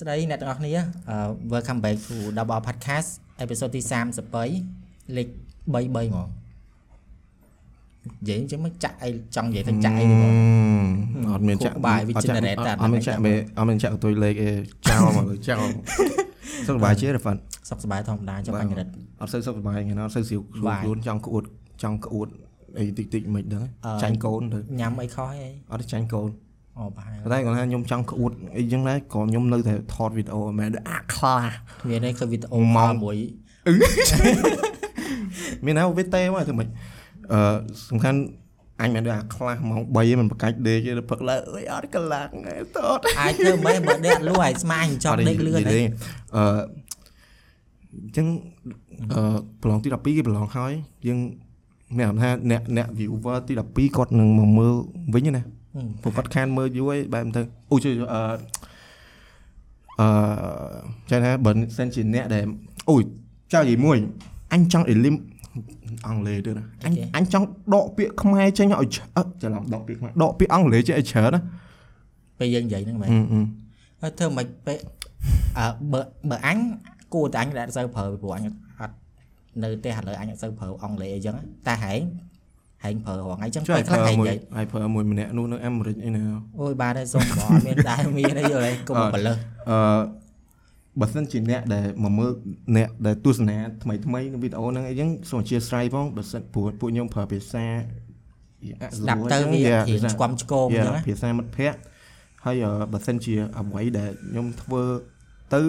ស្តីអ្នកទាំងអស់គ្នាអឺ welcome back to Double Podcast episode ទី33លេខ33ហ្មងនិយាយអញ្ចឹងមិនចាក់អីចង់និយាយទៅចាក់អីហ្មងអត់មានចាក់ខួរក្បាលវា generate តាអត់មានចាក់មេអត់មានចាក់កតុយលេខអីចោលមកលើចោលសុខសប្បាយជារ៉ាហ្វាត់សុខសប្បាយធម្មតាចុះអញរិតអត់សូវសុខសប្បាយហ្នឹងអត់សូវស្រួលបាយខ្លួនចង់ក្អួតចង់ក្អួតអីតិចតិចមិនដឹងអឺចាញ់កូនទៅញ៉ាំអីខុសអីអត់ទេចាញ់កូន អូប្រហែលប៉ុន្តែគាត់ថាខ្ញុំចង់ក្អួតអីចឹងដែរក៏ខ្ញុំនៅតែថតវីដេអូមិនមែនអាខ្លាចមានអីគឺវីដេអូម៉ោងមួយមានណាវីទេមកធ្វើម៉េចអឺសំខាន់អញមិនដឹងអាខ្លាស់ម៉ោង3មិនប្រកាច់ដេកទេព្រឹកឡើងអើយអត់កន្លងទេតតអាចធ្វើមិនបើដេកអត់លួឲ្យស្មាញចង់ដេកលឿនទេទេអឺអញ្ចឹងអឺប្រឡងទី12គេប្រឡងហើយយើងមានអារម្មណ៍ថាអ្នកអ្នក viewer ទី12គាត់នឹងមកមើលវិញណា ព្រោះគាត់ខានមើលយូរហើយបែបទៅអូជួយអឺអឺចាថាបើសិនជាអ្នកដែលអូយចៅនិយាយមួយអញចង់ elim អង់គ្លេសទៅណាអញអញចង់ដកពាក្យខ្មែរចេញឲ្យច្អឺច្រឡំដកពាក្យខ្មែរដកពាក្យអង់គ្លេសចេញឲ្យច្រើនណាពេលយើងនិយាយហ្នឹងមែនអឺអឺហើយធ្វើមិនពេលអើបើបើអញគួរតែអញដែលសូវប្រើពីព្រោះអញអត់នៅផ្ទះឥឡូវអញអត់សូវប្រើអង់គ្លេសអីចឹងតែហែង ហែងប្រើរងអីចឹងជួយពេលឲ្យខ្លះប្រើហែងមួយនិយាយឲ្យប្រើមួយម្នាក់នោះនៅអាមេរិកអីណាអូយបាទហើយសុំបងអត់មានដែរមានអីយល់ហើយកុំបលើសអឺបើសិនជាអ្នកដែលមកមើលអ្នកដែលទស្សនាថ្មីថ្មីនៅវីដេអូហ្នឹងអីចឹងសូមអធិស្ឋានផងបើសិនព្រោះពួកខ្ញុំប្រើភាសាស្ដាប់ទៅវា Yeah, រៀងភាសាឆ្គាំឆ្គងអញ្ Yeah, ចឹងណាភាសាមិត្តភ័ក្តិហើយអឺបើសិនជាអ្វីដែលខ្ញុំធ្វើទៅ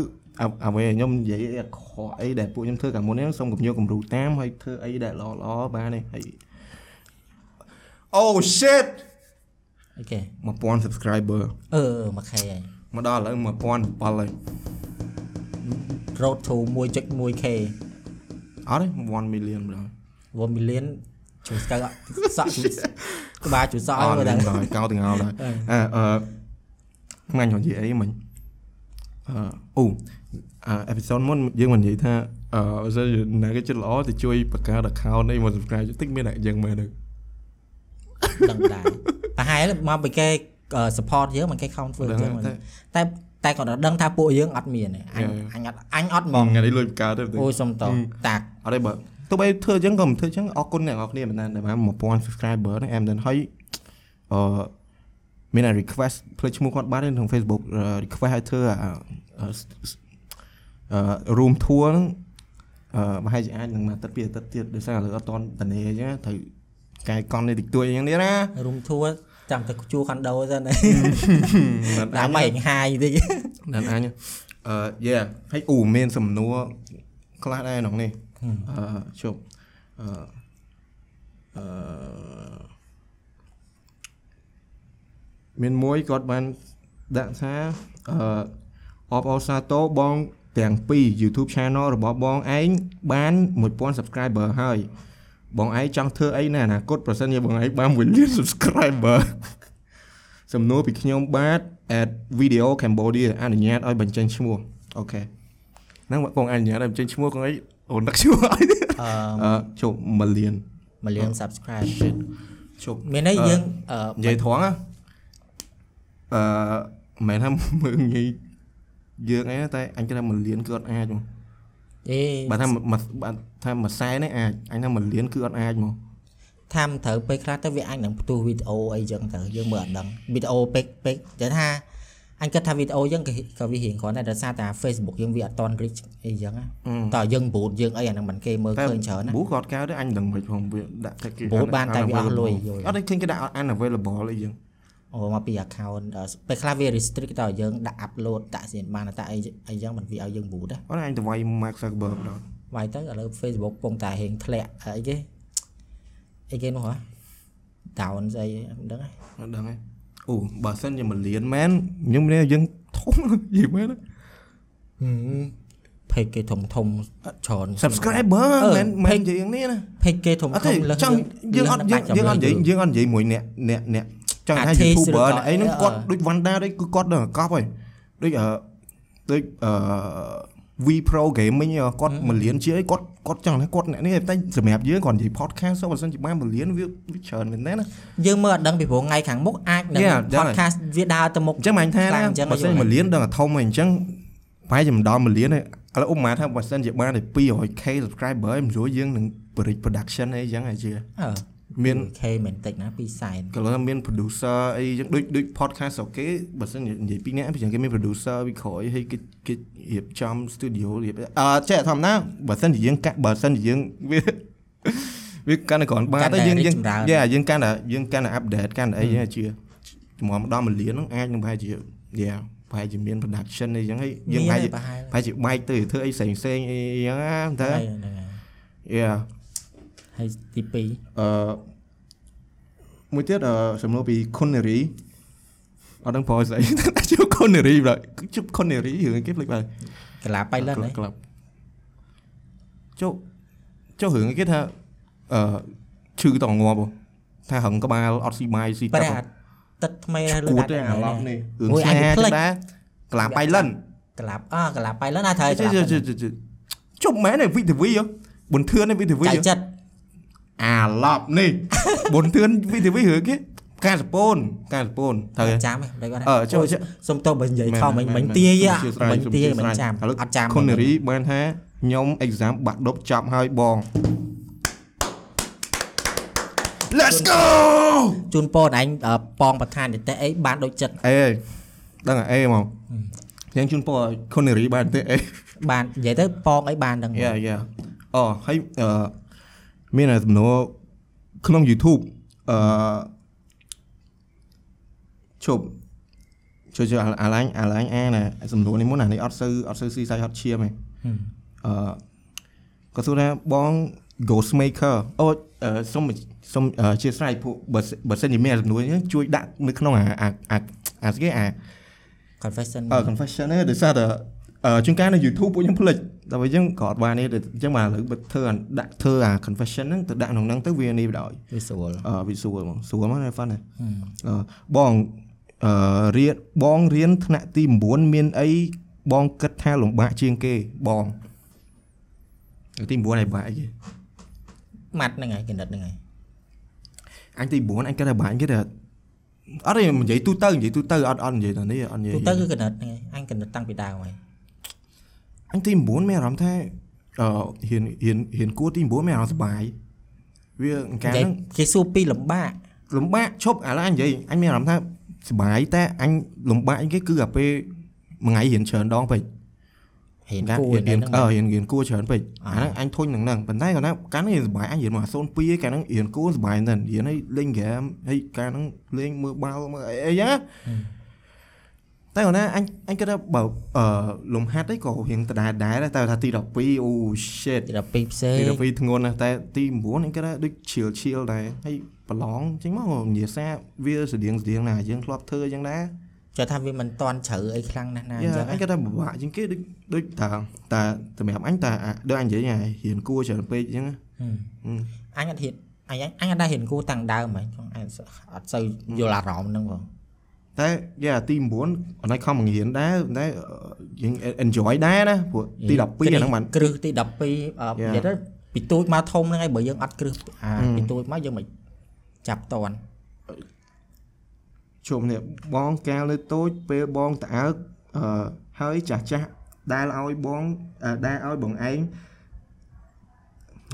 អ្អ្វីដែលខ្ញុំនិយាយអីខកអីដែលពួកខ្ញុំធ្វើកាលមុនហ្នឹងសូមកុំយកគំរូតាមហើយធ្វើអីដែលល្អល្អបានទេហើយ Oh shit អូខេ1000 subscriber អឺមួយខែហើយមកដល់ឥឡូវ1007ហើយ road to 1.1k អត់ទេ1 million ម្ដង1 million ជួយស្កើសក់ជួយក្បាលជួយសក់អឲ្យត់មើលទេតែដល់កោទាំងអស់ដល់អឺអឺអឺមិននិយាយអីមិញអឺអូអឺអេពីសូតមុនយើងមិននិយាយថាអឺបើសិនជាណាគេចិត្តល្អទៅជួយបង្កើត account អីមក subscribe តិចមានតែយើងមែនទេ ដឹងដែរប្រហែលមកពីគេ support យើងមកគេ count ធ្វើអញ្ចឹងមែនតែតែគាត់ដឹងថាពួកយើងអត់មានទេអញអញអត់អញអត់ហ្មងថ្ងៃនេះលុយបង្កើតទេអូយសុំតតាក់អត់ទេបើទោះបីធ្វើអញ្ចឹងក៏មិនធ្វើអញ្ចឹងអរគុណអ្នកនរគ្នាមែនដែរដែលបាន1000 subscriber ហ្នឹងអែមដល់ហើយអឺមានតែ request ផ្លេចឈ្មោះគាត់បានទេក្នុង Facebook អឺ request ឲ្យធ្វើអាអឺអឺ room tour ហ្នឹងអឺប្រហែលជាអាចនឹងមួយអាទិត្យពីរអាទិត្យទៀតដោយសារឥឡូវអត់តន់តនេអញ្ចឹងត្រូវ កែកង់នេះតិចតួចអញ្ចឹងទៀតណារុំធួចាំតែជួខុនដូសិនមិនដើម្បីឲ្យហាយតិចដល់អញអឺ yeah ហើយអូមានសំណួរខ្លះដែរក្នុងនេះអឺជប់អឺអឺមានមួយគាត់បានដាក់ថាអឺអបអរសាទរបងទាំងពីរ YouTube channel របស់បងឯងបាន1000 subscriber ហើយ បងឯងចង់ធ្វើអីនៅអនាគតប្រសិនជាបងឯងបាន1លាន subscriber សំណួរពីខ្ញុំបាទ at video cambodia អនុញ្ញាតឲ្យបញ្ចេញឈ្មោះអូខេហ្នឹងបងអនុញ្ញាតឲ្យបញ្ចេញឈ្មោះកងអីអូនដឹកឈ្មោះឲ្យទេអឺអឺជប់1លាន million subscribe shit ជប់មានន័យយើងអឺនិយាយត្រង់ណាអឺមិនមែនថាមើងងាយយើងអីណាតែអញគិតថា1លានគឺអត់អាចមកអេបើថាមួយបើ ថាមួយសែនេះអាចអញថា1លានគឺអត់អាចមកថាមិនត្រូវពេលខ្លះទៅវាអាចនឹងផ្ទុះវីដេអូអីចឹងទៅយើងមើលអត់ដឹងវីដេអូពេកពេកតែថាអញគិតថាវីដេអូយើងក៏ក៏វារៀងគ្រាន់តែដោយសារតែ Facebook យើងវាអត់តន់ reach អីចឹងណាតើយើង boot យើងអីអាហ្នឹងមិនគេមើលឃើញច្រើនណាប៊ូគាត់កៅទៅអញដឹងមិនផងវាដាក់តែគេ Boost បានតែវាអស់លុយយល់អត់ទេឃើញគេដាក់ unavailable អីចឹងអូមកពី account អឺពេលខ្លះវា restrict តើយើងដាក់ upload ដាក់សៀនបានតែអីអីចឹងមិនវាឲ្យយើង boot ណាអត់អញទៅវាយ Mark Zuckerberg ដល់ វាយទៅឥឡូវ Facebook ពងតែរៀងធ្លាក់អីគេអីគេនោះហ៎ down ស្អីមិនដឹងហ៎អត់ដឹងទេអូបើសិនជា1លានមែនខ្ញុំនេះយើងធំយីមែនណាពេកគេធំធំច្រើន subscriber អឺមែនមែននិយាយយ៉ាងនេះណាពេកគេធំអត់ធទេំលើសចង់យើងអត់យើងយើងអត់និយាយយើងអត់និយាយមួយអ្នកអ្នកអ្នកចង់ថា Artist YouTuber ឬក៏អ្នកអីហ្នឹងអឺគាត់ដូច Wanda ដូចគឺគាត់ដល់កប់ហើយដូចអឺដូចអឺ V Pro Gaming គាត់1លានជាអីគាត់គាត់ចង់ថាគាត់អ្នកនេះតែសម្រាប់យើងគាត់និយាយ podcast សូបើសិនជាបាន1លានវាវាច្រើនមែនទេណាយើងមើលអត់ដឹងពីព្រោះថ្ងៃខាងមុខអាចនឹង Yeah, ដឹងហើយ podcast វាដើរទៅមុខអញ្ចឹងមិនថាខ្លាំងណាអញ្ចឹងបើសិនយល់1លានដល់តែធំហើយអញ្ចឹងប្រហែលជាមិនដល់1លានទេឥឡូវឧបមាថាបើសិនជាបានតែ 200k subscriber ហើយមិនរួចយើងនឹង bridge production អីចឹងហើយជាអឺ មាន K មិនតិចណា2សែនក៏លើមាន producer អីចឹងដូចដូច podcast របស់គេបើសិនជានិយាយពីរនាក់ពីចឹងគេមាន producer វិក្រោយហើយគេគេរៀបចំ studio រៀបអឺចេះធម្មតាបើសិនជាយើងកាក់បើសិនជាយើងវាវាកាន់តែគ្រាន់បាកាន់តែទៅយើងយើងរីកចម្រើនយ៉ាយើងកាន់តែយើងកាន់តែ update កាន់តែអីចឹងជាជំរាំដល់1លានហ្នឹងអាចនឹងប្រហែលជាយ៉ាប្រហែលជាមាន production អីចឹងហើយយើងប្រហែលជាប្រហែលប្រហែលជាបែកទៅធ្វើអីផ្សេងផ្សេងៗអីចឹងណាតើហ្នឹងហើយយ៉ា ហើយទី2អឺមួយទៀតអឺសំណួរពី culinary អត់ដឹងប្រហែលស្អីជួប culinary បាទជួប culinary រឿងគេភ្លេចបាទកលាបៃលិនហ៎ក្លាប់ចុះចុះរឿងគេថាអឺឈឺតងាប់ហ៎ថាហឹងក្បាលអត់ស៊ីបាយស៊ីប្រទឹកហែលទឹកថ្មីហើយលើគួតដាច់ទេអាឡប់នេះរឿងមួយឆ្អាចងាយភ្លេចដែរក្លាបៃលិនកលាបអើកលាបៃលិនណាត្រូវជិកលាបជិជិជុំមែនទេវិទ្យាវីហ៎ប៊ុនធឿនទេវិទ្យាវីចៅហ៎ចិត្ត អាឡប់នេះប៊ុនធឿនវិទ្យាវីរឿងគេការសពូនការសពូនត្រូវទេចាំហ៎មិនគាត់អឺចុះចុះសុំតបនិយាយខំមិញមិញទាយមិញទាយមិនចាំអត់ចាំខុននារីបានថាខ្ញុំ exam បាក់ដប់ចាប់ហើយបង Let's go ជូនពរឯងប៉ងប្រធាននីតិអីបានដូចចិត្តអេដឹងអេមកយ៉ាងជូនពរខុននារីបានទេអេបាននិយាយទៅប៉ងអីបានដឹងយ៉ាយ៉ាអូហើយអឺ មានសំណួរក្នុង YouTube អឺជប់ជួយជួយអាឡាញអាឡាញអាណាសំណួរនេះមុនអានេះអត់សូវអត់សូវស៊ីសាយហត់ឈាមទេអឺក៏សួរថាបង Ghost Maker អូអឺសុំសុំអឺអធិស្ឋានពួកបើសិបើសិនជាមានសំណួរហ្នឹងជួយដាក់នៅក្នុងអាអាអាអាស្គេអា confession អឺ confession ហ្នឹងដោយសារតែអឺ ជួនកាលនៅ YouTube ពួកខ្ញុំភ្លេចតែបើយើងក៏អត់បាននេះអញ្ចឹងបាទឥឡូវបើធ្វើអាដាក់ធ្វើអា confession ហ្នឹងទៅដាក់ក្នុងហ្នឹងទៅវានេះបដ ாய் វាស្រួលអឺវាសួរហ្មងសួរមកណា fun ណាអឺបងអឺរៀនបងរៀនថ្នាក់ទី9មានអីបងគិតថាលំបាកជាងគេបងទី9ឯងបាក់អីគេម៉ាត់ហ្នឹងហើយកណិតហ្នឹងហើយអញទី9អញគិតថាបាក់គេថាអត់ទេនិយាយទូទៅនិយាយទូទៅអត់អត់និយាយតែនេះអត់និយាយទូទៅគឺកណិតហ្នឹងហើយអញកណិតតាំងពីដើមហើយ អញទី9មានអារម្មណ៍ថាអឺហ៊ានហ៊ានហ៊ានគួរទី9មានអារម្មណ៍សុបាយវាកាលនិយាយហ្នឹងគេសួរពីលំបាកលំបាកឈប់ឥឡូវអញនិយាយអញមានអារម្មណ៍ថាសុបាយតែអញលំបាកអញគេគឺអាពេលមួយថ្ងៃរៀនច្រើនដងពេករៀនកាគួររៀនហ្នឹងអឺរៀនរៀនគួរច្រើនពេកអ่าអាហ្នឹងអញធុញនឹងហ្នឹងប៉ុន្តែគាត់ថាកាលនេះរៀនសុបាយអញរៀនមកអា02ឯងកាលហ្នឹងរៀនគួរសុបាយមែនរៀនឲ្យលេងហ្គេមហើយកាលហ្នឹងលេងមើលបាល់មើលអីអីចឹងណា តែគាត់ថាអញអញគិតថាបើអឺលំហាត់អីក៏រៀងដដែលដែរតែថាទី12អូ shit ទី12ផ្សេងទី12ធ្ងន់ណាស់តែទី9អញគិតថាដូចឈៀលឈៀលដែរហើយប្រឡងអញ្ចឹងមកនិយាយសារវាស្តៀងស្តៀងណាយើងធ្លាប់ធ្វើអញ្ចឹងដែរចុះថាវាមិនតន់ជ្រៅអីខ្លាំងណាស់ណាអយ៉ាញ្ចឹងអញគាត់ថាពិបាកជាងគេដូចដូចតាតាសម្រាប់អញតាអាដូចអញនិយាយហ្នឹងរៀនគួរច្រើនពេកអញ្ចឹងណាអញអត់ហ៊ានអញអញអត់ដែរហ៊ានគួរតាំងដើមហ្មងចង់អញអត់សូវយល់អារម្មណ៍ហ្នឹងបង តែយ៉ាទី9អនឡាញខំបង្រៀនដែរតែយើង enjoy ដែរណាព្រោះទី12អាហ្នឹងបានគ្រឹះទី12អឺ Yeah. និយាយទៅពីទូចមកធំហ្នឹងហើយបើយើងអត់គ្រឹះអាពីទូចមកយើងមិនចាប់តន់ជុំនេះបងកាលនៅតូចពេលបងតើអើកអឺហើយចាស់ចាស់ដែលឲ្យបងអឺដែលឲ្យបងឯង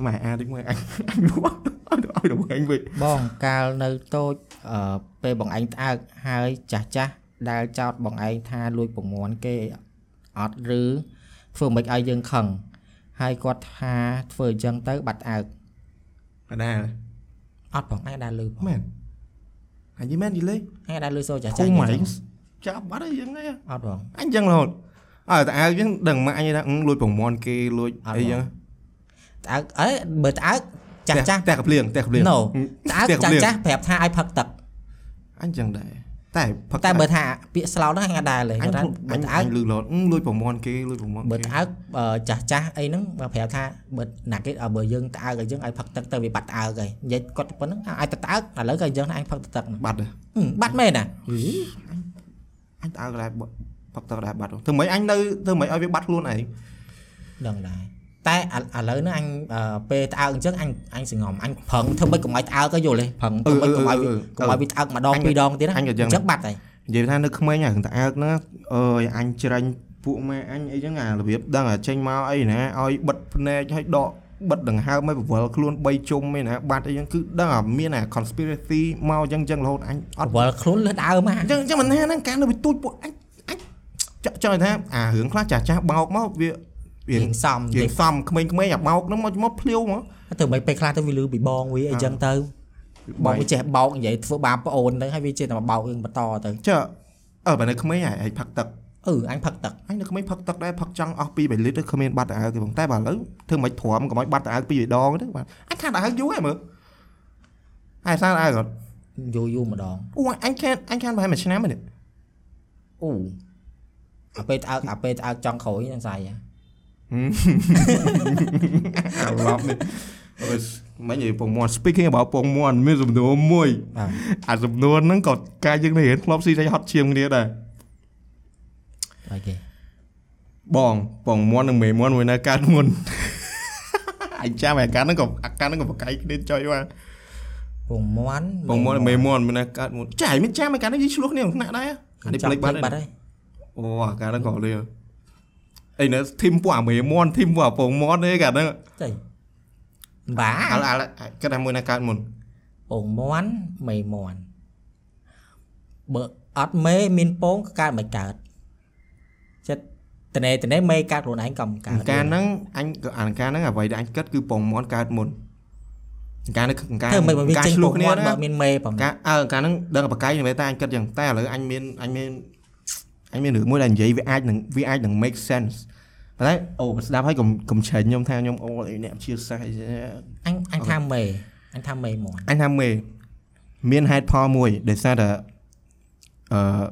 ម៉ែអាតិចមួយអញអញមកឲ្យដល់ឯងវិញបងកាលនៅតូច អឺពេលបងឯងត្អើកហើយចាស់ចាស់ដែលចោតបងឯងថាលួចពងន់គេអត់ឬធ្វើមិនឲ្យយើងខឹងហើយគាត់ថាធ្វើអញ្ចឹងទៅបាត់ត្អើកអដែរអត់បងឯងដែរលឺបងមែនអញនិយាយមែនយីលេឯងដែរលឺសូចាស់គូចាស់ម៉ៃអញ្ចឹងចាប់បាត់ហើយយ៉ាងហ្នឹងអត់បងអញចឹងរហូតអើតើអើចឹងដឹងម៉ាក់អញថាអឺលួចប្រមន់គេលួចអត់អីបងចឹងត្អើកអើបើត្អើកចាស់ចាស់តែកភ្លៀងតែកភ្លៀង No ត្អើកតែកចាភ្ស់លៀងចាស់ប្រាប់ថាឲ្យផឹកទឹក អញចឹងដែរតែផឹកតែបើថាពាក្យស្លោកហ្នឹងអញអត់ដែរលេអញគាត់ថាអបើញត្អើអកញលឺរហូតអឺលួចប្រមន់គេលួចប្រមន់បើគេត្អើកអឺចាស់ចាស់អីហ្នឹងបើប្រាប់ថាបើណាគេបើយើងត្អើកឲ្យយើងឲ្យផឹកទឹកទៅវាបាត់ត្អើកហើយនិយាយគាត់ប៉ុណ្្នឹងអាចទៅត្អើកឥឡូវក៏យើងថាអញផឹកទឹកហ្នឹងបាត់ហើយហឹមបាត់មែនណាអញតើក៏ដែរផឹកទឹកដែរបាត់ធ្វើម៉េចអញនៅធ្វើម៉េចឲ្យវាបាត់ខ្លួនឯងដឹងដែរ តែឥឡូវនេះអញអឺពេលត្អើកអញ្ចឹងអញអញសង្ងំអញប្រឹងធ្វើម៉េចកុំឲ្យត្អើកទៅយល់ទេប្រឹងធ្វើម៉េចកុំឲ្យវាកុំឲ្យវាត្អើកម្ដងពីរដងទៀតណាអញ្ចឹងបាត់ហើយនិយាយថានៅក្មេងហ្នឹងតើអើកហ្នឹងអើយអញច្រាញ់ពួកម៉ែអញអីចឹងអារបៀបដឹងអាចេញមកអីណាឲ្យបិទភ្នែកឲ្យដកបិទដង្ហើមឲ្យបវល់ខ្លួន3ជុំឯណាបាត់អីចឹងគឺដឹងអាមានអា conspiracy មកចឹងចឹងរហូតអញអត់វល់ខ្លួនលើដើមហ่ะអញ្ចឹងអញ្ចឹងមិនថាហ្នឹងការនៅវិទូចពួកអញអញចចង់ថាអារឿងខ្លះចាស់ចាស់បោកមកវាវា រៀងសំរៀតិងសំក្មេងៗអាបោកហ្នឹងមកមកភ្លាវមកចទៅមិនពេលខ្លះទៅវាលឺពីបងវាអីចឹងទៅបងវាចេះបោកនិយាយធ្វើបាបប្អូនទៅហើយវាចេះតែបោករឿងបន្តទៅចុះអើបើនៅក្មេងហើយផឹកទឹកអឺអញផឹកទឹកអញនៅក្មេងផឹកទឹកដែរផឹកចង់អស់2 3លីត្រទៅគ្មានបាត់ទៅអើទេបងតែបើឥឡូវធ្វើមិនទ្រាំកុំឲ្យបាត់ទៅអើពីរដងទៅបាទអញខានទៅអើយូរហើយមើលហើយសារអើគាត់យូរយូរម្ដងអូអញខានអញខានប្រហែលមួយឆ្នាំហ្នឹងអូអាពេលត្អើកអាពេលត្អើកចង់ក្រោយហ្នឹងស្អីហ៎ អាឡប់នេះអូយមិននិយាយពងមន់ speaking about ពងមន់មានសំណួរមួយបាទអាសំណួរហ្នឹងក៏ការយើងនេះរៀនធ្លាប់ស៊ីតែហត់ជាងគ្នាដែរហើយគេបងពងមន់និងមេមន់មួយនៅកើតមុនអញចាំអាការហ្នឹងក៏អាការហ្នឹងក៏បកៃគ្នាចុយមកពងមន់ពងមន់និងមេមន់មួយនៅកើតមុនចាយមានចាំអាការហ្នឹងយើងឆ្លោះគ្នាក្នុងថ្នាក់ដែរអានេះចាំភ្លេចបាត់បាត់ហើយហើយអូអាការហ្នឹងក៏លឿ អីនៅធីមពួកអាមេមន់ធីមពួកអាពងមន់ទេកាលហ្នឹងចៃបាអាឡអាគិតថាមួយនៅកើតមុនពងមន់មេមន់បើអត់មេមានពងក៏កើតមិនកើតចិត្តតនេតនេមេកើតខ្លួនឯងក៏មិនកើតការហ្នឹងអញក៏អាការហ្នឹងអ្វីដែលអញគិតគឺពងមន់កើតមុនការនេះការធ្វើមិនវាការចេញឆ្លោះពងគ្នាមន់ណាបើមានមេប្រហែលការអើការហ្នឹងដឹងបកៃមែនតែអញគិតយ៉ាងតែឥឡូវអញមានអញមាន អញមានរឿងមួយដែលនិយាយវាអាចនឹងវាអាចនឹង make sense ប៉ុន្តែអូស្ដាប់ហើយកុំកុំឆេញខ្ញុំថាខ្ញុំអូអីអ្នកជាសាស្ត្រអីអញអញថាមេអញថាមេមន់អញថាមេមានហេតុផលមួយដែលសារតែអឺ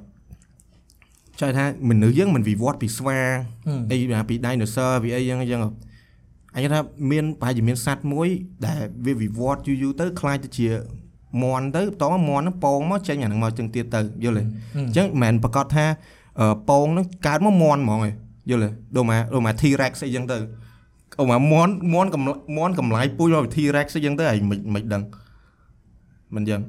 ចង់ថាមនុស្សយើងមិនវិវត្តពីស្វាអីពី dinosaur ពីអីយ៉ាងអញ្ចឹងអញថាមានប្រហែលជាមានសត្វមួយ ដែលវាវិវត្តយូរយូរទៅខ្លាចទៅជាមន់ទៅបន្តមកមន់ហ្នឹងពងមកចេញអាហ្នឹងមកចឹងទៀតទៅយល់ទេអញ្ចឹងមិនមែនប្រកាសថា អឺពងហ្នឹងកើតមកមន់ហ្មងឯងយល់ទេដូចមកដូចមក T-Rex អីចឹងទៅអូមកមន់មន់កំមន់កំឡាយពូជមក T-Rex អីចឹងទៅឯងមិនមិនដឹងមិនចឹង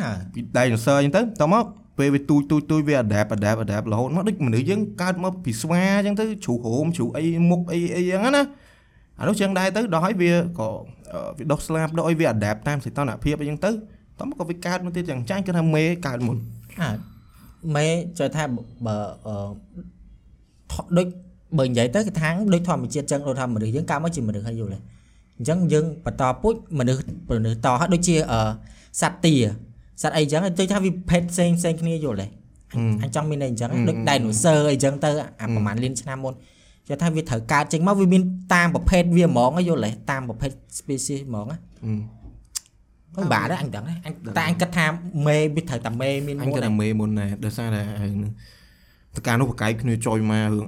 អើពី dinosaur អញ្ចឹងទៅតមកពេលវាទូចទូចទូចវា adapt adapt adapt រហូតមកដូចមនុស្សយើងកើតមកពីស្វាអញ្ចឹងទៅជ្រូកហូមជ្រូកអីមុខអីអីចឹងណាអានោះចឹងដែរទៅដល់ហើយវាក៏អឺវាដុះស្លាប់ដល់ឲ្យវា adapt តាមសីតុណ្ហភាពអីចឹងទៅតមកក៏វាកើតមកទៀតចឹងចាញ់គឺថាមេកើតមុនអើ មេចូលថាបើអឺថដូចបើនិយាយទៅគឺថាដូចធម្មជាតិចឹងដូចថាមនុស្សយើងកើតមកជាមនុស្សហើយយល់ទេអញ្ចឹងយើងបន្តពូជមនុស្សមនុស្សតហើយដូចជាអឺសត្វទាសត្វអីចឹងដូចថាវាភេទផ្សេងផ្សេងគ្នាយល់ទេអញចង់មានន័យអញ្ចឹងដូច dinosaur អីចឹងទៅអាប្រហែលលានឆ្នាំមុនគេថាវាត្រូវកើតចេញមកវាមានតាមប្រភេទវាហ្មងយល់ទេតាមប្រភេទ species ហ្មងណា អឺអឺបាទដែរអញដឹងដែរអញតែអញគិតថាមេវាត្រូវតែមេមានអញមុនក៏តែមេមុនដែរដោយសារតែហើយនឹងតការនោះបកកាយគ្នាចុយមករឿង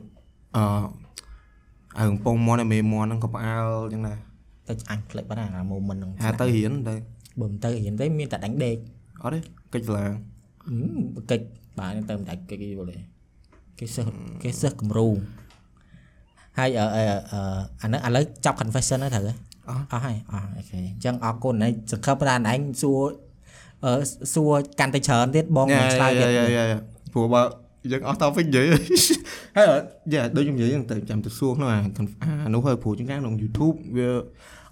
អឺរឿងពងមន់ហើយមេមន់ហ្នឹងក៏ផ្អើលចឹងដែរតែអញផ្លេចបាត់ហើយអា moment ហ្នឹងហាទៅរៀនទៅបើមិនទៅរៀនទេមានតែដាញ់ដេកអត់ទេកិច្ចសាលាហឹមកិច្ចបាទទៅមិនដាច់កិច្ចយល់ទេគេសិស្សគេសិស្សគំរូហើយអឺអឺអឺអាហ្នឹងឥឡូវចាប់ confession ហើយត្រូវហ៎ អស់អស់ហើយអស់អូខេអញ្ចឹងអរគុណហើយសង្ឃឹមថាឯងសួរអឺសួរកាន់តែច្រើនទៀតបងមិនឆ្លើយទៀតព្រោះបើយើងអស់ topic និយាយហើយយ៉ាដូចខ្ញុំនិយាយហ្នឹងទៅចាំទៅសួរក្នុងអាអានោះហើយព្រោះជាងក្នុង YouTube វា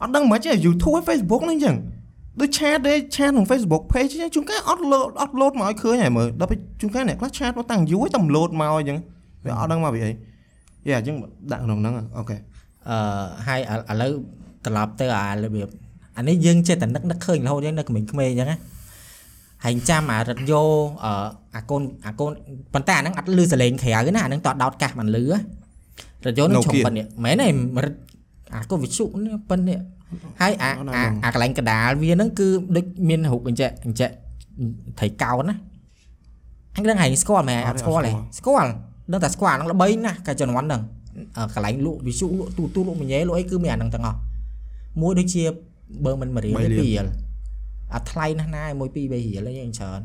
អត់ដឹងមិនទេ YouTube ហើយ Facebook ហ្នឹងអញ្ចឹងដូចឆាតទេឆាតក្នុង Facebook page អញ្ចឹងជួនកាលអត់ load អត់ load មកឲ្យឃើញហើយមើលដល់ពេលជួនកាលអ្នកខ្លះឆាតមកតាំងយូរហើយតែមិន load មកអញ្ចឹងវាអត់ដឹងមកពីអីយ៉ាអញ្ចឹងដាក់ក្នុងហ្នឹងអូខេអឺហើយឥឡូវ ត្រឡប់ទៅអារបៀបអានេះយើងចេះតែនឹកនឹកឃើញរហូតយើងនៅក្មេងៗអញ្ចឹងណាហើយចាំអារត់យោអឺអាកូនអាកូនប៉ុន្តែអាហ្នឹងអត់លឺសលេងក្រៅណាអាហ្នឹងតដោតកាសមិនលឺហ៎រត់យោនឹងឆុងប៉ុណ្នេះមែនទេរត់អាកូនវិសុនេះប៉ុណ្នេះហើយអាអាអាកន្លែងកដាលវាហ្នឹងគឺដូចមានរូបអញ្ចឹងអញ្ចឹងត្រីកោណណាអញដឹងហើយស្គាល់មែនអត់ស្គាល់ទេស្គាល់ដឹងតែស្គាល់អាហ្នឹងល្បីណាស់កាលជំនាន់ហ្នឹងអឺកន្លែងលក់វិសុលក់ទូទូលក់មញ៉េលក់អីគឺមានអាហ្នឹងទាំងអស់ មួយដូចជាបើមិនមួយរៀលទេពីររៀលអាថ្លៃណាស់ណាមួយពីរបីរៀលអីយ៉ាងច្រើន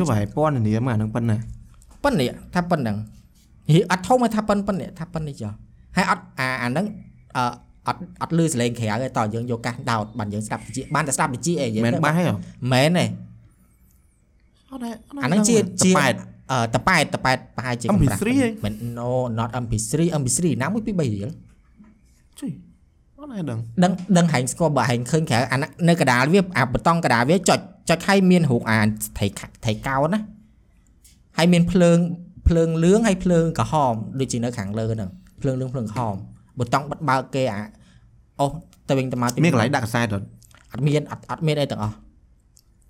ចុះហើយព័ន្ធនាមអាហ្នឹងប៉ុណ្ណាប៉ុណ្នេះថាប៉ុណ្ណឹងហីអត់ធំទេថាប៉ុណ្ណឹងប៉ុណ្នេះថាប៉ុណ្នេះចុះហើយអត់អាអាហ្នឹងអឺអត់អត់លឺសលេងក្រៅទេតើយើងយកកាសដោតបានយើងស្ដាប់តិចបានតែស្ដាប់តិចអីយើងមិនបាសទេហ៎មែនទេអត់ដែរអាហ្នឹងជាជាប៉ែតអឺតប៉ែតតប៉ែតប្រហែលជា MP3 ហីមិន no not MP3 MP3 ណាមួយពី3រៀលជួយ អត់ឯដឹងដឹងដឹងហែងស្គាល់បើហែងឃើញក្រៅអាណានៅកដាលវាអាបតង់កដាលវាចុចចុចឲ្យមានរូបអាថៃខាថៃកោនណាហើយមានភ្លើងភ្លើងលឿងហើយភ្លើងក្រហមដូចជានៅខាងលើហ្នឹងភ្លើងលឿងភ្លើងក្រហមបតង់បិទបើកគេអាអូទៅវិញទៅមកទៅមានកន្លែងដាក់កសែតអត់អត់មានអត់អត់មានអីទាំងអស់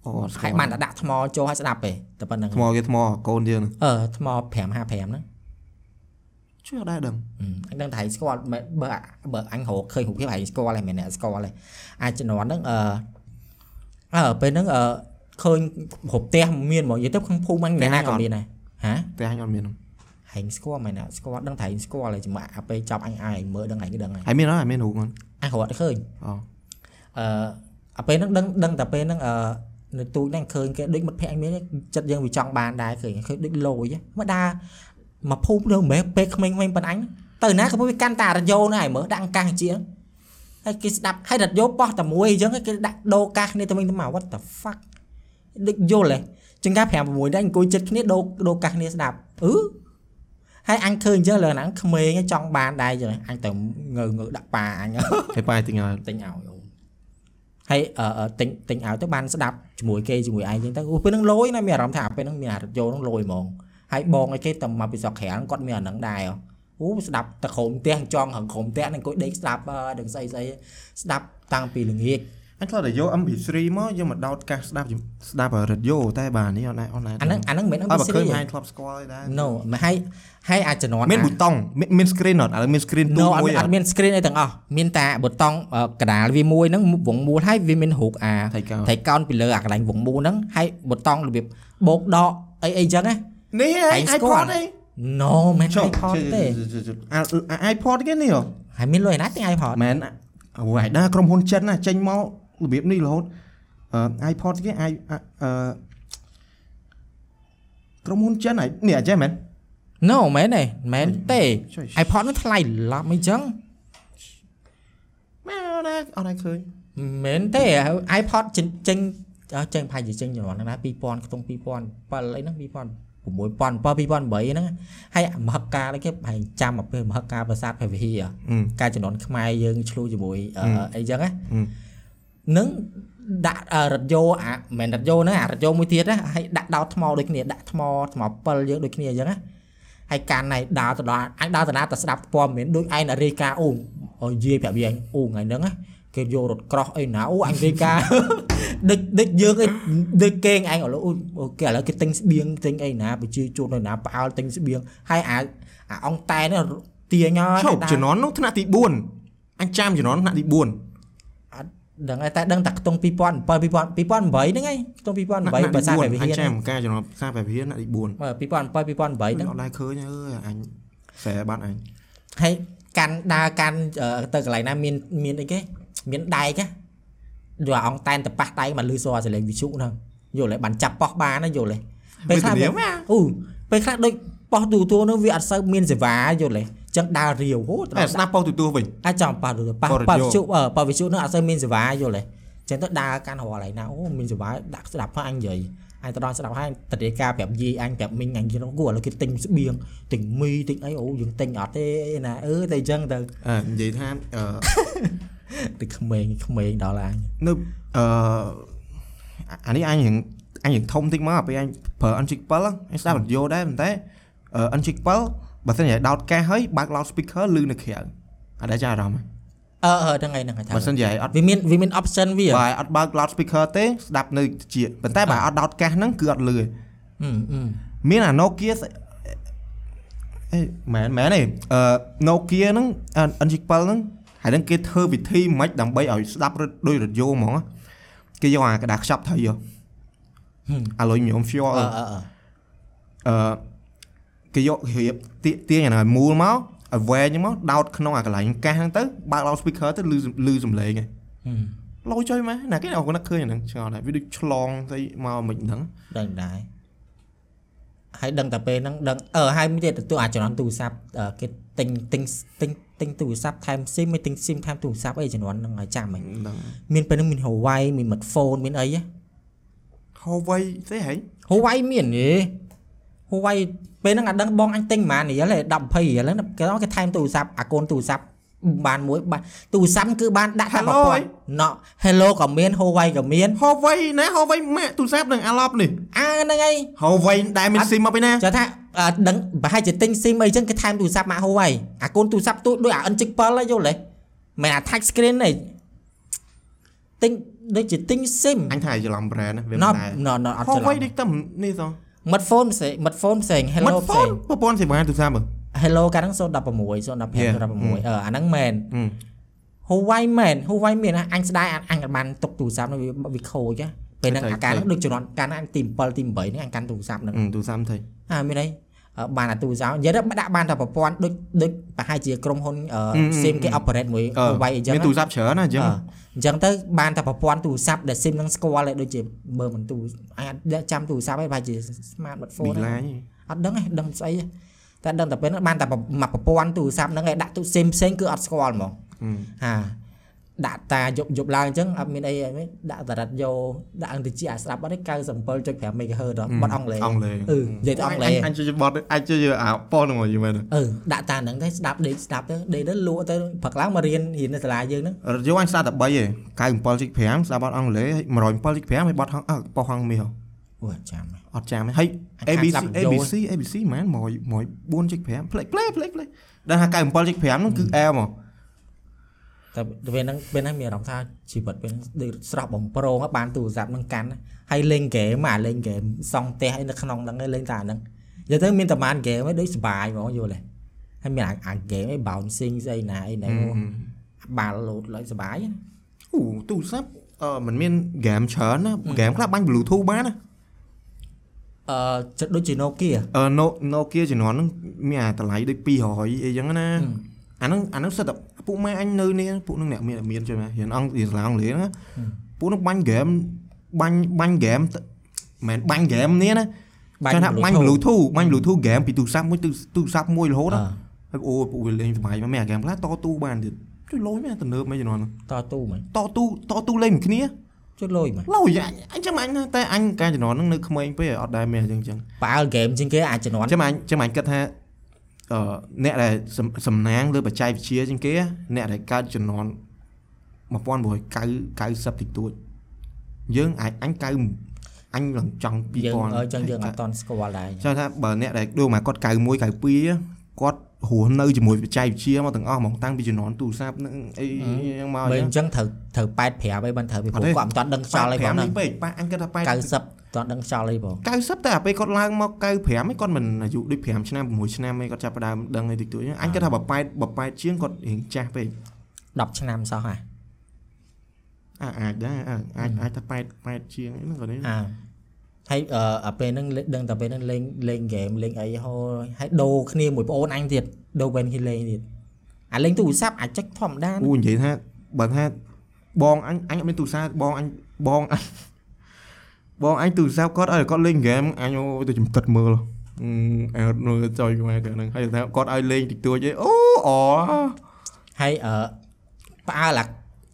អូអត់ស្គាហើយល់បានតែដាក់ថ្មចូលឲ្យស្ដាប់ទេតែប៉ុណ្្នឹងថ្មគេថ្មកូនយើងហ្នឹងអឺថ្ម555ហ្នឹង ជួយអត់ដែរដឹងអញដឹងតែហែងស្គាល់បើបើបើអញរកឃើញរូបភាពហែងស្គាល់ហើយមែនអ្នកស្គាល់ហើយអាចជំនាន់ហ្នឹងអឺអឺពេលហ្នឹងអឺឃើញរូបផ្ទះមានហ្មងនិយាយទៅក្នុងភូមិអញអ្នកណាក៏មានដែរហាតែអញអត់មានហ្នឹងហែងស្គាល់មែនណាស្គាល់ដឹងតែហែងស្គាល់ហើយចាំអាពេលចាប់អញអាយមើលដឹងហែងដឹងហើយហើយមានអត់ហើយមានរូបហ្នឹងអញរត់ឃើញអូអឺអាពេលហ្នឹងដឹងដឹងតែពេលហ្នឹងអឺនៅទូចហ្នឹងឃើញគេដូចមិត្តភក្តិអញមានចិត្តយើងវាចង់បានដែរឃើញឃើញដូចលយហ៎មកដើរ មកភូមិទៅមិនមែនពេលក្មេងៗប៉ុណ្ណអញទៅណាក៏វាកាន់តារយោណាឲ្យមើលដាក់អង្កាសជាងហើយគេស្ដាប់ហើយរត់យោបោះតែមួយអញ្ចឹងគេដាក់ដូរកាសគ្នាទៅវិញទៅមក what the fuck ដូចយល់ហ៎ចង្ការ5 6ដែរអង្គុយចិត្តគ្នាដូរដូរកាសគ្នាស្ដាប់អឺហើយអញឃើញអញ្ចឹងលើហ្នឹងក្មេងចង់បានដែរអញ្ចឹងអញទៅងើងើដាក់ប៉ាអញហើយប៉ាយទិញឲ្យទិញឲ្យអូហើយអឺអឺទិញទិញឲ្យទៅបានស្ដាប់ជាមួយគេជាមួយឯងចឹងទៅអូពេលហ្នឹងលយណាមានអារម្មណ៍ថាពេលហ្នឹងមានអារត់យោហ្នឹងលយហ្មង ហើយបងឲ្យគេទៅមកពីស្រុកក្រៅហ្នឹងគាត់មានអាហ្នឹងដែរអូស្ដាប់តែក្រុមផ្ទះចង់ហឹងក្រុមផ្ទះហ្នឹងអង្គុយដេកស្ដាប់អឺដឹងស្អីស្អីស្ដាប់តាំងពីល្ងាចអញខ្លះតែយក MP3 មកយកមកដោតកាសស្ដាប់ជំស្ដាប់រ៉ាឌីយ៉ូតែបាទនេះអត់ដែរអត់ដែរអាហ្នឹងអាហ្នឹងមិនមែនអត់បើ MP3 ឃើញទេហាញធ្លាប់ស្គាល់ឯដែរ No មិនហើយហើយអាចជំនាន់មានប៊ូតុងមានមាន screen អត់ឥឡូវមាន screen ទូ No អត់មួយមានអត់មាន screen អីទាំងអស់មានតែប៊ូតុងអឺកដាលវាមួយហ្នឹងវងមូលហើយវាមានរូបអាថៃកោថៃកោនពីលើអាកន្លែងវងមូលហ្នឹងហើយប៊ូតុងរបៀបបូកដកអីអីចឹងណា នេះឯឯងងស្គាល់ iPod ឯង No មិនចុះ iPod ទេអា iPod គេនេះហ៎ហើយមានលុយណាទិញ iPod មែនអូយណាក្រុមហ៊ុនចិនណាចេញមករបៀបនេះរហូតអឺ iPod គេអាយអឺក្រុមហ៊ុនចិនហ្នឹងនេះអញ្ចឹងមែន No មែនទេមែនទេចុះ iPod ហ្នឹងថ្លៃឡប់អីចឹងមែនអត់ដែរអត់ដែរឃើញមែនទេ iPod ចេញចេញអឺចេញប្រហែលជាចេញជំនាន់ហ្នឹងណា2000ខ្ទង់2007អីហ្នឹង2000 6000 2008ហ្នឹងហើយមហិការអីគេប្រហែលចាំមកពេលមហិការប្រាសាទភវហីហ៎អឺការជំនាន់ខ្មែរយើងឆ្លុះជាមួយអឺហឹមអីចឹងណាហឹមនឹងដាក់អឺរថយោអាមិនមែនរថយោណាអារថយោមួយទៀតណាហើយដាក់ដោតថ្មដូចគ្នាដាក់ថ្មថ្មពិលយើងដូចគ្នាអញ្ចឹងណាហើយកាន់ណៃដើរទៅដល់អញដើរទៅណាទៅស្ដាប់ព័ត៌មានដូចឯងណារាយការណ៍អូអូនិយាយប្រាប់យើងអូថ្ងៃហ្នឹងណា គេយករថក្រោះអីណាអូអញរាយការណ៍ដូចដូចយើងអីដូចគេងឯងឥឡូវអូអូគេឥឡូវគេទិញស្បៀងទិញអីណាប្រជាជននៅណាផ្អើលទិញស្បៀងហើយអាអាអងតែនេះទាញហើយឈប់ដើរជំនាន់នោះថ្នាក់ទី4អញចាំជំនាន់ថ្នាក់ទី4អត់ដឹងហើយតែដឹងតែខ្ទង់2007 2000 2008ហ្នឹងហើយខ្ទង់2008បើសាបែបវិអហាញរចាំការជំនាន់សាបែបវិហារថ្នាក់ទី4 2007 2008ហ្នឹងអត់ដែរឃើញអើយអញស្រែបាត់អញហើយកាន់ដើរកាន់អឺទៅកន្លែងណាមានមានអីគេ មានដែកណាយកអងតែនទៅប៉ះដែកមកលឺសរសលេងវិទ្យុហ្នឹងយល់ហើយបានចាប់ប៉ោះបានណាយល់ហើយពេលខ្លះវាវាអូពេលខ្លះដូចប៉ោះទូទួលនោះវាអត់សូវមានសេវាយល់ហើយចឹងដើររាវហូត្រតែស្ដាប់ប៉ុស្តិ៍ទូទួវិញអាចចង់ប៉ះទូទៅប៉ះប៉ោះរថប៉ះយន្តវិទ្យុអឺប៉ះវិទ្យុនោះអត់សូវមានសេវាយល់ហើយចឹងទៅដើរកាន់រាល់កន្លែងណាអូមានសេវាដាក់ស្ដាប់ផងអញនិយាយអញទៅដល់ស្ដាប់ហើយតតិការប្រាប់យាយអញប្រាប់មីងអញគេគួរឥឡូវគេទិញស្បៀងទិញមីទិញអីអូយើងទិញអត់ទេណាអឺតែចឹងទៅអើនិយាយថាអឺ ទៅក្មេងក្មេងដល់អញនៅអឺអានេះអញរៀងអញរៀងធំតិចមកពេលអញប្រើ N7 ហ្នឹងអញស្ដាប់រឌីយ៉ូដែរប៉ុន្តែអឺ N7 បើសិនជាដោតកាសហើយបើក loud speaker ឮនៅក្រៅអត់ដែរចាអារម្មណ៍អឺអឺហ្នឹងហើយហ្នឹងហើយថាបើសិនជាអត់វាមានវាមាន option វាបើអត់បើក loud speaker ទេស្ដាប់នៅជាប៉ុន្តែបើអត់ដោតកាសហ្នឹងគឺអត់ឮទេអឺអឺមានអា Nokia ស្អេមែនមែនទេអឺ Nokia ហ្នឹង N7 ហ្នឹង ហើយនឹងគេធ្វើវិធីមិនខ្មិចដើម្បីឲ្យស្ដាប់ដូចរឌីយ៉ូហ្មងគេយកអាกระดาษខ្ចប់ថៃយកអាលុយញោម fuel អឺអឺអឺ អឺគេយករៀបទាទាញអាហ្នឹងឲ្យមូលមកឲ្យវែងហ្នឹងមកដោតក្នុងអាកន្លែងកាសហ្នឹងទៅបើក loud speaker ទៅលឺលឺសំឡេងឯងលុយចុយម៉ែណាគេអត់គាត់ឃើញអាហ្នឹងឆ្ងល់ដែរវាដូចឆ្លងទៅមកមិនហ្នឹង ដឹងដែរហើយដឹងតែពេលហ្នឹងដឹងអឺហើយមានទៀតទទួលអាចចំណន់ទូរស័ព្ទអឺគេទិញទិញទិញ ទិញទូរស័ព្ទថែម SIM មិនទិញ SIM ថែមទូរស័ព្ទអីចំណន់ហ្នឹងឲ្យចាំហីហ្នឹងមានពេលហ្នឹងមាន Huawei មាន Smartphone មានអីហ៎ហៅវៃទេហី Huawei មានហេ Huawei ពេលហ្នឹងអត់ដឹងបងអញទិញប៉ុន្មានរៀលទេ10 20រៀលហ្នឹងគេគេថែមទូរស័ព្ទអាកូនទូរស័ព្ទ បានមួយបានទូរស័ព្ទគឺបានដាក់តែប្រព័ន្ធណោ Hello ក៏មាន Huawei ក៏មាន Huawei ណា Huawei ម៉ាក់ទូរស័ព្ទនឹងអាឡប់នេះអាហ្នឹងហើយ Huawei ដែលមាន SIM មកពីណាចង់ថាអឺដឹងប្រហែលជាទិញ SIM អីចឹងគេថែមទូរស័ព្ទម៉ាក Huawei អាកូនទូរស័ព្ទទូដូចអា N7 ហ្នឹងយល់ទេមិនអា touch screen ទេទិញដូចជាទិញ SIM អញថាច្រឡំ brand ណាវាណមិនត់ដែរណត់ណត់អត់ច្រឡំ Huawei នេះតែនេះសោះមិត្ត phone ផ្សេងមិត្ត phone ផ្សេង Hello មាត់ផ្សេង phone ប្រព័ន្ធសេវាទូរស័ព្ទហ៎ Hello កាលហ្នឹង016 015 Yeah. 016អឺអាហ្នឹងមែនហឹម Huawei មែន Huawei មានណាអញស្ដាយអញអញក៏បានទុកទូរស័ព្ទនោះវាវាខូចហ៎ពេលហ្នឹងតែអាការហ្នឹងតែដូចជំនាន់កាលហ្នឹងអញទី7ទី8ហ្នឹងអញកាន់ទូរស័ព្ទហ្នឹងហឹមទូរស័ព្ទថៃអើមានអីអឺបានអាទូរស័ព្ទនិយាយទៅដាក់បានតែប្រព័ន្ធដូចដូចប្រហែលជាក្រុមហ៊ុនអឺអឺ SIM គេអឺ operate មួយអឺ Huawei អញ្ចឹងមានទូរស័ព្ទច្រើនណាអញ្ចឹងអឺអញ្ចឹងទៅបានតែប្រព័ន្ធទូរស័ព្ទដែល SIM ហ្នឹងស្គាល់ឯដូចជាបើមិនទូអញអាចចាំទូរស័ព្ទឯងប្រហែលជា smart ប៊ី phone ឡាញអត់ដឹងឯងដឹងស្អីទេ តែដឹងតែពេលហ្នឹងបានតែមួយប្រព័ន្ធទូរស័ព្ទហ្នឹងឯងដាក់ទូ SIM ផ្សេងគឺអត់ស្គាល់ហ្មងហឹមហាដាក់តាយប់យប់ឡើងអញ្ចឹងអត់មានអីអីទេដាក់តារ៉ាត់យកដាក់អង្គតិចអាស្ដាប់បាត់នេះ97.5 MHz ដល់បាត់អង់គ្លេសអង់គ្លេសអឺនិយាយទៅអង់គ្លេសអញជួយបត់អញជួយអាប៉ុនមកយីមែនអឺដាក់តាហ្នឹងទៅស្ដាប់ដេកស្ដាប់ទៅដេកទៅលក់ទៅព្រឹកឡើងមករៀនរៀននៅសាលាយើងហ្នឹងយកអញស្ដាប់តែ3ឯង97.5ស្ដាប់បត់អង់គ្លេស107.5ហើយបត់ហងអើបោះហងមាសអូអត់ចាំទេ អត់ចាំទេហើយអញខាត ABC ស្ដាប់យល់ ABC ABC ហ្មង104.5ផ្លេចផ្លេចផ្លេចផ្លេចដល់ថា97.5ហ្នឹងគឺ L មកតែពេលហ្នឹងពេលហ្នឹងមានអារម្មណ៍ថាជីវិតពេលហ្នឹងដូចស្រស់បំប្រងហើយបានទូរស័ព្ទហ្នឹងកាន់ហើយលេងហ្គេមអាលេងហ្គេមសង់ផ្ទះអីនៅក្នុងហ្នឹងឯងលេងតែអាហ្នឹងនិយាយទៅមានតែបានហ្គេមឯងដូចសុបាយហ្មងយល់ទេហើយមានអាអាហ្គេមឯង bouncing ស្អីណាអីណាបាល់លោតឡើយសុបាយណាអូទូរស័ព្ទអឺมันមានហ្គេមច្រើនណាហ្គេមខ្លះបាញ់ Bluetooth បានណា អឺចិត្តដូចជា Nokia អឺ No Nokia ជំនាន់ហ្នឹងមានអាតម្លៃដូច200អីចឹងណាអាហ្នឹងអាហ្នឹងសិតតែពួកម៉ែអញនៅនេះពួកហ្នឹងអ្នកមានមានជួយមែនរៀនអង្គរៀនសាលាអង់គ្លេសណាពួកហ្នឹងបាញ់ហ្គេមបាញ់បាញ់ហ្គេមមិនបាញ់ហ្គេមនេះណាចាំថាបាញ់ Bluetooth បាញ់ Bluetooth ហ្គេមពីទូរស័ព្ទមួយទៅទូរស័ព្ទមួយរហូតណាហើយអូពួកវាលេងសម័យមកមានអាហ្គេមខ្លះតទូបានទៀតជួយលុយមែនទំនើបមែនជំនាន់ហ្នឹងតទូមិនតទូតទូលេងមួយគ្នា ជួយលុយមិនលុយអញអញចាំអញណាតែអញកាលជំនាន់ហ្នឹងនៅក្មេងពេកអត់ដែរមានអញ្ចឹងអញ្ចឹងប៉ាល់ហ្គេមជាងគេអាចជំនាន់ចាំអញចាំអញគិតថាអឺអ្នកដែលសំសំណាងលើបច្ចេកវិទ្យាជាងគេអ្នកដែលកើតជំនាន់1990តិចតួចយើងអាចអញ90អញឡើងចង់យើង2000អឺចឹងយើងអត់តន់ស្គាល់ដែរចាំថាបើអ្នកដែលដូចមកគាត់91 92 គាត់រស់នៅជាមួយបច្ចេកវិទ្យាមកទាំងអស់ហ្មងតាំងពីជំនាន់ទូរស័ព្ទនឹងអីហ្នឹងមកបើអអញ្ចឹងញ្ចឹងត្រូវត្រូវ85អីបានត្រូវពីព្រោះអត់ទេគាត់មិនតន់ដឹងខ្យល់អីផង85ហ្នឹងនេះពេកប៉ាអញគិតថាប៉ា90តន់ដឹងខ្យល់អីផង90តែអាពេលគាត់ឡើងមក95ឯងគាត់មិនអាយុដូច5ឆ្នាំ6ឆ្នាំឯងគាត់ចាប់ផ្ដើមដឹងអីតិចតួចអញគិតថាបើប៉ែតបើប៉ែតជាងគាត់រៀងចាស់ពេក10ឆ្នាំសោះហ่ะអាអាចដែរអើអាចអាចថាប៉ែតប៉ែតជាងអីហ្នឹងគាត់នេះអើ ហើយអឺអាពេលហ្នឹងលេដឹងតែពេលហ្នឹងលេងលេងហ្គេមលេងអីហូរហើយដូរគ្នាមួយប្អូនអញទៀតដូរវិញហ៊ីលេងទៀតអាលេងទូរស័ព្ទអាចចុចធម្មតាអូនិយាយថាបើថាបងអញអញអត់មានទូរស័ព្ទបងអញបងអញបងអញទូរស័ព្ទគាត់ឲ្យគាត់លេងហ្គេមអញអូទៅជំតិតមើលអឺអើនៅចុយខ្មែរទៅហ្នឹងហើយថាគាត់ឲ្យលេងតិចតួចអីអូអហើយអឺផ្អើលអា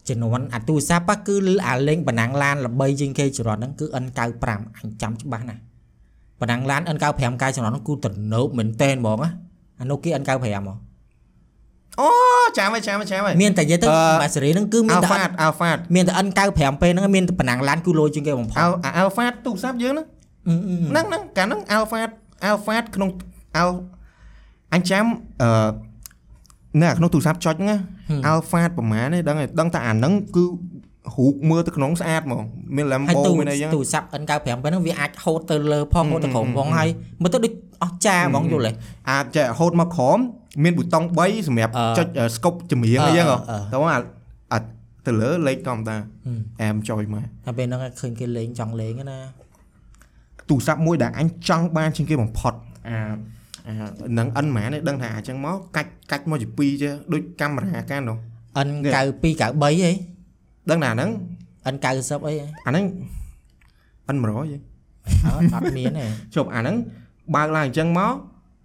ជំនាន់អាទូរស័ព្ទគឺអាលេងបណ្ណាំងឡានល្បីជាងគេជំនាន់ហ្នឹងគឺ N95 អញចាំច្បាស់ណាស់បណ្ណាំងឡាន N95 កាយជំនាន់ហ្នឹងគឺទំនើបមែនតើហ្មងណាអា Nokia N95 ហ្មងអូចាំហើយចាំហើយចាំហើយមានតែនិយាយទៅអឺបាសេរីហ្នឹងគឺមានតែ Alpha Alpha មានតែ N95 ពេលហ្នឹងមានតែបណ្ណាំងឡានគឺលុយជាងគេបំផុត Al Alpha ទូរស័ព្ទយើងហ្នឹងអឺអឺហ្នឹងហ្នឹងកាលហ្នឹង Alpha Alpha ក្នុង Al អញចាំអឺនៅក្នុងទូរស័ព្ទចុចហ្នឹង Alpha ប្រហែលនេះដឹងហើយដឹងតែអាហ្នឹងគឺរូបមើលទៅក្នុងស្អាតហ្មងមានហើយ Lambo ទូមានអីចឹងទូរស័ព្ទ N95 ពេលហ្នឹងវាអាចហូតទៅលើផងហូតទៅក្រោមផងហើយមើលទៅដូចអស់ចាហ្មងយល់ទេអាចចេះហូតមកក្រោមមានប៊ូតុង3សម្រាប់អឺចុច scope ចម្រៀងអីចឹងហ៎អឺអឺតែអាអាទៅលើលេខធម្មតាហឹមអែមចុយមកតែពេលហ្នឹងឃើញគេលេងចង់លេងណាទូរស័ព្ទមួយដែលអញចង់បានជាងគេបំផុតអាអា នឹងអិនហ្មងនេះដឹងថាអញ្ចឹងមកកាច់កាច់មកជា2ចេះដូចកាមេរ៉ាកាននោះ N92 93ហីដឹងថាហ្នឹង N90 អីហ៎អាហ្នឹងអិន100ហីអត់អត់មានទេជប់អាហ្នឹងបើកឡើងអញ្ចឹងមក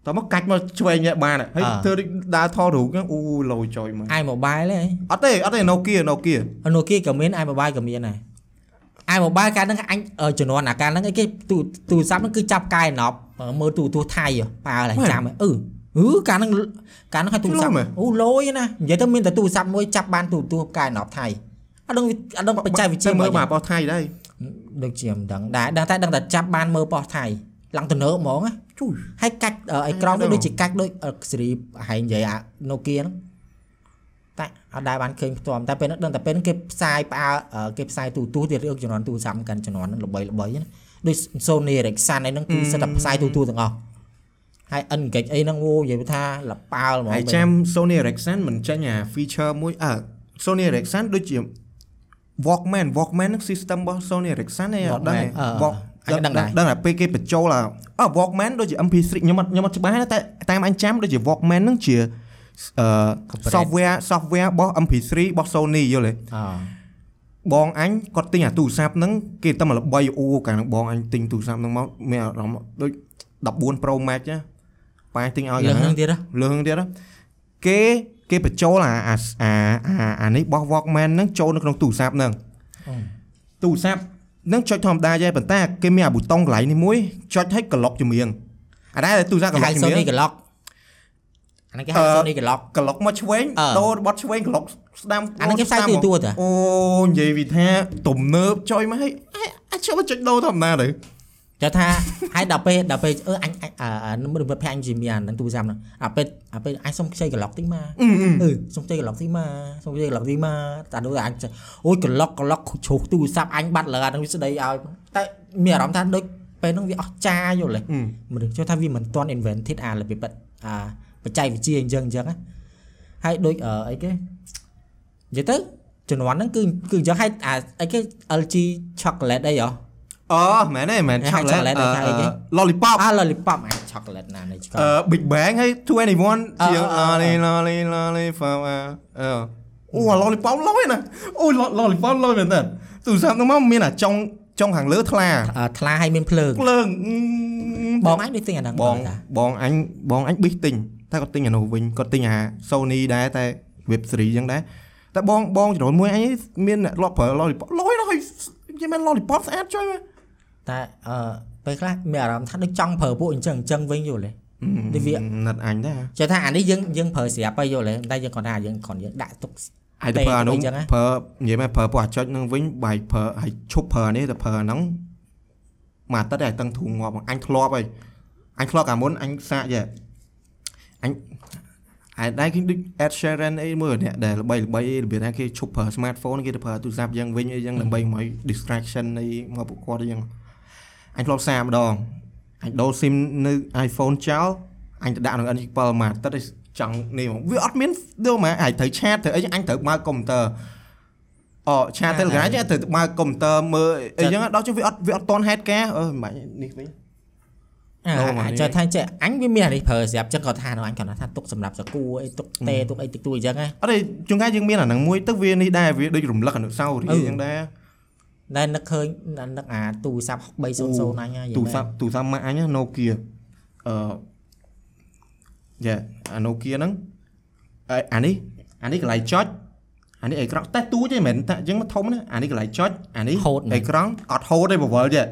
តោះមកកាច់មកឆ្វេងនេះបានហើយអ่าធ្វើដូចដើរថតរូបហ្នឹងអូលយចុយមក iMobile ហីអត់ទេអត់ទេ Nokia Nokia Nokia ក៏មាន iMobile ក៏មានដែរ iMobile កាលហ្នឹងអញអឺជំនាន់អាកាលហ្នឹងអីគេទូទូរស័ព្ទហ្នឹងគឺចាប់កាយណប់បើ មើលទូទស្សន៍ថៃហ៎ប៉ាឡើងមែនចាំហ៎អឺអឺកាលហ្នឹងកាលហ្នឹងឲ្យទូរស័ព្ឆ្លុំហ៎ទអូលយណានិយាយទៅមានតែទូរស័ព្ទមួយចាប់បានទូទស្សន៍កែណប់ថៃអត់ដឹងវាអត់ដឹងបច្ចេកវិទ្យាមើលហ្មកបោះថៃដែរដូចជាមិនដឹងដែរដឹងតែដឹងតែចាប់បានមើលប៉ុស្តិ៍ថៃឡើងទៅនើហ្មងណាជួយហើយកាច់អឺអេក្រង់ដឹងដូចជាកាច់ដូចអឺស៊េរីហែងនិយាយអា Nokia ហ្នឹងតែអត់ដែរបានឃើញផ្ទាល់តែពេលហ្នឹងដឹងតែពេលហ្នឹងគេផ្សាយផ្អើអឺគេផ្សាយទូរទស្សន៍ទៀតរឿងជំនាន់ទូរស័ព្ទកាន់ជំនាន់ហ្នឹងល្បីល្បីណា ដូច Sony Ericsson អីហ្នឹងគឺសិតតែផ្សាយទូរទស្សន៍ទាំងអស់ហើយ Engage អីហ្នឹងអូនិយាយថាលប៉ាល់ហ្មងហើយចាំ Sony Ericsson មិនចេញអា feature មួយអើ Sony Ericsson ដូចជា Walkman Walkman ហ្នឹង system របស់ Sony Ericsson ឯងអត់ដឹងទេ Walk អញដឹងដែរដឹងតែពេលគេបញ្ចូលអាអឺ Walkman ដូចជា MP3 ខ្ញុំអត់ខ្ញុំអត់ច្បាស់ទេតែតាមអញចាំដូចជា Walkman ហ្នឹងជាអឺ Corporate software software របស់ MP3 របស់ Sony យល់ទេអ បងអញគាត់ទិញអាទូរស័ព្ទហ្នឹងគេតែមកល្បីអូកាលហ្នឹងបងអញទិញទូរស័ព្ទហ្នឹងមកមានអារម្មណ៍ដូច14 Pro Max ណាប៉ាទិញឲ្យលើកាលហ្នឹងហ្នឹងទៀតហ៎លើហ្នឹងទៀតណាគេគេបញ្ចូលអាអាអាអាអានេះរបស់ Walkman ហ្នឹងចូលនៅក្នុងទូរស័ព្ទហ្នឹងទូរស័ព្ទហ្នឹងចុចធម្មតាទេប៉ុន្តែគេមានអាប៊ូតុងកន្លែងនេះមួយចុចឲ្យក្លុកចម្រៀងអាដែរទូរស័ព្ទគេក្លុហៅកចម្រៀ Sony ង Glock អា ហ្នឹងគេហៅអឺ Sony Glock ក្លុកមកឆ្វេងអឺដូរបត់ឆ្វេងក្លុកស្ដាំអាហ្នឹងគេផ្សាយទូរទស្សន៍ហ៎អូនិយាយវិថាទំនើបចុយមកឲ្យអាចអាចចូលមកចុចដូរធម្មតាទៅចុះថាហើយដល់ពេលដល់ពេលអឺអញអញអឺអឺមើលភ័យអញជាមានអាហ្នឹងទូរស័ព្ទហ្នឹងអាពេលអាពេលអញសុំខ្ចីក្លុកតិចមកអឺអឺអឺសុំខ្ចីក្លុកតិចមកសុំខ្ចីក្លុកតិចមកតែដូចអញចេះអូយក្លុកក្លុកជ្រុះទូរស័ព្ទអញបាត់លើអាហ្នឹងវាស្ដីឲ្យតែមានអារម្មណ៍ថាដូចពេលហ្នឹងវាអស់ចាយល់ទេអឺមនុស្សចុះថាវាមិនទាន់ invented អារបៀបបិទអា បច្ចេកវិទ្យាអញ្ចឹងអញ្ចឹងណាហើយដូចអឺអីគេនិយាយទៅជំនាន់ហ្នឹងគឺគឺអញ្ចឹងហើយអាអីគេ LG chocolate អីហ៎អូមែនទេមែនហៅ chocolate chocolate ហៅអីគេ lollipop អា lollipop អា chocolate ណានៃឆ្កល់អឺ Big Bang ហើយ21អឺជាងអឺអឺ lolly lolly lolly from អឺអូអា lollipop លយណាអូ lo- lollipop លយមែនតើទូរស័ព្ទហ្នឹងមកមានអាចុងចុងខាងលើថ្លាអឺថ្លាឲ្យមានភ្លើងភ្លើងអឺបងអញដូចទិញអាហ្នឹងបងតាបងអញបងអញប៊ីសទិញ តែគាត់ទិញអានោះវិញគាត់ទិញអា Sony ដែរតែ Web 3អញ្ចឹងដែរតែបងបងចំនួនមួយអញមានអ្នកលក់ប្រើ lollipop លយណាស់ហើយនិយាយមែន lollipop ស្អាតចុយមើលតែអឺពេលខ្លះមានអារម្មណ៍ថាដូចចង់ប្រើពួកអញ្ចឹងអញ្ចឹងវិញយល់ទេនេះវាណាត់អញដែរចេះថាអានេះយើងយើងប្រើស្រាប់ទៅយល់ទេតែយើងគាត់ថាយើងគ្រាន់យើងដាក់ទុកហើយទៅប្រើអានោះអីចឹងណាប្រើនិយាយមែនប្រើពួកអាចុចនឹងវិញបាយប្រើហើយឈប់ប្រើអានេះទៅប្រើអាហ្នឹងមួយអាទិត្យឲ្យតឹងធូរងាប់អញធ្លាប់ហើយអញធ្លាប់កាលមុនអញសាកយេ អញហើយដែរគេដូច Ed Sheeran អីមួយអ្នកដែលល្បីល្បីរបៀបថាគេឈប់ប្រើ smartphone គេទៅប្រើទូរស័ព្ទយ៉ាងវិញអីចឹងដើម្បីមកឲ្យ distraction អីមកពួកគាត់អីចឹងអញធ្លាប់សាកម្ដងអញដូរ SIM នៅ iPhone ចោលអញទៅដាក់ក្នុង N7 មួយអាទិត្យឲ្យចង់នេះហ្មងវាអត់មានដូចមកអាចត្រូវឆាតត្រូវអីចឹងអញត្រូវបើកកុំព្យូទ័រអូឆាត Telegram ចឹងត្រូវបើកកុំព្យូទ័រមើលអីចឹងដល់ចុះវាអត់វាអត់តន់ហេតុការអឺមិនបាច់នេះវិញ អាដូរមកនេះចេះថាចេះអញវាមានអានេះប្រើស្រាប់ចឹងគាត់ថានោះអញគាត់ថាទុកសម្រាប់សកួរអីទុកទេទុកអីតិចតួចអញ្ចឹងណាអត់ទេជួនកាលយើងមានអាហ្នឹងមួយទៅវានេះដែរវាដូចរំលឹកអនុស្សាវរីយ៍អឺអញ្ចឹងដែរតែនឹកឃើញនឹកអាទូរស័ព្ទ300អញហ្នឹងទូរស័ព្ទទូរស័ព្ទម៉ាក់អញណា Nokia អឺយ៉ាអា Nokia ហ្នឹងអឺអានេះអានេះកន្លែងចុចអានេះអេក្រង់តែទូចទេមិនមែនតែអញ្ចឹងមកធំណាអានេះកន្លែងចុចអានេះហូតមែនអេក្រង់អត់ហូតទេបវលចេះ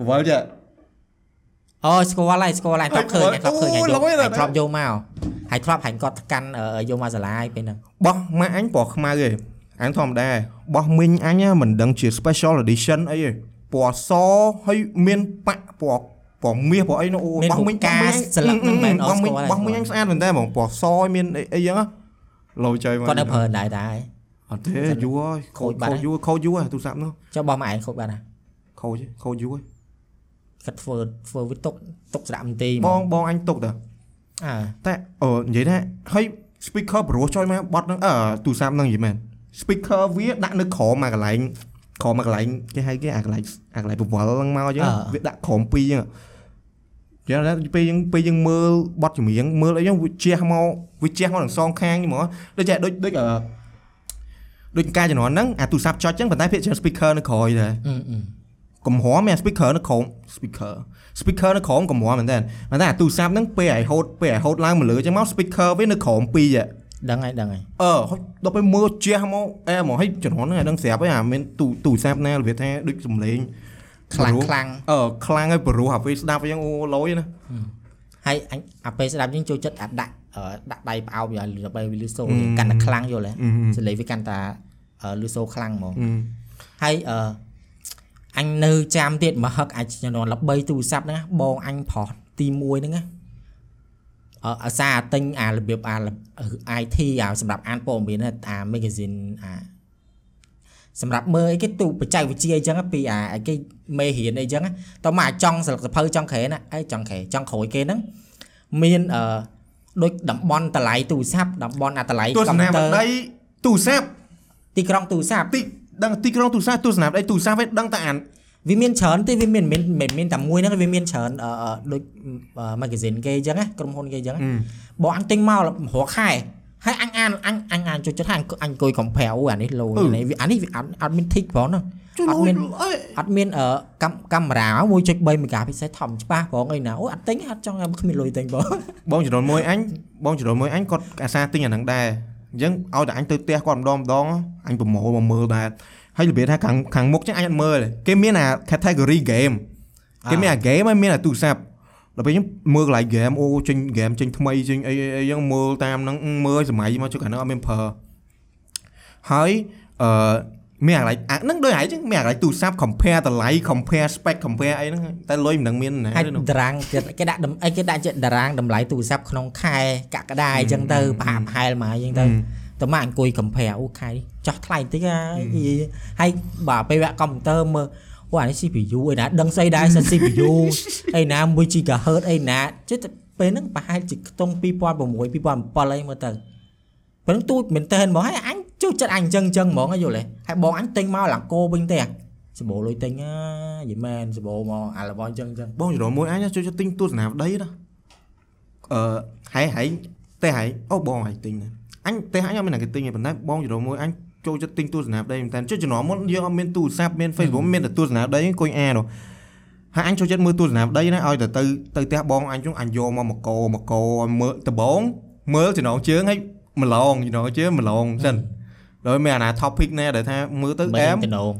បវលចេះ អូស្គាល់ហើយស្គាល់ហើយធ្លាប់ឃើញហើយធ្លាប់ឃើញអូហើយយយកល្បីណាស់ហើយធ្លាប់យកមកហើយធ្លាប់ហាញ់គាត់កាន់អឺយកមកសាលាឲ្យពេលហ្នឹងបោះម៉ាក់អញពណ៌ខ្មៅឯងអញធម្មតាបោះមីងអញណាមិនដឹងជា special edition អីទេពណ៌សហើយមានប៉ាក់ពណ៌ពណ៌មាសពណ៌អីនោះអូមានបោះមីងរូបការស្លឹកហ្នឹងមែនអបោះត់ស្មីងគាល់ហើយបោះមីងអញស្អាតមែនតើហ្មងពណ៌សមានអីអីចឹងណាលោចចុយមកគាត់នៅប្រើដែរដែរអត់ទេយូរហើយខូចបាត់ខូចយូរខូចយូរហើយទូរស័ព្ទនោះចុះបោះមកឯងខូចបាត់ណាខូចខូចយូរហើយ គាត់ធ្វើធ្វើវាទុកទុកស្រាប់មន្ទីរបងបងអញទុកតើអើតែអូនិយាយថាហើយ speaker ប្រួសចុយមកបត់ហ្នឹងអឺទូរស័ព្ទហ្នឹងនិយាយមែន speaker វាដាក់នៅក្រោមមកកន្លែងក្រោមមកកន្លែងគេហៅគេអាកន្លែងអាកន្លែងពវល់ហ្នឹងមកអញ្ចឹងវាដាក់ក្រោមពីរអញ្ចឹងយ៉ាងណាពេលយើងពេលយើងមើលបត់ចម្រៀងមើលអីហ្នឹងវាជះមកវាជះមកទាំងសងខាងហ្មងដូចចេះដូចដូចអឺដូចការជំនាន់ហ្នឹងអាទូរស័ព្ទចុចអញ្ចឹងប៉ុន្តែភាគច្រើន speaker នៅក្រោយដែរអឺអឺ កំហរមាន speaker នៅក្រោម speaker speaker នៅក្រោមកំហរមែនតើប៉ុន្តែអាទូរស័ព្ទហ្នឹងពេលឲ្យហូតពេលឲ្យហូតឡើងមកលើអញ្ចឹងមក speaker វានៅក្រោមពីរហ៎ដឹងហើយដឹងហើយអឺហើយដល់ពេលមើលជះមកអែមកឲ្យជំនាន់ហ្នឹងឲ្យដឹងស្រាប់ហើយអាមានទូទូរស័ព្ទណារបៀបថាដូចសំឡេងខ្លាំងខ្លាំងអឺខ្លាំងហើយព្រោះអាពេលស្ដាប់អញ្ចឹងអូលយណាហើយអញអាពេលស្ដាប់យើងចូលចិត្តអាដាក់អឺដាក់ដៃផ្អោបយ៉ាងដើម្បីវាលឺសូរកាន់តែខ្លាំងយល់ហ៎សលេងវាកាន់តែអឺលឺសូរខ្លាំងហ្មងហើយអឺ អញនៅចាំទៀតមកហឹកអាចជំនាន់ល្បីទូរស័ព្ទហ្នឹងណាបងអញប្រុសទី1ហ្នឹងណាអឺអាសាទិញអារបៀបអា IT អាសម្រាប់អានព័ត៌មានណាអា magazine អាសម្រាប់មើលអីគេទូបច្ចេកវិទ្យាអីចឹងណាពីអាអីគេមេរៀនអីចឹងណាតោះមកអាចចង់ស្លឹកសភៅចង់ក្រែណាអីចង់ក្រែចង់ក្រួយគេហ្នឹងមានអឺដូចតំបន់តម្លៃទូរស័ព្ទតំបន់អាតម្លៃទស្សនាវដ្ដីទូរស័ព្ទទីក្រុងទូរស័ព្ទទី ដឹងទីក្រុងទូរស័ព្ទទស្សនាវដ្ដីទូរស័ព្ទវិញដឹងតែអានវាមានច្រើនទេវាមានមិនមែនមានតែមួយហ្នឹងវាមានច្រើនអឺអឺដូច magazine គេអញ្ចឹងណាក្រុមហ៊ុនគេអញ្ចឹងណាបងអញទិញមករកខែហើយអញអានអញអញអានចូលចិត្តហើយអញអញអង្គុយ compare អូអានេះលោនេះវាអានេះវាអត់អត់មាន tick ផងហ្នឹងអត់មានអត់មានអឺកាំកាមេរ៉ា1.3 megapixel ធំច្បាស់ផងអីណាអូអត់ទិញអត់ចង់គ្មានលុយទិញបងបងចរលមួយអញបងចរលមួយអញគាត់អាសាទិញអាហ្នឹងដែរ អញ្ចឹងឲ្យតែអញទៅផ្ទះគាត់ម្ដងម្ដងអញប្រមូលមកមើលដែរហើយរបៀបថាខាងខាងមុខចឹងអញអត់មើលទេគេមានអា category game គេមានអា game ហើយមានអាទូរស័ព្ទដល់ពេលខ្ញុំមើលកន្លែង game អូចេញ game ចេញថ្មីចេញអីអីអីចឹងមើលតាមហ្នឹងមើលសម័យមកចុះកាលហ្នឹងអត់មានប្រើហើយអឺ មានអាកន្លែងអាហ្នឹងដូចហើយចឹងមានអាកន្លែងទូរស័ព្ទ compare តម្លៃ compare spec compare អីហ្នឹងតែលុយមិនដឹងមានណាហើយទេនោះតារាងគេដាក់អីគេដាក់ជាតារាងតម្លៃទូរស័ព្ទក្នុងខែកក្កដាអញ្ចឹងទៅប្រហាក់ប្រហែលមកអញ្ចឹងទៅតើមកអង្គុយ compare អូខែនេះចោះថ្លៃបន្តិចហើយហើយបើពេលវគ្គកុំព្យូទ័រមើលអូអានេះ CPU អីណាដឹងស្អីដែរសិន CPU អីណា 1 GHz អីណាចេះតែពេលហ្នឹងប្រហែលជាខ្ទង់2006 2007អីមើលទៅពេលហ្នឹងទូចមែនតើហ្មងហើយអញ ចូលចិត្តអញអញ្ចឹងអញ្ចឹងហ្មងយល់ទេហើយបងអញទិញមកឡើងគោវិញទេសបោលុយទិញណាយីមែនសបោមកអារបស់អញ្ចឹងអញ្ចឹងបងចរមួយអញចូលចិត្តទិញទស្សនាវដ្ដីណាអឺហើយហើយតែហើយអូបងហើយទិញណាអញតែអញអត់មានអ្នកគេទិញទេប៉ុន្តែបងចរមួយអញចូលចិត្តទិញទស្សនាវដ្ដីមែនតើចុះជំនាន់មុនយើងអត់មានទូរស័ព្ទមាន Facebook មានតែទស្សនាវដ្ដីអង្គុយអានហើយអញចូលចិត្តមើលទស្សនាវដ្ដីណាឲ្យទៅទៅទៅផ្ទះបងអញជុំអញយកមកមកកោមកកោឲ្យមើលដបងមើលចំណងជើងឲ្យម្លងចំណងជើងម្លងសិន ដោយមានអាណា topic ណែដែលថាមើលទៅមើអែលមតំណង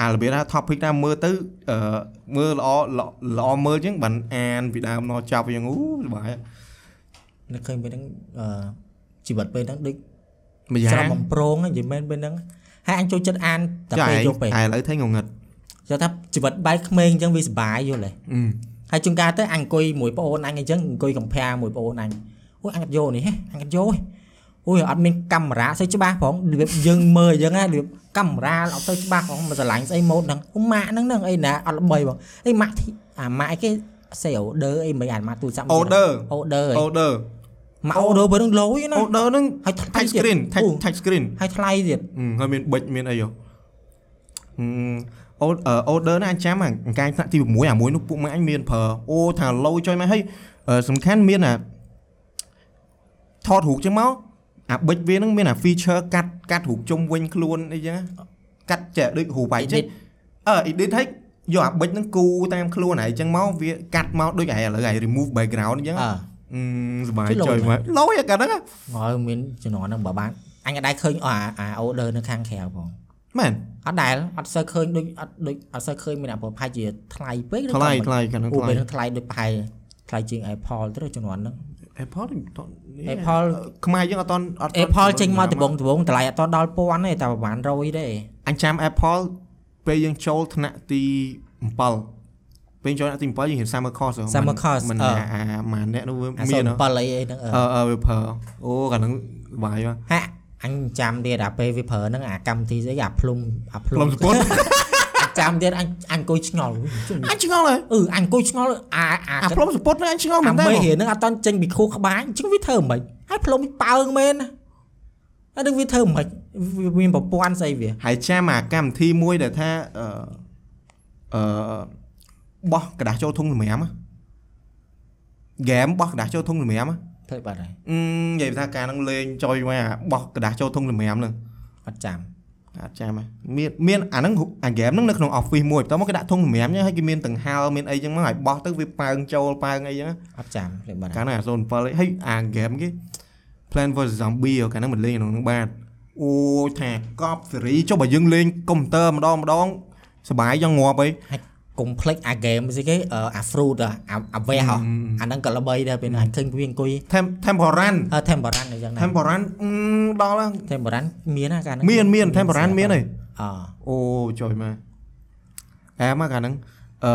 អារបៀបថា topic ណាមើលទៅអឺមើលល្អល្អល្អមើលជាងបានអានពីដើមដល់ចប់យ៉ាងអូសប្បាយនឹកឃើញពេលហ្នឹងអឺជីវិតពេលហ្នឹងដូចម្ច្រយ៉ាងំបំប្រងហ្នឹងនិយាយមែនពេលហ្នឹងហើយអញចូលចិត្តអានតែចាពេលឯយកពេលងឥឡូវថៃងងឹតចូលថាជីវិតបែកក្មេងអញ្ចឹងវាសុបាយយល់ទេអឺហើយជួនកាលទៅអញអង្គុយមួយប្អូនអញអញ្ចឹងអង្គុយកំភាមួយប្អូនអញអូយអញអត់យកនេះហេអញអត់យកទេ អូយអត់មានកាមេរ៉ាស្អីច្បាស់ផងរបៀបយើងមើលអញ្ចឹងណារបៀបកាមេរ៉ាអត់ទៅច្បាស់ផងមកឆ្លាញ់ស្អីម៉ូតហ្នឹងអូម៉ាក់ហ្នឹងហ្នឹងអីណាអត់ល្បីបងអីម៉ាក់ធីអាម៉ាក់អីគេសេអូដឺអីមិនអានម៉ាក់ទូរស័ព្ទ order អូដឺ order ម៉ាក់អូដឺពេលហ្នឹងលយណា order ហ្នឹងហើយថ្លៃ touch ទៀត screen touch អូ touch screen ហើយថ្លៃទៀតអឺហើយមានប៊ិចមានអីហ៎អឺអូអឺ order ណាអញចាំអាកាយថ្នាក់ទី6អាមួយនោះពួកម៉ែអញមានប្រើអូថាលោចុយមកហើយអឺសំខាន់មានអាថតរូបចឹងមក អាប៊ិចវាហ្នឹងមានអា feature កាត់កាត់រូបជុំវិញខ្លួនអីចឹងណាកាត់ចេះដូចរូបបាយចឹង Edit អឺ edit ហើយយកអាប៊ិចហ្នឹងគូតាមខ្លួនហើយចឹងមកវាកាត់មកដូចឯឥឡូវឯ remove background អញ្ចឹងអើអឺសុបាយជិះលុយចុយមែមនកលោយអាកាហ្នឹងណាហើយមានជំនាន់ហ្នឹងបើបានអញក៏ដែរឃើញអាអា order នៅខាងក្រៅផងមែនអត់ដែលអត់សូវឃើញដូចអត់ដូចអត់សូវឃើញមានអាប្រហែលជាថ្លៃពេកឬថ្លៃក៏មិនថ្លៃកាលហ្នឹងអូថ្លៃពេលហ្នឹងថ្លៃដូចប្រហែលថ្លៃជាង Apple ទៅជំនាន់ហ្នឹង Apple នេះអត់ Apple ខ្មែរយើងអត់តន់អត់ទាន់ Apple ចេញមកដំបងដំបងតម្លៃអត់តដល់ពាន់ទេតែប្រហែល100ទេអញចាំ Apple ពេលយើងចូលថ្នាក់ទី7ពេលចូលថ្នាក់ទី7យើងរៀន Summer Course ហ៎ Summer course មិនអឺអាអាម៉ាអ្នកនោះវាអាមានហ៎07អីអីហ្នឹងអឺអឺអឺវាប្រើអូកាលហ្នឹងសុបាយមកហាក់អញចាំទៀតអាពេលវាប្រើហ្នឹងអាកម្មវិធីស្អីអាភ្លុំអាភ្លុំផ្លុំសពុត ចាំទៀតអញអញអង្គុយឆ្ងល់ អញឆ្ងល់ហើយ អឺអញអង្គុយឆ្ងល់អាអា អាផ្លុំសពុតហ្នឹងអញឆ្ងល់មែ អា នតើ មេរៀនហ្នឹងអត់តន់ចេញពីខួរក្បាលអញ្ចឹងវាធ្វើមិនខ្មិចហើយផ្លុំវាប៉ើងមែនណាហើយនឹងវាធ្វើមិនខ្មិចវាមានប្រព័ន្ធស្អីវា ហើយចាំអាកម្មវិធីមួយដែលថាអឺអឺបោះกระดาษចូលធុងសម្រាមហ្គេមបោះกระดาษចូលធុងសម្រាម ធ្វើបាត់ហើយ អឺនិយាយថាការហ្នឹងលេងចុយមកអាបោះกระดาษចូលធុងសម្រាមហ្នឹង អត់ចាំ អត់ចាំហ៎មានមានអាហ្នឹងអាហ្គេមហ្នឹងនៅក្នុង office មួយបន្ទាប់មកគេដាក់ធុងសម្រាមចឹងហើយគេមានទាំងហើមានអីចឹងមកហើយបោះទៅវាប៉ើងចូលប៉ើងអីចឹងអត់ចាំធ្វើបាត់កាលហ្នឹងអា07ហើយអាហ្គេមគេ Plan vs Zombie កាលហ្នឹងមិនលេងក្នុងហ្នឹងបាទអូថាកប់សេរីចុះបើយើងលេងកុំព្យូទ័រម្ដងម្ដងសបាយយ៉ាងងាប់អី គកុំភ្លេចអា game ស្អីគេអឺអា fruit អាអាវេះហ៎អាហ្នឹងក៏ល្បីដែរពេលហ្នឹងអញឃើញវាអង្គុយ Tem temporan អឺ temporan អញ្ចឹងដែរ temporan អឺដល់ហើយ temporan មានណាកាលហ្នឹងមានមាន temporan មានហើយអអូចុយមកអែមកកាលហ្នឹងអឺ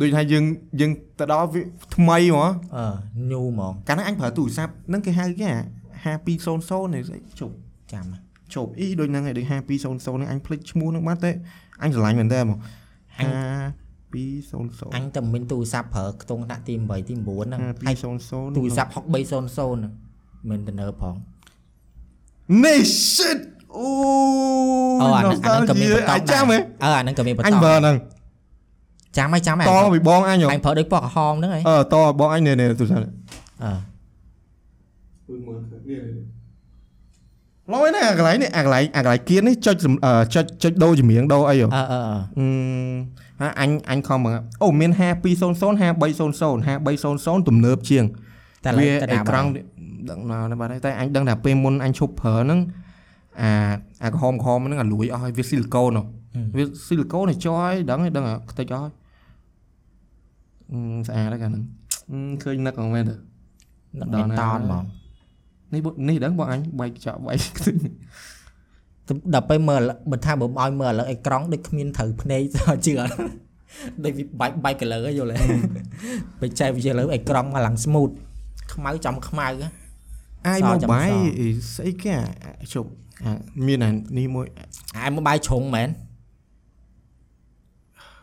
ដូចថាយើងយើងទៅដល់វាថ្មីហ្មងអឺ new ហ្មងកាលហ្នឹងអញប្រើទូរស័ព្ទហ្នឹងគេហៅគេអា5200នេះស្អីជប់ចាំជប់អ៊ីដូចហ្នឹងឯងដូច5200ហ្នឹងអញភ្លេចឈ្មោះហ្នឹងបាត់ទេអញស្រឡាញ់មែនតើហ្មងអញ 5200អញតែមានទូរស័ព្ទប្រើខ្ទង់ដាក់ទី8ទី9ហ្នឹងហើយ5200ទូរស័ព្ទ6300ហ្នឹងមិនទៅនៅផងនេះ shit អូអូអាហ្នឹងអាហ្នឹងក៏មានបន្តអាចចាំហ៎អឺអាហ្នឹងក៏មានបន្តអញបើហ្នឹងចាំហើយចាំហើយតពីបងអញហ៎អញប្រើដូចពណ៌ក្រហមហ្នឹងហើយអឺតបងអញនេះនេះទូរស័ព្ទអឺឡយណាអាកន្លែងនេះអាកន្លែងអាកន្លែងគៀននេះចុចសំអឺចុចចុចដូរចម្រៀងដូរអីហ៎អឺអឺអឺ អឺហាអញអញខំមើលអូមាន5200 5300 5300ទំនើបជាងតែវាតែអេណាក្រង់ដឹងណាស់បាទតែអញដឹងថាពេលមុនអញឈប់ប្រើហ្នឹងអាអាក្រហមក្រហមហ្នឹងអាលួយអស់ហើយវាស៊ីលីកូនហ៎វាស៊ីលីកូនឲ្យចោយដឹងហើយដឹងអាខ្ទេចអស់ហើយអឺស្អាតហើយកាលហ្នឹងអឺឃើញនឹកហ្មងមែនទេនឹកដល់មានណាតនហ្មងនេះបុនេះដឹងបងអញបែកចោលបែកខ្ទេច ដល់ពេលមើលបើថាបើឲ្យមើលឥឡូវអេក្រង់ដូចគ្មានត្រូវភ្នែកជឿដូចវាបែកបែក color យល់ទេពេលចែកវាឥឡូវអេក្រង់មកឡើង smooth ខ្មៅចំខ្មៅអាយសម៉ូចាំបាយសស្អីគេអាជប់អាមានអានេះមួយអាយមកបាយជ្រុងមែន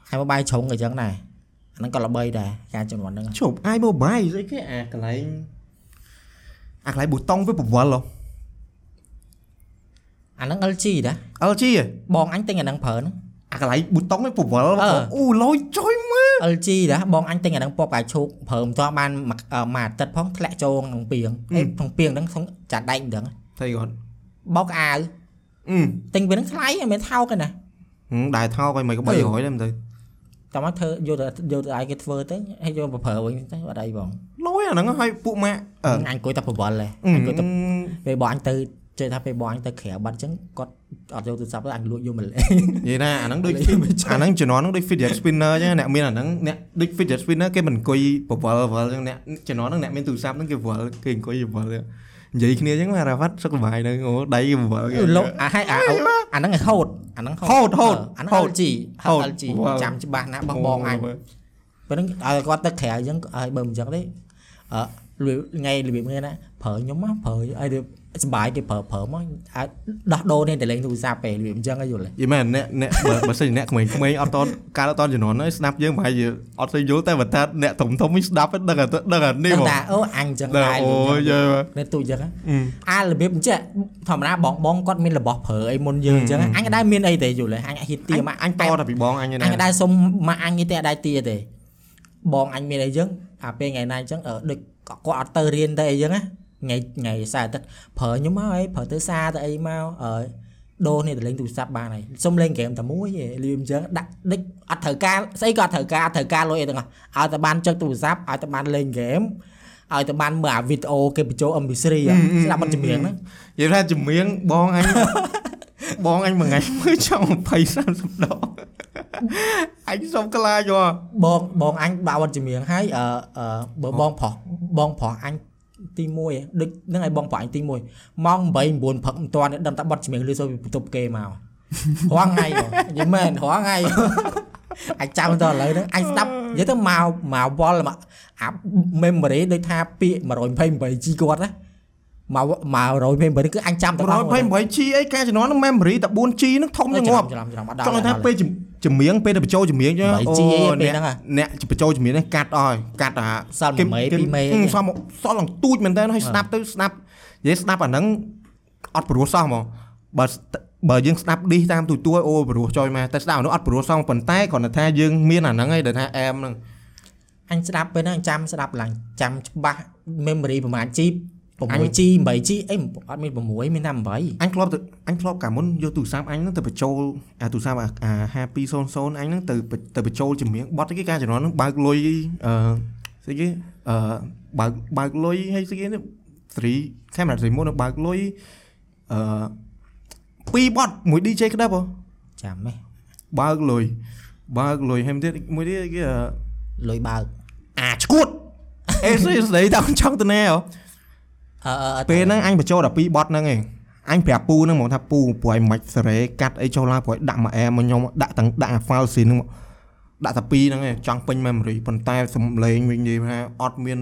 ហើយមកបាយជ្រុងអញ្ចឹងដែរអាហ្នឹងក៏ល្បីដែរការចំនួនហ្នឹងជប់អាយម៉ូបាយស្អីគេអាកន្លែងអាកន្លែងប៊ូតុងវាបវល់ហ៎ អាហ្នឹង LG ដែរ LG ហ៎បងអញទិញអាហ្នឹងប្រើហ្នឹងអាកន្លែងប៊ូតុងវាបវល់អឺអូលយចុយមើល LG ដែរបងអញទិញអាហ្នឹងពណ៌ផ្កាឈូកប្រើមិនទាន់បានមួយអឺមួយអាទិត្យផងធ្លាក់ចូលក្នុងពីងអីក្នុងពីងហ្នឹងក្នុងចាដែកមិនដឹងថៃគាត់បោកអាវអឺទិញវាហ្នឹងថ្លៃមិនមែនថោកទេណាហឹមដែរថោកឲ្យមិនក៏300ដែរមិនទៅតែមកធ្វើយកទៅយកទៅឲ្យគេធ្វើទៅហើយយកទៅប្រើវិញទៅអត់អីបងលយអាហ្នឹងឲ្យពួកម៉ាក់អឺអញអង្គុយតែប្រវល់ទេអឺអង្គុយតែពេលបងអញទៅ ជឿថាពេលបងអញទៅក្រៅបាត់អញ្ចឹងគាត់អត់យកទូរស័ព្ទទៅអញលួចយកមកលេងនិយាយណាអាហ្នឹងដូចអាហ្នឹងជំនាន់ហ្នឹងដូច fidget spinner ចឹងអ្នកមានអាហ្នឹងអ្នកដូច fidget spinner គេមិនអង្គុយបវល់បវល់ចឹងអ្នកជំនាន់ហ្នឹងអ្នកមានទូរស័ព្ទហ្នឹងគេបវល់គេអង្គុយបវល់ចឹងនិយាយគ្នាចឹងមករ៉ាវ៉ាត់សុខសប្បាយហ្នឹងអូដៃគេបវល់គេលោកអាឲ្យអាអាហ្នឹងឲ្យហូតអាហ្នឹងហូតហូតអាហ្នឹងហូត LG ហូត LG វ៉ាវចាំច្បាស់ណាស់បោះបងអញពេលហ្នឹងឲ្យគាត់ទៅក្រៅអញ្ចឹងឲ្យបើមិនអញ្ចឹងទេអឺលឿថ្ងៃរបៀបនេះណាប្រើខ្ញុំមកប្រើឲ្យទៅ សប្បាយគេប្រើប្រើមកអាចដោះដូរនេះទៅលេងទូរស័ព្ទពេលរបៀបអញ្ចឹងឲ្យយល់ទេយីមែនអ្នកអ្នកបើបើសិនជាអ្នកក្មេងៗអត់តន់កាលអត់តន់ជំនាន់ហ្នឹងស្ដាប់យើងប្រហែលជាអត់សូវយល់តែបើថាអ្នកធំធំនេះស្ដាប់ហ្នឹងដឹងតែដឹងអានេះដឹងហ្មងថាអូអញអញ្ចឹងដឹងដែរអូយយេនៅទូអញ្ចឹងអឺអារបៀបអញ្ចឹងធម្មតាបងបងគាត់មានរបស់ប្រើអីមុនយើងអញ្ចឹងអញក៏ដែរមានអីទេយល់ទេអញហ៊ានទាមកអញតតែពីបងអញអណាញក៏ដែរសុំមកអញទេអត់ដែរទាទេបងអញមានអីអញ្ចឹងអាពេលថ្ងៃណាអញ្ចឹងអឺដូចគាត់អត់ទៅរៀនទៅអីអញ្ចឹងណា ថ្ងៃថ្ងៃសៅរ៍អាទិត្យប្រើខ្ញុំមកអីប្រើទៅសារទៅអីមកអឺដូរនេះទៅលេងទូរស័ព្ទបានហើយសុំលេងហ្គេមតែមួយឯងលឿនអញ្ចឹងដាក់ដូចអត់ត្រូវការស្អីក៏អត់ត្រូវការអត់ត្រូវការលុយអីទាំងអស់ឲ្យតែបានចុចទូរស័ព្ទឲ្យតែបានលេងហ្គេមឲ្យតែបានមើលអាវីដេអូគេបញ្ចូល MP3 ហ៎ស្ដាប់បទចម្រៀងហ្នឹងនិយាយថាចម្រៀងបងអញបងអញមួយថ្ងៃមើលចង់20 30ដងអញសុំខ្លាចហ៎បងបងអញបាក់វត្តជំនាញហើយអឺអឺបើបងប្រុសបងប្រុសអញ ទី1ឯងដូចហ្នឹងឲ្យបងប្រុសអញទី1ម៉ោង8 9ព្រឹកមិនទាន់ដឹងតែបត់ជំនាញលឺសូរពីបន្ទប់គេមករាល់ថ្ងៃហ៎និយាយមែនរាល់ថ្ងៃអាចចាំតឥឡូវហ្នឹងអញស្ដាប់និយាយទៅមកមកវល់មកអា memory ដូចថាពាក្យ 128G គាត់ណា មកមក128គឺអញចាំតែ 128G អីការជំនាន់ហ្នឹង memory តែ 4G ហ្នឹងធំជាងងាប់ច្រឡំច្រឡំអត់ដល់ចង់ថាពេលជំចម្រៀងពេលទៅបញ្ចូលចម្រៀងចឹង 8G អីពេលហ្នឹងហ៎អ្នកបញ្ចូលចម្រៀងនេះកាត់អស់កាត់អាសល់មួយមេពីរមេហឹមសល់មកសល់ឡើងទូចមែនតើហើយស្ដាប់ទៅស្ដាប់និយាយស្ដាប់អាហ្នឹងអត់ព្រោះសោះហ្មងបើបើយើងស្ដាប់ឌីសតាមទូទួយអូព្រោះចុយមកតែស្ដាប់អានោះអត់ព្រោះសោះប៉ុន្តែគ្រាន់តែថាយើងមានអាហ្នឹងឯងដែលថាអែមហ្នឹងអញស្ដាប់ពេលហ្នឹងអញចាំស្ដាប់ឡើងចាំច្បាស់ memory ប្រហែល G អញ 6G 8G អីអត់មាន6មានតែ8អញធ្លាប់ទៅអញធ្លាប់កាលមុនយកទូរស័ព្ទអញហ្នឹងទៅបញ្ចូលអាទូរស័ព្ទអា5200អញហ្នឹងទៅទៅបញ្ចូលចម្រៀងបត់គេការជំនាន់ហ្នឹងបើកលុយអឺស្អីគេអឺបើកបើកលុយហើយស្អីគេនេះ3 camera remote នឹងបើកលុយអឺពីរបត់មួយ DJ ក្តាប់ហ៎ចាំហ៎បើកលុយបើកលុយហែមទៀតមួយទៀតគេអឺលុយបើកអាឈួតអេស្អីស្ដីតើចង់ទៅណាហ៎អឺអឺ ពេលហ្នឹងអញបញ្ចូល12បត់ហ្នឹងឯងអញប្រាប់ពូហ្នឹងហ្មងថាពូព្រោះឯងមិនសេរីកាត់អីចូលឡើងព្រោះឯងដាក់មកអែមកខ្ញុំដាក់ទាំងដាក់អា file scene ហ្នឹងមកដាក់តែ2ហ្នឹងឯងចង់ពេញ memory ប៉ុន្តែសំឡេងវិញនិយាយថាអត់មាន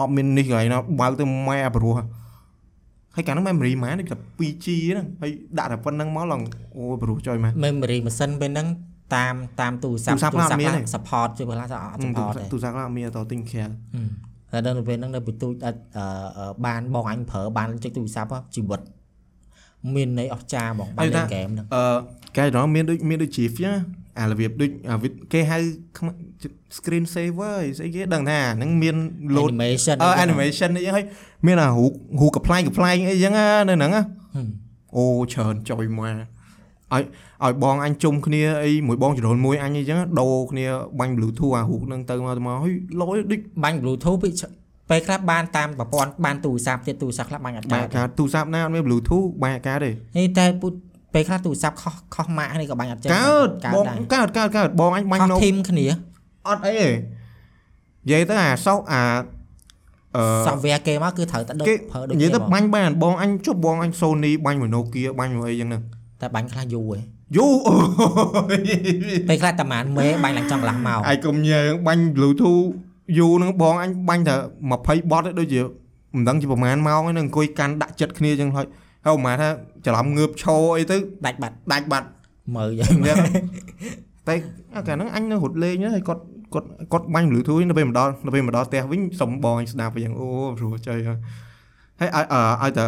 អត់មាននេះកន្លែងណាបើកទៅម៉ែព្រោះហើយកាលហ្នឹង memory ម៉ែនេះតែ 2G ហ្នឹងហើយដាក់តែប៉ុណ្្នឹងមកឡើងអូព្រោះចុយម៉ែ memory ម៉ាស៊ីនពេលហ្នឹងតាមតាមទូរស័ព្ទទូរស័ព្ទខ្លះអត់មានទេ support ជួយខ្លះអត់ support ទេទូរស័ព្ទខ្លះមានតទិញក្រៅ តែដល់ពេលហ្នឹងនៅបន្ទូចអត់អឺអឺបានបងអញប្រើបានចុចទូរស័ព្ទហ៎ជីវិតមានន័យអស្ចារ្យហ្មងបានលេងហ្គេមហ្នឹងអឺកែដល់មានដូចមានដូច GIF ណាអារបៀបដូចអាវិគេហៅខ្មែរ screen saver អីស្អីគេដឹងថាហ្នឹងមាន load animation អឺ animation អីចឹងហើយមានអារូបរូបកំ pl ែងកំ pl ែងអីចឹងណានៅហ្នឹងណាអូច្រើនចុយមកឲ្យ ឲ្យបងអញជុំគ្នាអីមួយបងចរុលមួយអញអីចឹងដូរគ្នាបាញ់ bluetooth អារូបហ្នឹងទៅមកទៅមកហើយលយដូចបាញ់ bluetooth ពីពេលខ្លះបានតាមប្រព័ន្ធបានទូរស័ព្ទទៀតទូរស័ព្ទខ្លះបាញ់អត់បាកើតក់ការទូរស័ព្ទណាអត់មាន bluetooth បាក់ការទេនេះតែពុតពេលខ្លះទូរស័ព្ទខុសខុសម៉ាកនេះក៏បាញ់អត់ចេញកើតកើតបងដែរកើតកើតកើតបងអញបាញ់ខុសនៅធីមគ្នាអត់អីទេនិយាយទៅអាសោកអាអឺ software គេមកគឺត្រូវតែដូចគេប្រើដូចនិយាយទៅគេហ្មងបាញ់បានបងអញជប់បងអញ Sony បាញ់មួយ Nokia បាញ់មួយអីចឹងហ្នឹងតែបាញ់ខ្លះយូរឯង យូអូយពេលខ្លះតែម៉ានមេបាញ់ឡើងចង់កន្លះម៉ោងអាយកុំញើបាញ់ Bluetooth យូហ្នឹងបងអញបាញ់តែ20បតឯដូចជាមិនដឹងជាប្រហែលម៉ោងឯនឹងអង្គុយកាន់ដាក់ចិត្តគ្នាចឹងហើយហើយប្រហែលថាច្រឡំងើបឈរអីទៅដាច់បាត់ដាច់បាត់មើលយ៉ាងចឹងតែអាកាលហ្នឹងអញនៅរត់លេងហើយគាត់គាត់គាត់បាញ់ Bluetooth នៅពេលមកដល់នៅពេលមកដល់ផ្ទះវិញសុំបងអញស្ដាប់វិញអូព្រោះចៃហើយហើយឲ្យអឺឲ្យតែ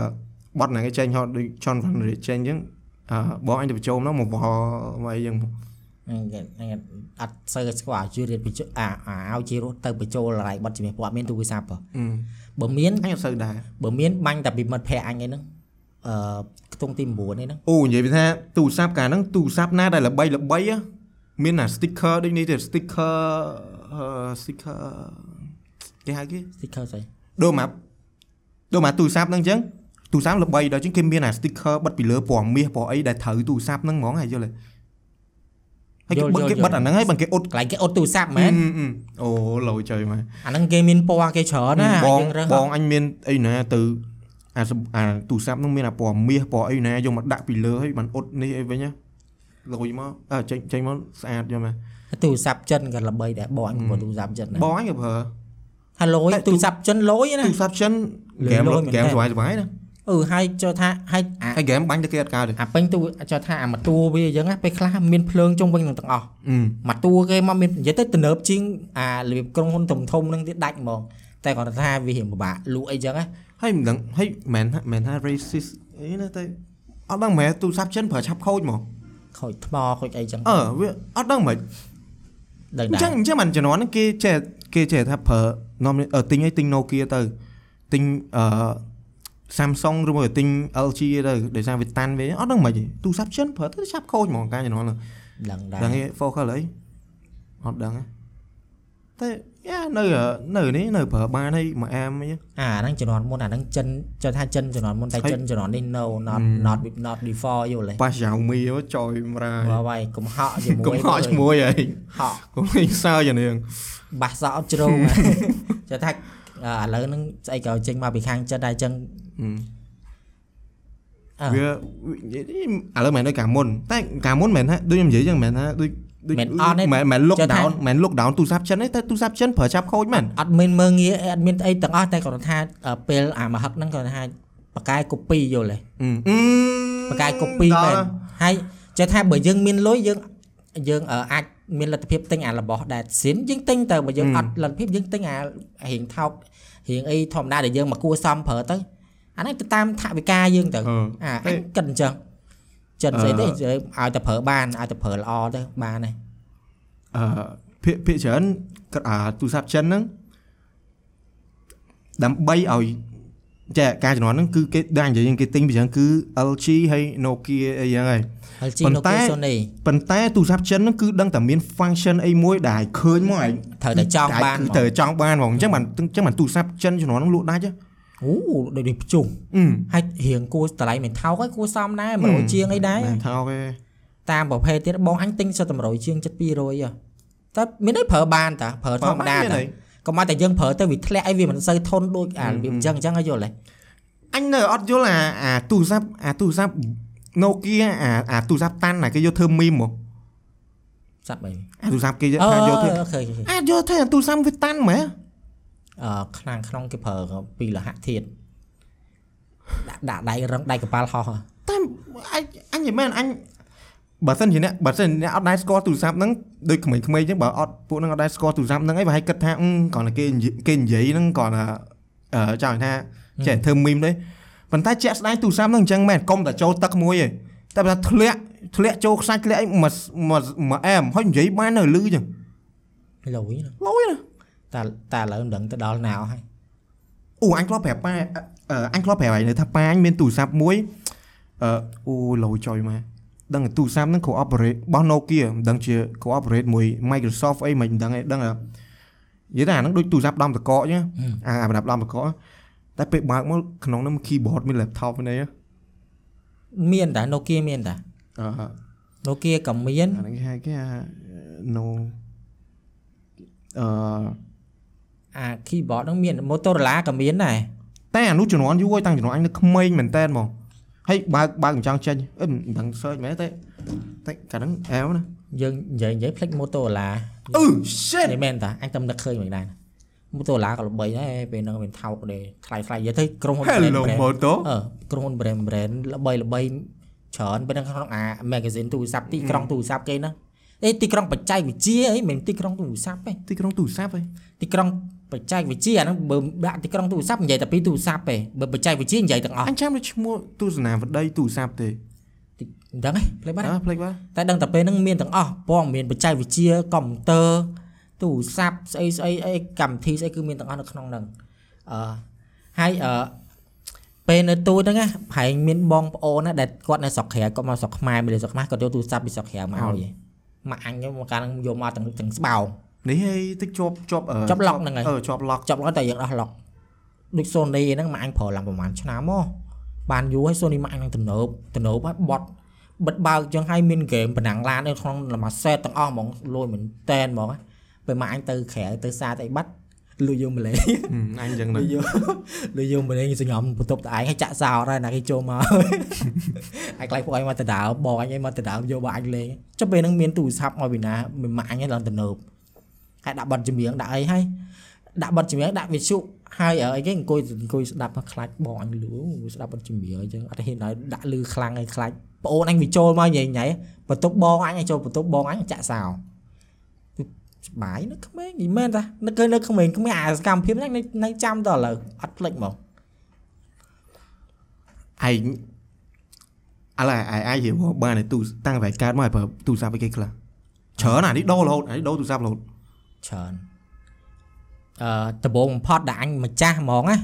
បត់ហ្នឹងឯងចេញហត់ដូច John Van Rie ចេញចឹង អឺបងអញទៅបញ្ចូលនោះមកវល់មកអីចឹងហ្នឹងអត់សូវស្គាល់ជួយរៀនបញ្ចូលអាអាឲ្យជារស់ទៅបញ្ចូលរ៉ៃបាត់ជំនាញពួកអត់មានទូរស័ព្ទហ៎អឺបើមានអញអត់សូវដែរបើមានបាញ់តែពីមិត្តភ័ក្ដិអញឯហ្នឹងអឺខ្ទង់ទី9ឯហ្នឹងអូនិយាយពីថាទូរស័ព្ទកាលហ្នឹងទូរស័ព្ទណាដែលល្បីល្បីហ៎មានអា sticker ដូចនេះទេ sticker អឺ sticker គេហៅគេ sticker ស្អីដូចមកដូចមកទូរស័ព្ទហ្នឹងអញ្ចឹង ទូរស័ព្ទល្បីដល់អញ្ចឹងគេមានអា sticker បិទពីលើពណ៌មាសពណ៌អីដែលត្រូវទូរស័ព្ទហ្នឹងហ្មងហើយយល់ទេហើយគេបិទគេបិទអាហ្នឹងហើយបើគេអ៊ុតកន្លែងគេអ៊ុតទូរស័ព្ទមែនអូឡូវចៃមកអាហ្នឹងគេមានពណ៌គេច្រើនណាបងយើងរើសបងអញមានអីណាទៅអាសអាទូរស័ព្ទហ្នឹងមានអាពណ៌មាសពណ៌អីណាយកមកដាក់ពីលើហើយបានអ៊ុតនេះអីវិញណាលុយមកអើចេញចេញមកស្អាតយកមកទូរស័ព្ទចិនក៏ល្បីដែរបងអញក៏ទូរស័ព្ទចិនដែរបងអញក៏ប្រើហើយលុយតែទូទូរស័ព្ទចិនលុយណាទូរស័ព្ទចិនលុយហ្គេមលុយមែនហ្គេមតើសុវ័យសុវ័យណា អឺហើយចូលថាហើយអាហើយហ្គេមបាញ់ទៅគេអត់កើតទេអាពេញទូចូលថាអាមួយតួវាអញ្ចឹងណាពេលខ្លះមានភ្លើងជុំវិញនឹងទាំងអស់អឺមួយតួគេមកមាននិយាយទៅទំនើបជាងអារបៀបក្រុមហ៊ុនធំធំៗហ្នឹងទៀតដាច់ហ្មងតែគាត់ថាវារៀងពិបាកលក់អីចឹងណាហើយមិនដឹងហើយមិនថាមិនថា racist អីណាតែអត់ដឹងមែនទូរស័ព្ទចិនប្រើឆាប់ខូចមកខូចថ្មខូចអីចឹងអឺវាអត់ដឹងមិនដឹងអញ្ចឹដែរងអញ្ចឹងមិនជំនាន់ហ្នឹងគេចេះគេចេះថាប្រើនាំអឺទិញឲ្យទិញ Nokia ទៅទិញអឺ Samsung ឬមួយទិញ LG ទៅដោយសារវាតាន់វាអត់ដឹងមិនទេទូរស័ព្ទចិនប្រើទៅឆាប់ខូចហ្មងការជំនាន់ហ្នឹងដឹងដែរដឹងទេ focal អីអត់ដឹងទេតែយ៉ានៅនៅនេះនៅប្រើបានហើយមួយអាមអីអាហ្នឹងជំនាន់មុនអាហ្នឹងចិនចូលថាចិនជំនាន់មុនតែហើយចិនជំនាន់នេះ no not not not before យល់ទេប៉ះ Xiaomi មកចយមរាបើហើយកុំហក់ជាមួយកុំហក់ជាមួយអីហក់កុំលេងសើយ៉ាងនេះបាសសក់ជ្រងចូលថាឥឡូវហ្នឹងស្អីក៏ចេញមកពីខាងចិនដែរអញ្ចឹងអឺ វានិយាយនេះឥឡូវមិនដូចកាលមុនតែកាលមុនមិនថាដូចខ្ញុំនិយាយចឹងមិនថាដូចដូចមិនអត់ទេមិនមិន look ចុះថា down មិន look down ទូរស័ព្ទចិនទេតែទូរស័ព្ទចិនប្រើចាប់ខូចមែនអត់មានមើងងាយអត់មានអីទាំងអស់តែគាត់ថាអឺពេលអាមហឹកហ្នឹងគាត់ថាបកកាយ copy យល់ទេអឺបកកាយ copy មែនហើយចេះថាបើយើងមានលុយយើងយើងអឺអាចមានលទ្ធភាពទិញអារបស់ដែលស៊ីនយើងទិញទៅបើយើងអត់លទ្ធភាពយើងទិញអារៀងថោករៀងអីធម្មតាដែលយើងមកគួសមប្រើទៅ អាហ្នឹងទៅតាមថវិកាយើងទៅអឺអាអញគិតអញ្ចឹងចិនស្អីទេឲ្យតែប្រើបានឲ្យតែប្រើល្អទៅបានហើយអឺភាគភាគច្រើនគាត់អាទូរស័ព្ទចិនហ្នឹងដើម្បីឲ្យចាការជំនាន់ហ្នឹងគឺគេដែរនិយាយគេទិញពីច្រើនគឺ LG ហើយ Nokia អីយ៉ាងហើយ LG ប៉ុន្តែ Nokia Sony ប៉ុន្តែទូរស័ព្ទចិនហ្នឹងគឺដឹងតែមាន function អីមួយដែលឃើញមកឯងត្រូវតែចង់បានគឺត្រូវតែចង់បានហ្មងអញ្ចឹងបានអញ្ចឹងបានទូរស័ព្ទចិនជំនាន់ហ្នឹងលក់ដាច់ហ៎ អូដូចនេះភ្ជុំអឺហើយរៀងគួរតម្លៃមិនថោកហើយគួរសមដែរ100ជាងអីដែរមិនថោកទេតាមប្រភេទទៀតបងអញទិញសុទ្ធតែ100ជាងចិត្ត200ហ៎តែមានអីប្រើបានតាប្រើធម្មតាតាកុំឲ្យតែយើងប្រើទៅវាធ្លាក់អីវាមិនសូវធន់ដូចអារបៀបអញ្ចឹងអញ្ចឹងឲ្យយល់ទេអញនៅអត់យល់អាអាទូរស័ព្ទអាទូរស័ព្ទ Nokia អាអាទូរស័ព្ទតាន់ណាគេយកធ្វើមីមមកសັບអីអាទូរស័ព្ទគេយកអឺថាយកធ្វើឃើញឃើញអាចយកធ្វើអាទូរស័ព្ទវាតាន់ហ្មង អឺខាងក្នុងគេប្រើពីលហៈធាតុដាក់ដាក់ដៃរឹងដៃកប៉ាល់ហោះហ៎តែអញអញមិនមែនអញបើសិនជាអ្នកបើសិនអ្នកអត់ដែរស្គាល់ទូរស័ព្ទហ្នឹងដូចក្មេងៗអញ្ចឹងបើអត់ពួកហ្នឹងអត់ដែរស្គាល់ទូរស័ព្ទហ្នឹងអីបើឲ្យគិតថាអឺគ្រាន់តែគេនិយាយគេនិយាយហ្នឹងគ្រាន់តែអឺចង់ថាចេះធ្វើមីមទេប៉ុន្តែជាក់ស្ដែងទូរស័ព្ទហ្នឹងអញ្ចឹងមែនកុំតែចូលទឹកមួយទេតែបើថាធ្លាក់ធ្លាក់ចូលខ្សាច់ធ្លាក់អីមួយមួយមួយអែមហើយនិយាយបាននៅលឺអញ្ចឹងលុយណាលុយណា តែតែឥឡូវមិនដឹងទៅដល់ណាហើយអូអញធ្លាប់ប្រាប់ប៉ាអឺអញធ្លាប់ប្រាប់ហើយនៅថាប៉ាអញមានទូរស័ព្ទមួយអឺអូលុយចុយមកដឹងតែទូរស័ព្ទហ្នឹង cooperate របស់ Nokia មិនដឹងជា cooperate មួយ Microsoft អីមិនដឹងឯងដឹងតែនិយាយថាអាហ្នឹងដូចទូរស័ព្ទដំតកកចឹងអាអាប្រដាប់ដំតកកតែពេលបើកមកក្នុងហ្នឹង keyboard មាន laptop មានអីហ៎មានតា Nokia មានតាអឺ Nokia ក៏មានអាហ្នឹងគេហៅគេអា no អឺ អា keyboard ហ្នឹងមាន Motorola ក៏មានដែរតែអានោះជំនាន់យូរហើយតាំងជំនាន់អញនៅក្មេងមែនតើហ្មងហើយបើកបើកអញ្ចឹងចេញអឺមិនដឹង search មែនទេតែកាលហ្នឹងអែវណាយើងនិយាយនិយាយផ្លេច Motorola អឺ shit នេះមែនតាអញតែនឹកឃើញមិនដែរ Motorola ក៏ល្បីដែរពេលហ្នឹងមានថោកដែរថ្លៃថ្លៃនិយាយទៅក្រុមហ៊ុន Hello brand- Moto អឺក្រុមហ៊ុន brand brand ល្បីល្បីច្រើនពេលហ្នឹងក្នុងអា magazine ទូរស័ព្ទទីក្រុងទូរស័ព្ទគេហ្នឹងអេទីក្រុងបច្ចេកវិទ្យាអីមិនមែនទីក្រុងទូរស័ព្ទទេទីក្រុងទូរស័ព្ទហីទីក្រុង បច្ចេកវិទ្យាអាហ្នឹងបើដាក់ទីក្រុងទូរស័ព្ទនិយាយតែពីទូរស័ព្ទទេបើបច្ចេកវិទ្យានិយាយទាំងអស់អញចាំតែឈ្មោះទស្សនាវដ្តីទូរស័ព្ទទេទីមិនដឹងទេផ្លេចបាត់ហើយអើភ្លេចបាទតែដឹងតែពេលហ្នឹងមានទាំងអស់ព័ត៌មានបច្ចេកវិទ្យាកុំព្យូទ័រទូរស័ព្ទស្អីស្អីអីកម្មវិធីស្អីគឺមានទាំងអស់នៅក្នុងហ្នឹងអឺហើយអឺពេលនៅទូហ្នឹងណាប្រហែលមានបងប្អូនណាដែលគាត់នៅស្រុកក្រៅគាត់មកស្រុកខ្មែរមានស្រុកខ្មែរគាត់យកទូរស័ព្ទពីស្រុកក្រៅមកឲ្យឯងម៉ាក់អញហ្នឹងមកកាលហ្នឹងយកមកទាំងទាំងស្បោ នេះហីតិចជាប់ជាប់អឺជាប់ lock ហ្នឹងហើយអឺជាប់ lock ចាប់គាត់តែយើងដោះឡុកដូច Sony ហ្នឹងម៉ាក់អញប្រើឡើងប្រហែលឆ្នាំមកបានយូរហើយ Sony ម៉ាក់អញនឹងទំនើបទំនើបហើយបត់បិទបើកចឹងហើយមានហ្គេមបណ្ណាំងឡាននៅក្នុងមួយ set ទាំងអស់ហ្មងលួយមែនតែនហ្មងណាពេលម៉ាក់អញទៅក្រៅទៅសារទៅអីបាត់លួយយើងម្លេះហឹមអញចឹងលួណាយយើងលួយយើងម្លេះសង្ងំបន្ទប់តឯងឲ្យចាក់សោតហើយណាគេចូលមកអញខ្លាចពួកឯងមកទៅដើមបងអញឯងមកទៅដើមយកបងអញលេងចុះពេលហ្នឹងមានទូរស័ព្ទមកពីណាមានម៉ាក់អញឯងឡើងទំនើប ហើយដាក់ប័ណ្ណចម្រៀងដាក់អីហើយដាក់ប័ណ្ណចម្រៀងដាក់វិទ្យុហើយអីគេអង្គុយអង្គុយស្ដាប់មកខ្លាចបងអញលឺស្ដាប់ប័ណ្ណចម្រៀងអញ្ចឹងអត់ហ៊ានឲ្យដាក់លឺខ្លាំងឲ្យខ្លាចប្អូនអញវាចូលមកញ៉ៃញ៉ៃបន្ទប់បងអញឲ្យចូលបន្ទប់បងអញចាក់សោសបាយនៅក្មេងនេះមែនតានៅឃើញនៅក្មេងក្មេងអាសកម្មភាពហ្នឹងនៅនៅចាំតឥឡូវអត់ភ្លេចហ្មងឯងអឡឯឯឯងរៀបរាប់បានតែទូតាំងតែកើតមកឲ្យប្រើទូរស័ព្ទឲ្យគេខ្លះច្រើនអានេះដូររហូតអានេះដូរទូរស័ព្ទរហូត ច្រើនអឺដំបូងបំផុតដាក់អញម្ចាស់ហ្មងណា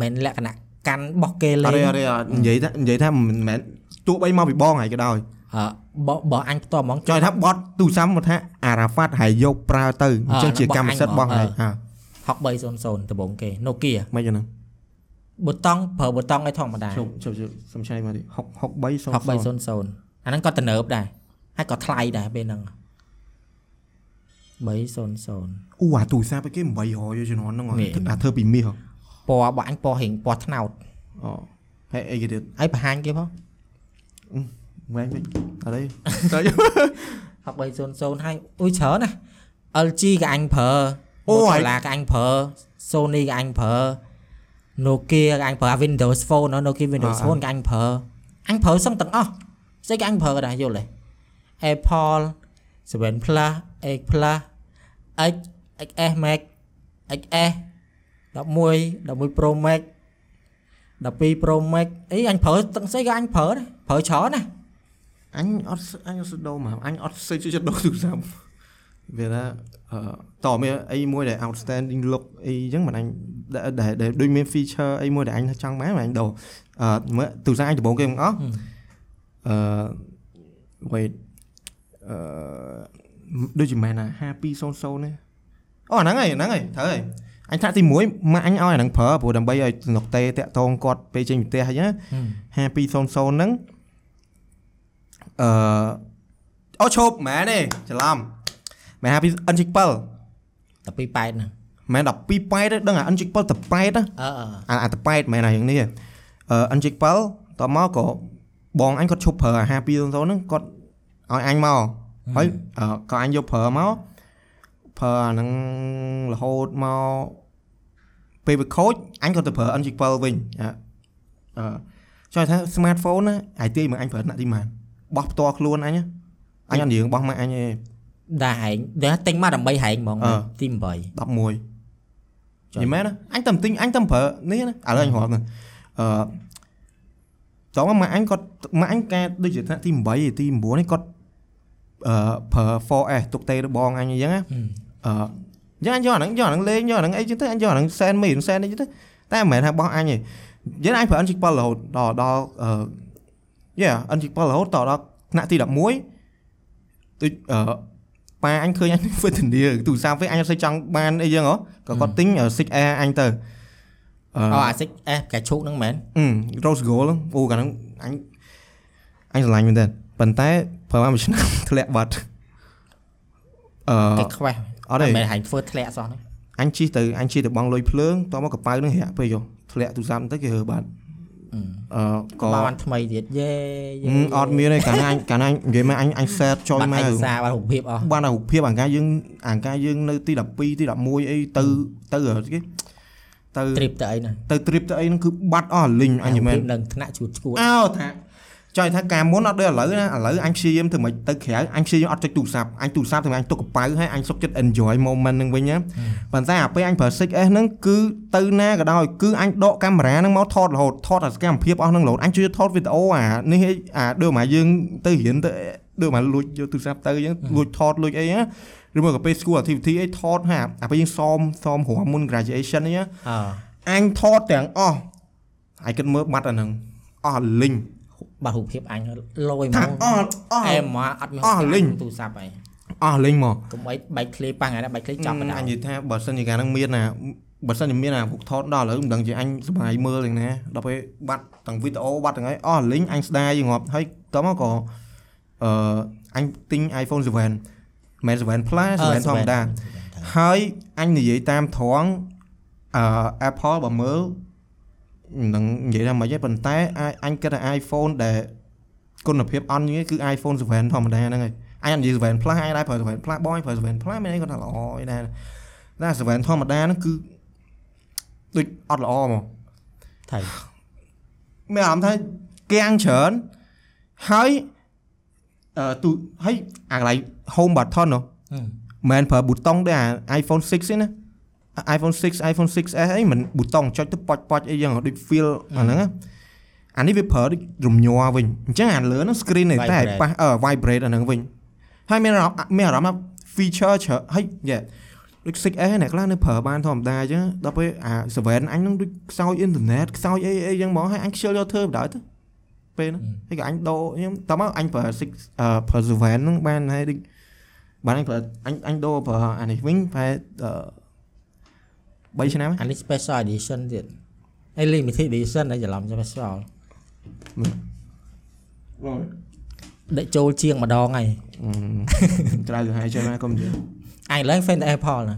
មិនមែនលក្ខណៈកាន់បោះគេលេអងរេអរេអត់និយាយថានិយាយថាមិនមែនទោះបីមកពីបងហើយក៏ដោយអឺបោះបោះអញផ្ទាល់ហ្មងចង់ថាបត់ទូរស័ព្ទមកថាអារ៉ាហ្វាត់ហើយយកប្រើទៅអញ្ចឹងជាកម្មសិទ្ធិរបស់ហើយហា6300ដំបូងគេ Nokia មិនចឹងហ្នឹងប៊ូតុងប្រើប៊ូតុងឲ្យធម្មតាជប់ជប់ជប់សំឆៃមកទី6 63 6300អាហ្នឹងក៏ទំនើបដែរហើយក៏ថ្លៃដែរពេលហ្នឹង 300អូអាទូរស័ព្ទគេ800ជំនាន់ហ្នឹងនេះអាធ្វើពីមាសហ៎ពណ៌របស់អញពណ៌ហេងពណ៌ត្នោតអូហើយអីគេទៀតហើយបង្ហាញគេផងវែងវិញអត់ទេទៅ6300ហើយអ៊ុយច្រើនណា LG ក៏អញប្រើអូហើយឡាក៏អញប្រើ Sony ក៏អញប្រើ Nokia ក៏អញប្រើ Windows Phone ណា Nokia Windows អ่า Phone ក៏អញប្រើអញប្រើសឹងទាំងអស់ស្អីក៏អញប្រើដែរយល់ទេ Apple 7 Plus 8 Plus X XS Max XS 11 11 Pro Max 12 Pro Max អីអញប្រើទាំងស្អីក៏អញប្រើដែរប្រើច្រើនណាអញអត់អញអត់ស្ដោមកអញអត់សេចចិត្តដោទូរស័ព្ទវាថាអឺតមានអីមួយដែល outstanding look អីចឹងមិនអញដែលដែលដែលដូចមាន feature អីមួយដែលអញចង់បានមិនអញដោអឺមើលទូរស័ព្ទអញដំបូងគេទាំងអស់អឺ wait អឺ ដូចជាមែនណា5200នេះអូអាហ្នឹងហើយហ្នឹងហើយត្រូវហើយអញថាទី1ម៉ាក់អញឲ្យអាហ្នឹងប្រើព្រោះដើម្បីឲ្យទំនុកតេតាក់តងគាត់ពេលចេញពីផ្ទះអញ្ចឹង5200ហ្នឹងអឺអូឈប់មែនទេច្រឡំមែនថាពី N7 តែពីប៉ែតហ្នឹងមែន12ប៉ែតទេដឹងអា N7 តប៉ែតណាអឺអឺអាអាតប៉ែតមែនអាយ៉ាងនេះទេអឺ N7 តមកក៏បងអញគាត់ឈប់ប្រើអា5200ហ្នឹងគាត់ឲ្យអញមក ហើយអឺក៏អញយកប្រើមកប្រើអាហ្នឹងរហូតមកពេលវាខូចអញក៏ទៅប្រើ N7 វិញអឺអឺចង់ថា smartphone ណាអាយទីមើលអញប្រើថ្នាក់ទីម៉ានបោះផ្ទាល់ខ្លួនអញណាអញអត់និយាយបោះមកអញទេដែរហែងដែរទិញមកដើម្បីហែងហ្មងអឺទី8 11និយាយមែនណាអញតែទិញអញតែប្រើនេះណាឥឡូវអញរាប់ហ្នឹងអឺចង់មកម៉ាក់អញគាត់ម៉ាក់អញកាដូចជាថ្នាក់ទី8ទី9នេះគាត់អឺ ប្រើ 4S ទុកទេរបស់អញអញ្ចឹងណាអឺយ៉ាងអញយកអាហ្នឹងយកអាហ្នឹងលេងយកអាហ្នឹងអីចឹងទៅអញយកអាហ្នឹងសែនមីសែនអីចឹងទៅតែមិនមែនថាបោះអញទេយ៉ាងអញប្រើអញជីក7រហូតដល់ដល់អឺយ៉ាអញជីក7រហូតដល់ដល់ថ្នាក់ទី11ដូចអឺប៉ាអញឃើញអញវេទនាទូរស័ព្ទវិញអញអត់សូវចង់បានអីចឹងហ៎ក៏គាត់ទិញ 6Air អញទៅអឺអូអាសិចអេកាឈូកហ្នឹងមែនអឺ Rose Gold ហ្នឹងអូកាលហ្នឹងអញអញស្រឡាញ់មែនតើប៉ុន្តែ ប្រើមកមួយឆ្នាំធ្លាក់បាត់អឺគេខ្វេះអត់ទេមែនហែងធ្វើធ្លាក់សោះហ្នឹងអញជិះទៅអញជិះទៅបងលុយភ្លើងតមកកប៉ៅហ្នឹងរាក់ពេកយោធ្លាក់ទូរស័ព្ទទៅគេរើបាត់អឺក៏បានថ្មីទៀតយេយេហឹមអត់មានទេកាលណាអញកាលណានិយាយមកអញអញ set ចុយបាត់មកឯកសារបាត់រូបភាពអស់បានអារូបភាពអាការយើងអាការយើងនៅទី12ទី11អីទៅទៅគេទៅ trip ទៅអីណាទៅ trip ទៅអីហ្នឹងគឺបាត់អស់លីងអញមែននឹងថ្នាក់ជួតឈួតអោថា ចង់ថាការមុនអត់ដូចឥឡូវណាឥឡូវអញព្យាយាមធ្វើម៉េចទៅក្រៅអញព្យាយាមអត់ចុចទូរស័ព្ទអញទូរស័ព្ទធ្វើម៉េចអញទុកកប៉ៅហើយអញសុខចិត្ត enjoy moment ហ្នឹងវិញណាប៉ុន្តែអាពេលអញប្រើ 6S ហ្នឹងគឺទៅណាក៏ដោយគឺអញដកកាមេរ៉ាហ្នឹងមកថតរហូតថតអាសកម្មភាពអស់ហ្នឹងរហូតអញជួយថតវីដេអូអានេះឯងអាដូចមកយើងទៅរៀនទៅដូចមកលួចយកទូរស័ព្ទទៅអញ្ចឹងលួចថតលួចអីណាឬមកក៏ពេល school activity អីថតហាអាពេលយើងសមសមរំមុន graduation អីណាអើអញថតទាំងអស់ហើយគិតមើលបាត់អាហ្នឹងអស់លីង បាត់រូបភាពអញលយហ្មថាងអស់អស់អែមកអត់មានអស់លេងទូរស័ព្ទអីអស់លេងមកកុំអីបែកឃ្លេប៉ះថ្ងៃណាបែកឃ្លេចាប់បណ្ដោយអញនិយាយថាបើសិនជាការហ្នឹងមានណាបើសិនជាមានអាពុកថតដល់ឥឡូវមិនដឹងជាអញសុបាយមើលយ៉ាងណាដល់ពេលបាត់ទាំងវីដេអូបាត់ទាំងអីអស់លេងអញស្ដាយងាប់ហើយតមកក៏អឺអញទិញ iPhone 7មិន7 Plus 7ធម្មតាហើយអញនិយាយតាមត្រង់អឺ Apple បើមើលមិ នដឹងនិយាយថាម៉េចទេប៉ុន្តែអាចអញគិតថា iPhone ដែលគុណភាពអន់នេះគឺ iPhone 7ធម្មតាហ្នឹងហើយអញអត់និយាយ 7 Plus អញដែរប្រើ 7 Plus បងប្រើ 7 Plus មានអីគាត់ថាល្អអីដែរតែ7ធម្មតាហ្នឹងគឺដូចអត់ល្អហ្មងថៃមានអារម្មណ៍ថាគាំងច្រើនហើយអឺទូហើយអាកន្លែង home button នោះមិនមែនប្រើប៊ូតុងដូចអា iPhone 6ទេណា iPhone 6 iPhone 6s អីមិនប៊ូតុងចុចទៅប៉ុចប៉ុចអីយ៉ាងដូច feel អាហ្នឹងណាអានេះវាប្រើដូចរំញ័រវិញអញ្ចឹងអាលើហ្នឹង screen នេះតែប៉ះអឺ vibrate អាហ្នឹងវិញហើយមានអារម្មណ៍មានអារម្មណ៍ថា feature ច្រើនហើយយ៉ាដូច 6s អ្នកខ្លះនៅប្រើបានធម្មតាអញ្ចឹងដល់ពេលអា7អញហ្នឹងដូចខ្សោយអ៊ីនធឺណិតខ្សោយអីអីអញ្ចឹងហ្មងហើយអញខ្ជិលយកធ្វើបណ្ដោយទៅពេលហ្នឹងហើយក៏អញដូរខ្ញុំតមកអញប្រើ6អឺប្រើ7ហ្នឹងបានហើយដូចបានអញប្រើអញអញដូរប្រើអានេះវិញប្រហែលអឺ 3ឆ្នាំអានេះ special edition ទៀតអី limited edition អីច្រឡំ special ដេកចូលជាងម្ដងហើយត្រូវហើយចេះមកកុំជឿអញឡើង fan តែ Apple ណា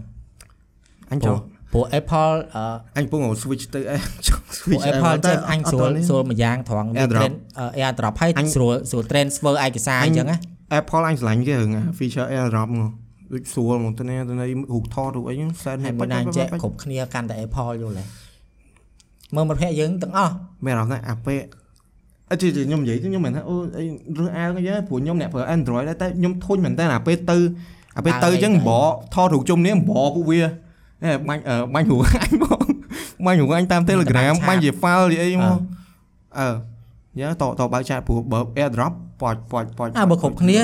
អញព្រោះចូលព្រោះ Apple អឺអញពង switch ទៅអេចង់ព្រោះ switch Apple ចេះអញស្រួលអត់ស្រួលមួយយ៉ាងត្រង់ AirDrop trend អឺ AirDrop ហើយអញស្រួលស្រួល transfer ឯកសារអញ្ចឹងណា Apple អញឆ្លាញ់គេរឿងអា feature AirDrop មក ដូចស្រួលមកទៅនេះទៅនេះរូបថតរូបអីហ្នឹងសែនហើយមួយណាចេះគ្រប់គ្នាកាន់តែ Apple យល់ទេមើលមិត្តភ័ក្ដិយើងទាំងអស់មានអារម្មណ៍ថាអាពេលអត់ជិះខ្ញុំនិយាយទៅខ្ញុំមិនថាអូអីរើសអើងអីចឹងព្រោះខ្ញុំអ្នកប្រើ Android ដែរតែខ្ញុំធុញមែនតើអាពេលទៅអាពេលទៅអញ្ចឹងបកថតរូបជុំនេះបកពួកវាហេបាញ់អឺបាញ់រូបអញមកបាញ់រូបអញតាម Telegram បាញ់ជា file ជាអីមកអឺយ៉ាតតបើកឆាតព្រោះបើ AirDrop ប៉ាច់ប៉ាច់ប៉ាច់អើបើគ្រប់គ្នា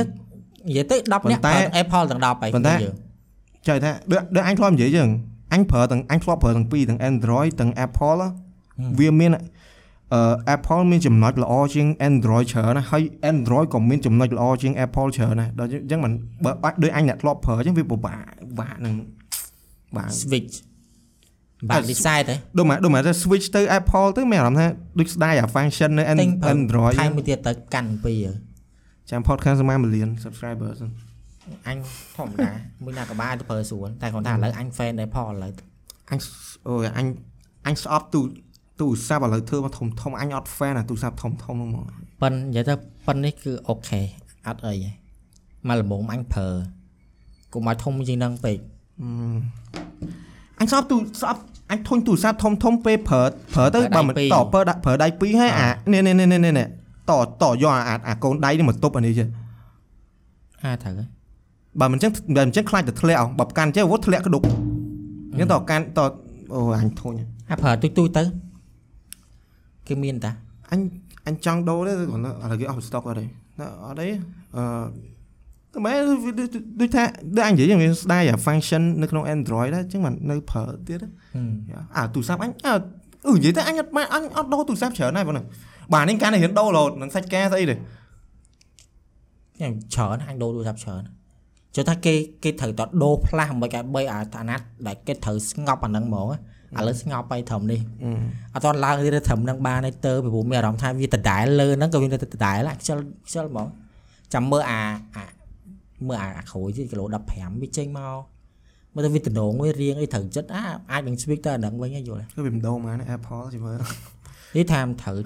និយាយទៅ10នាក់ប៉ុន្តែប្រើ Apple ទាំង10ហើយប៉ុន្តែយើងចៃថាដូចដូចអញធ្លាប់និយាយចឹងអញប្រើទាំងអញធ្លាប់ប្រើទាំងពីរទាំង Android ទាំង Apple ហ៎វាមានអឺ Apple មានចំណុចល្អជាង Android ច្រើនណាស់ហើយ Android ក៏មានចំណុចល្អជាង Apple ច្រើនដែរដល់អញ្ចឹងមិនបើបាច់ដូចអញអ្នកធ្លាប់ប្រើអញ្ចឹងវាពិបាកពិបាកនឹងបាទ switch បាក់ design ទៅដូចមកដូចមកថា switch ទៅ Apple ទៅមានអារម្មណ៍ថាដូចស្ដាយអា function នៅ An- ទិញប្រើ Android ថែមមួយទៀតទៅកាន់ពី ចាំ podcast ស្មើ million subscriber សិនអញធម្មតាមួយណាក៏បានទៅប្រើស្រួលតែគាត់ថាឥឡូវអញ fan ដែរផងឥឡូវអញអូយអញអញស្អប់ទូទូរស័ព្ទឥឡូវធ្វើមកធំធំអញអត់ fan អាទូរស័ព្ទធំធំហ្នឹងហ្មងប៉ិននិយាយទៅប៉ិននេះគឺអូខេអត់អីទេមកល្មមអញប្រើកុំឲ្យធំជាងហ្នឹងពេកអញស្អប់ទូស្អប់អញធុញទូរស័ព្ទធំធំពេលប្រើប្រើទៅបើមិនតប្រើដាក់ប្រើដៃពីរហើយអានេះនេះនេះនេះនេះ តតយកអាអាកូនដៃនេះមកទប់អានេះចេះអាត្រូវហើយបើមិនចឹងបើមិនចឹងខ្លាចទៅធ្លាក់អបើកាន់ចេះវត្តធ្លាក់ក្ដុកអញ្ចឹងតកាន់តអូអញធុញអាប្រើទុយទុយទៅគេមានតាអញអញចង់ដូរទេគ្រាន់តែឥឡូវគេអស់ stock អត់ទេអត់ទេអឺតែមែនដូចថាដូចអញនិយាយវាស្ដាយអា function នៅក្នុង Android ដែរអញ្ចឹងមិននៅប្រើទៀតអាទូរស័ព្ទអញអឺនិយាយទៅអញអត់អញអត់ដូរទូរស័ព្ទច្រើនដែរបង បាទនេះកាន់តែរៀនដូររហូតនឹងសាច់ការស្អីទេខ្ញុំច្រើនអញដូរទូរស័ព្ទច្រើនចុះថាគេគេត្រូវតដូរផ្លាស់មិនឲ្យបីអាអាណាត់ដែលគេត្រូវស្ងប់អាហ្នឹងហ្មងឥឡូវស្ងប់ទៅត្រឹមនេះអត់តឡើងទៀតត្រឹមហ្នឹងបានទេទៅពីព្រោះមានអារម្មណ៍ថាវាដដែលលើហ្នឹងក៏វាដដែលខ្ជិលខ្ជិលហ្មងចាំមើលអាអាមើលអាក្រួយទៀតគីឡូ15វាចេញមកមើលទៅវាតំងវារៀងអីត្រូវចិត្តអាអាចនឹង speak ទៅអាហ្នឹងវិញយល់គឺវាមិនដូរមកណា Apple ជិះមើលនេះថាមិនត្រូវ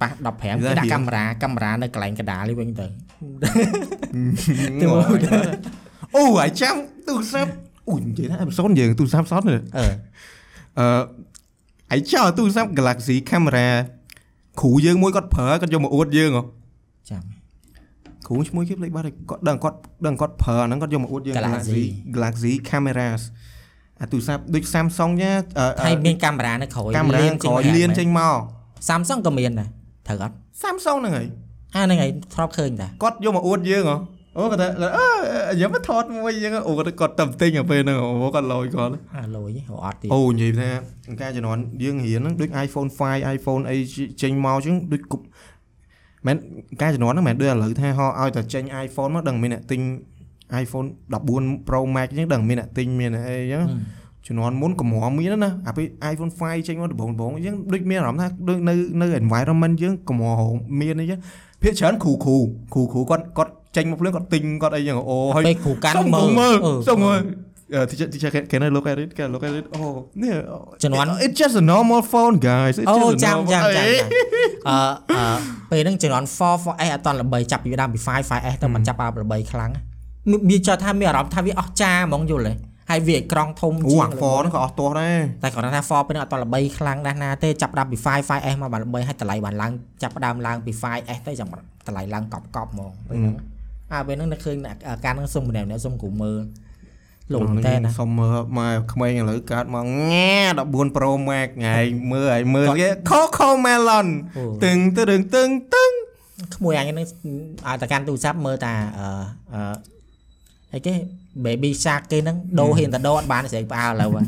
ប៉ះ15គេដាក់កាមេរ៉ាកាមេរ៉ានៅកន្លែងកណ្ដាលនេះវិញទៅអូអាចាំទូរស័ព្ទអូនិយាយថាអេពីសូតយើងទូរស័ព្ទសតនេះអឺអឺអាយចោលទូរស័ព្ទ Galaxy camera គ្រូយើងមួយគាត់ប្រើគាត់យកមកអួតយើងហ៎ចាំគ្រូឈ្មោះគេភ្លេចបាត់ហើយគាត់ដឹងគាត់ដឹងគាត់ប្រើអាហ្នឹងគាត់យកមកអួតយើង Galaxy Galaxy cameras អាទូរស័ព្ទដូច Samsung ចាហើយមានកាមេរ៉ានៅក្រោយកាមេរ៉ាក្រោយលៀនចេញមក Samsung ក៏មានដែរ ត្រូវអត់ Samsung ហ្នឹងហើយអាហ្នឹងហើយធ្លាប់ឃើញតាគាត់យកមកអួតយើងហ៎អូគាត់ថាអឺយកមកថតមួយយើងអូគាត់គាត់តែទិញអាពេលហ្នឹងអូគាត់លយគាត់អាលុយហ៎អត់ទៀតអូនិយាយថាការជំនាន់យើងរៀនហ្នឹងដូច iPhone 5 iPhone អីចេញមកចឹងដូចគប់មែនការជំនាន់ហ្នឹងមិនមែនដូចឥឡូវថាហោឲ្យតែចេញ iPhone មកដឹងមានអ្នកទិញ iPhone 14 Pro Max ចឹងដឹងមានអ្នកទិញមានអីចឹង ជំនាន់មុនកម្រមានណាអាពេល iPhone 5ចេញមកដំបូងដំបូងចឹងដូចមានអារម្មណ៍ថាដូចនៅនៅ environment យើងកម្រមានអីចឹងភាគច្រើនគ្រូគ្រូគ្រូគ្រូគាត់គាត់ចេញមកភ្លាមគាត់ទិញគាត់អីចឹងអូហើយពេលគ្រូកាន់សុំមើមើលអឺសុំមើល Uh, teacher, teacher, can, can I look at it? Can I look at it? Oh, yeah. ជំនាន់ It- It's just a normal phone, guys. It's អូ just a ចាំ normal- ចាំចាំអេចាំអឺអឺពេលហ្នឹងជំនាន់ 4 4S អត់តន់ល្បីចាប់ពីដើមពី5 5S ទៅមិនចាប់អាល្បីខ្លាំងមានចោះថាមានអារម្មណ៍ថាវាអស់ចាហ្មងយល់ទេ ហើយវាអេក្រង់ធំអូជាងអា4ហ្នឹងក៏អស់ទាស់ដែរតែគាត់ថា4ពេលហ្នឹងអត់តន់ល្បីខ្លាំងណាស់ណាទេចាប់ដើមពី5 5S មកបានល្បីហើយតម្លៃបានឡើងចាប់ដើមឡើងពី 5S ទៅចាំតម្លៃឡើងកប់កប់ហ្មងពេលហ្នឹងអាពេលហ្នឹងនឹកឃើញអាការហ្នឹងសុំម្នាក់ម្នាក់សុំគ្រូមើលលោកតែណាសុំមើលមកក្មេងឥឡូវកើតមកងែ14 Pro Max ថ្ងៃមើលឲ្យមើលគេ Coco Melon អូទឹងទៅរឿងទឹងទឹងក្មួយអញហ្នឹងឲ្យតែកាន់ទូរស័ព្ទមើលតាអឺអឺអីគេ baby shark គេហ្នឹងដូរហ៊ានតែដូរអត់បានស្រីផ្អើលឥឡូវហ៎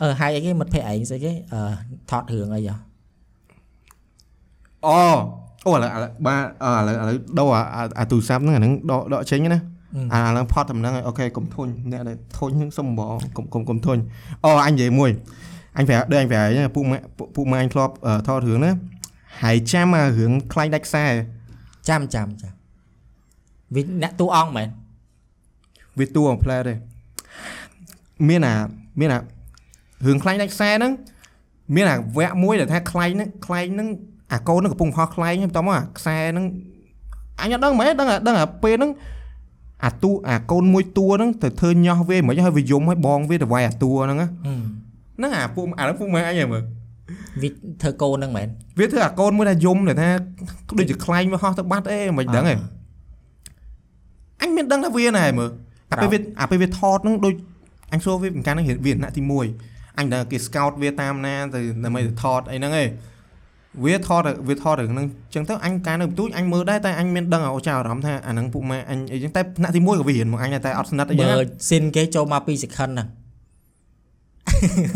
អឺហើយអីគេមិត្តភក្តិឯងស្អីគេអឺថតរឿងអីហ៎អូអូឥឡូវឥឡូវបាទអឥឡូវឥឡូវដូរអាអាអាទូរស័ព្ទហ្នឹងអាហ្នឹងដកដកចេញណាអាឥឡូវផត់តែម្ដងហើយអូខេកុំធុញអ្នកដែលធុញហ្នឹងសុំបងកុំកុំកុំធុញអូអញនិយាយមួយអញប្រាប់ដូចអញប្រាប់ហ្នឹងពួកម៉ាក់ពួកពួកម៉ាក់អញធ្លាប់អឺថតរឿងណាហើយចាំអារឿងខ្លាញ់ដាច់ខ្សែចាំចាំចាំវាអ្នកតួអង្គមែន វាតួអំផ្លែទេមានអាមានអារឿងខ្លាញ់ដាច់ខ្សែហ្នឹងមានអាវគ្គមួយដែលថាខ្លាញ់ហ្នឹងខ្លាញ់ហ្នឹងអាកូនហ្នឹងកំពុងហោះខ្លែងហ្នឹងបន្តមកអាខ្សែហ្នឹងអញអត់ដឹងមែនដឹងអាដឹងអាពេលហ្នឹងអាតួអាកូនមួយតួហ្នឹងទៅធ្វើញោះវាមិនឲ្យវាយំឲ្យបងវាទៅវាយអាតួហ្នឹងណាហឹមហ្នឹងអាពួកអាហ្នឹងពួកម៉ែអញហ៎មើលវាធ្វើកូនហ្នឹងមែនវាធ្វើអាកូនមួយថាយំដែលថាដូចជាខ្លែងវាហោះទៅបាត់អីមិនដឹងទេអញមានដឹងថាវាណែមើល អាពេលវាអាពេលវាថតហ្នឹងដូចអញសួរវាមិនកាន់ហ្នឹងវាថ្នាក់ទី1អញដឹងគេ scout វាតាមណាទៅដើម្បីទៅថតអីហ្នឹងឯងវាថតវាថតរឿងហ្នឹងចឹងទៅអញកាលនៅបន្ទូចអញមើលដែរតែអញមានដឹងអូចាអារម្មណ៍ថាអាហ្នឹងពួកម៉ែអញអីចឹងតែថ្នាក់ទី1ក៏វារៀនមកអញដែរតែអត់ស្និទ្ធអីចឹងមើណាលស៊ីនគេចូលមក2 second ហ្នឹង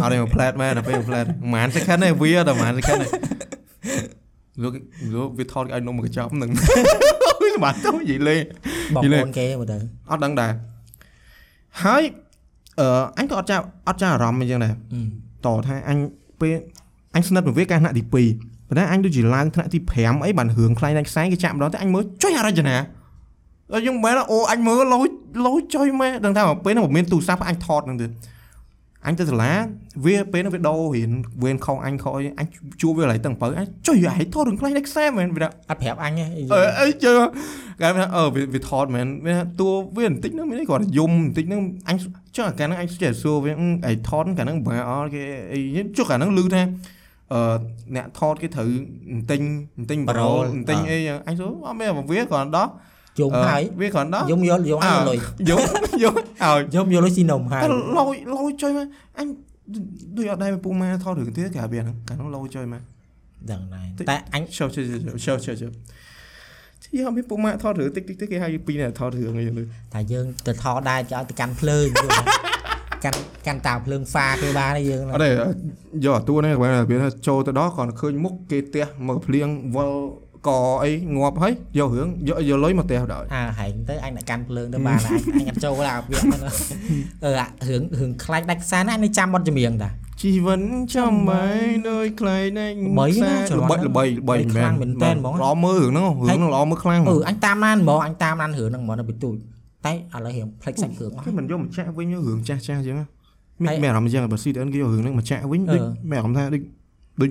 អត់ទេមកផ្លែតមែនដល់ពេលផ្លែតប្រហែល second ទេវាតែប្រហែល second ទេលោកលោកវាថតឲ្យនំមកកញ្ចប់ហ្នឹងអូយសម្បត្តិទៅនិយាយលេងបងយីប្លេអូនគេមើលទៅអត់ដឹងដែរ ហើយអឺអញក៏អត់ចាប់អត់ចាប់អារម្មណ៍អញ្ចឹងដែរហឹមតថាអញពេលអញស្និទ្ធមួយវាកាលថ្នាក់ទី2ប៉ុន្តែអញដូចជាឡើងថ្នាក់ទី5អីបានរឿងខ្លាញ់ដាច់ខ្សែគេចាក់ម្ដងតែអញមើលចុយអរចនាហើយខ្ញុំមែនអូអញមើលលោលោចុយមែនដឹងថាពេលហ្នឹងមានទូរស័ព្ទអញថតហ្នឹងទៀត អញទៅសាលាវាពេលហ្នឹងវាដោរៀនវេនខុសអញខុសអីអញជួបវា lại តឹងបើអញចុយឯងថតរឿងខ្លាញ់ដាច់ខ្សែមែនវាអត់ប្រាប់អញទេអឺអីជើគេថាអឺវាវាថតមែនវាថាតួវាបន្តិចហ្នឹងមានអីគាត់យំបន្តិចហ្នឹងអញចុះអាកាលហ្នឹងអញចេះសួរវាអីថតកាលហ្នឹងបើអត់គេអីចុះកាលហ្នឹងឮថាអឺអ្នកថតគេត្រូវទិញទិញប្រូលទិញអីអញសួរអត់មានវាគ្រាន់ដោះ យំហើយវាគ្រាន់ដោះយំយកយកឲ្យលុយយំយំឲ្យយំយកលុយស៊ីនំហើយតែលយលយចុយមកអញដូចអត់ដែរពូម៉ែថតរឿងទៀតកាលវាហ្នឹងកាលហ្នឹងលយចុយមកដឹងដែរតែអញ show show show show show ជាអត់មានពុកម៉ាក់ថតរឿងតិចតិចតិចគេហៅពីរនាក់ថតរឿងអីហ្នឹងតែយើងទៅថតដែរจะឲ្យទៅកាន់ភ្លើងយល់ទេកាន់កាន់តាភ្លើងហ្វាគេបានទេយើងអត់ទេយកអាតួនេះគាត់ថាវាថាចូលទៅដល់គាត់ឃើញមុខគេផ្ទះមកភ្លៀងវល់ កអីងាប់ហើយយករឿងយកយកលុយមកផ្ទះដល់អើហែងទៅអញដាក់កាន់ភ្លើងទៅបានអញអញអត់ចូលដល់អាវាហ្នឹងអឺអារឿងរឿងខ្លាច់ដាច់ខ្សែណាអញនៅចាំបត់ចម្រៀងតាជីវិតចាំមិនដូចខ្លែងណែល្បីណាច្រឡំល្បីល្បីល្បីខ្លាំងមែនតើហ្មងល្អមើលរឿងហ្នឹងរឿងហ្នឹងល្អមើលខ្លាំងអឺអញតាមដានហ្មងអញតាមដានរឿងហ្នឹងហ្មងនៅពីទូចតែឥឡូវរៀងផ្លេចសាច់រឿងអស់គេមិនយកមកចាក់វិញរឿងចាស់ចាស់អញ្ចឹងមានហើយមានអារម្មណ៍អញ្ចឹងបើស៊ីតអិនគេយករឿងហ្នឹងមកចាក់វិញដូចអឺមានអារម្មណ៍ថាដូចដូច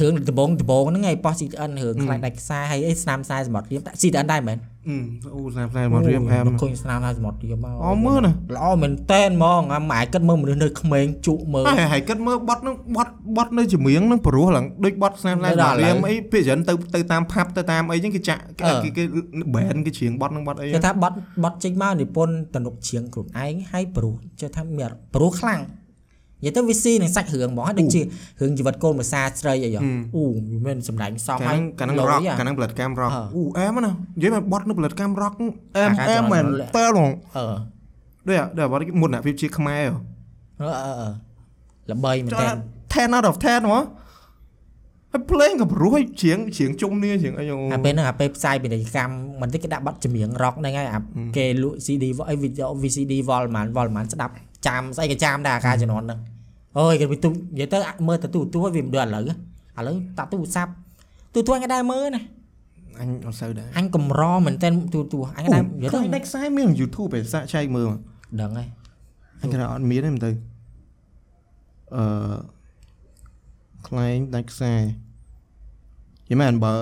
រឿងដំបងដំបងហ្នឹងឯងប៉ោះ CTN រឿងខ្លាច់ដាច់ខ្សែហើយអីស្នាមខ្សែសមុទ្ររៀមតែ CTN ដែរមែនអឺអូស្នាមស្នាមមករៀបអែមឃើញស្នាមខ្សែសមុទ្ររៀមមកអមើលណាល្អមែនតែនហ្មងអាម៉ែគិតមើលមនុស្សនៅក្មេងជក់មើលហើយហើយគិតមើលបត់នឹងបត់បត់នៅចម្រៀងនឹងព្រោះឡើងដូចបត់ស្នាមឡែនៅដល់ឥឡូវរៀមអីភាគច្រើនទៅទៅតាមផាប់ទៅតាមអីចឹងគេចាក់គេអឺគេគេ brand គេច្រៀងបត់នឹងបត់អីគេថាបត់បត់ចេញមកនិពន្ធតនុកជ្រៀងខ្លួនឯងហើយព្រោះចេះថាមានព្រោះខ្លាំង និយាយទៅវាស៊ីនឹងសាច់រឿងហ្មងហើយដូចជារឿងជីវិតកូនភាសាស្រីអីហ៎អូវាមានសម្ដែងសំកាហើលយហ្នឹងកាលហ្នឹងលុយ rock ហ៎កាលហ្នឹង blood cam rock អឺអូអែមណានិយាយមកបត់នៅ blood cam rock អែមអាការអែមមែនចង់តើហ្មងអឺដូចអាដូចអាបត់គេមុនអាភាពជាខ្មែរហ៎អឺអឺអឺល្បីមែនចុះតើ10 out of 10ហ្មងហើយភ្លេងក៏ព្រោះឲ្យច្រៀងច្រៀងជុំនេះច្រៀងអីអូអាពេលហ្នឹងអាពេលផ្សាយពាណិជ្ជកម្មមិនតិចគេដាក់បတ်ចម្រៀង rock ហ្នឹងហើយអាគេលក់ CD អីវីដេអូ VCD វល់ប៉ុន្មានវល់ប៉ុន្មានស្ដាប់ ចាំស្អីក៏ចាំដែរអាការជំនាន់ហ្នឹងអូយគេទៅនិយាយទៅអាមើលទៅទូទូហើយវាមិនដូចឥឡូវឥឡូវតាទូរស័ព្ទទូទូអញក៏ដែរមើលណាអញអត់សូវដែរអញកម្រមែនតើទូទូអញក៏ដែរនិយាយខ្ទៅលាំងដាច់ខ្សែមាន YouTube ឯសាកចែកមើលមកដឹងហើយអញគេថាអត់មានទេមើលទៅអឺខ្លែងដាច់ខ្សែយីមែនបើ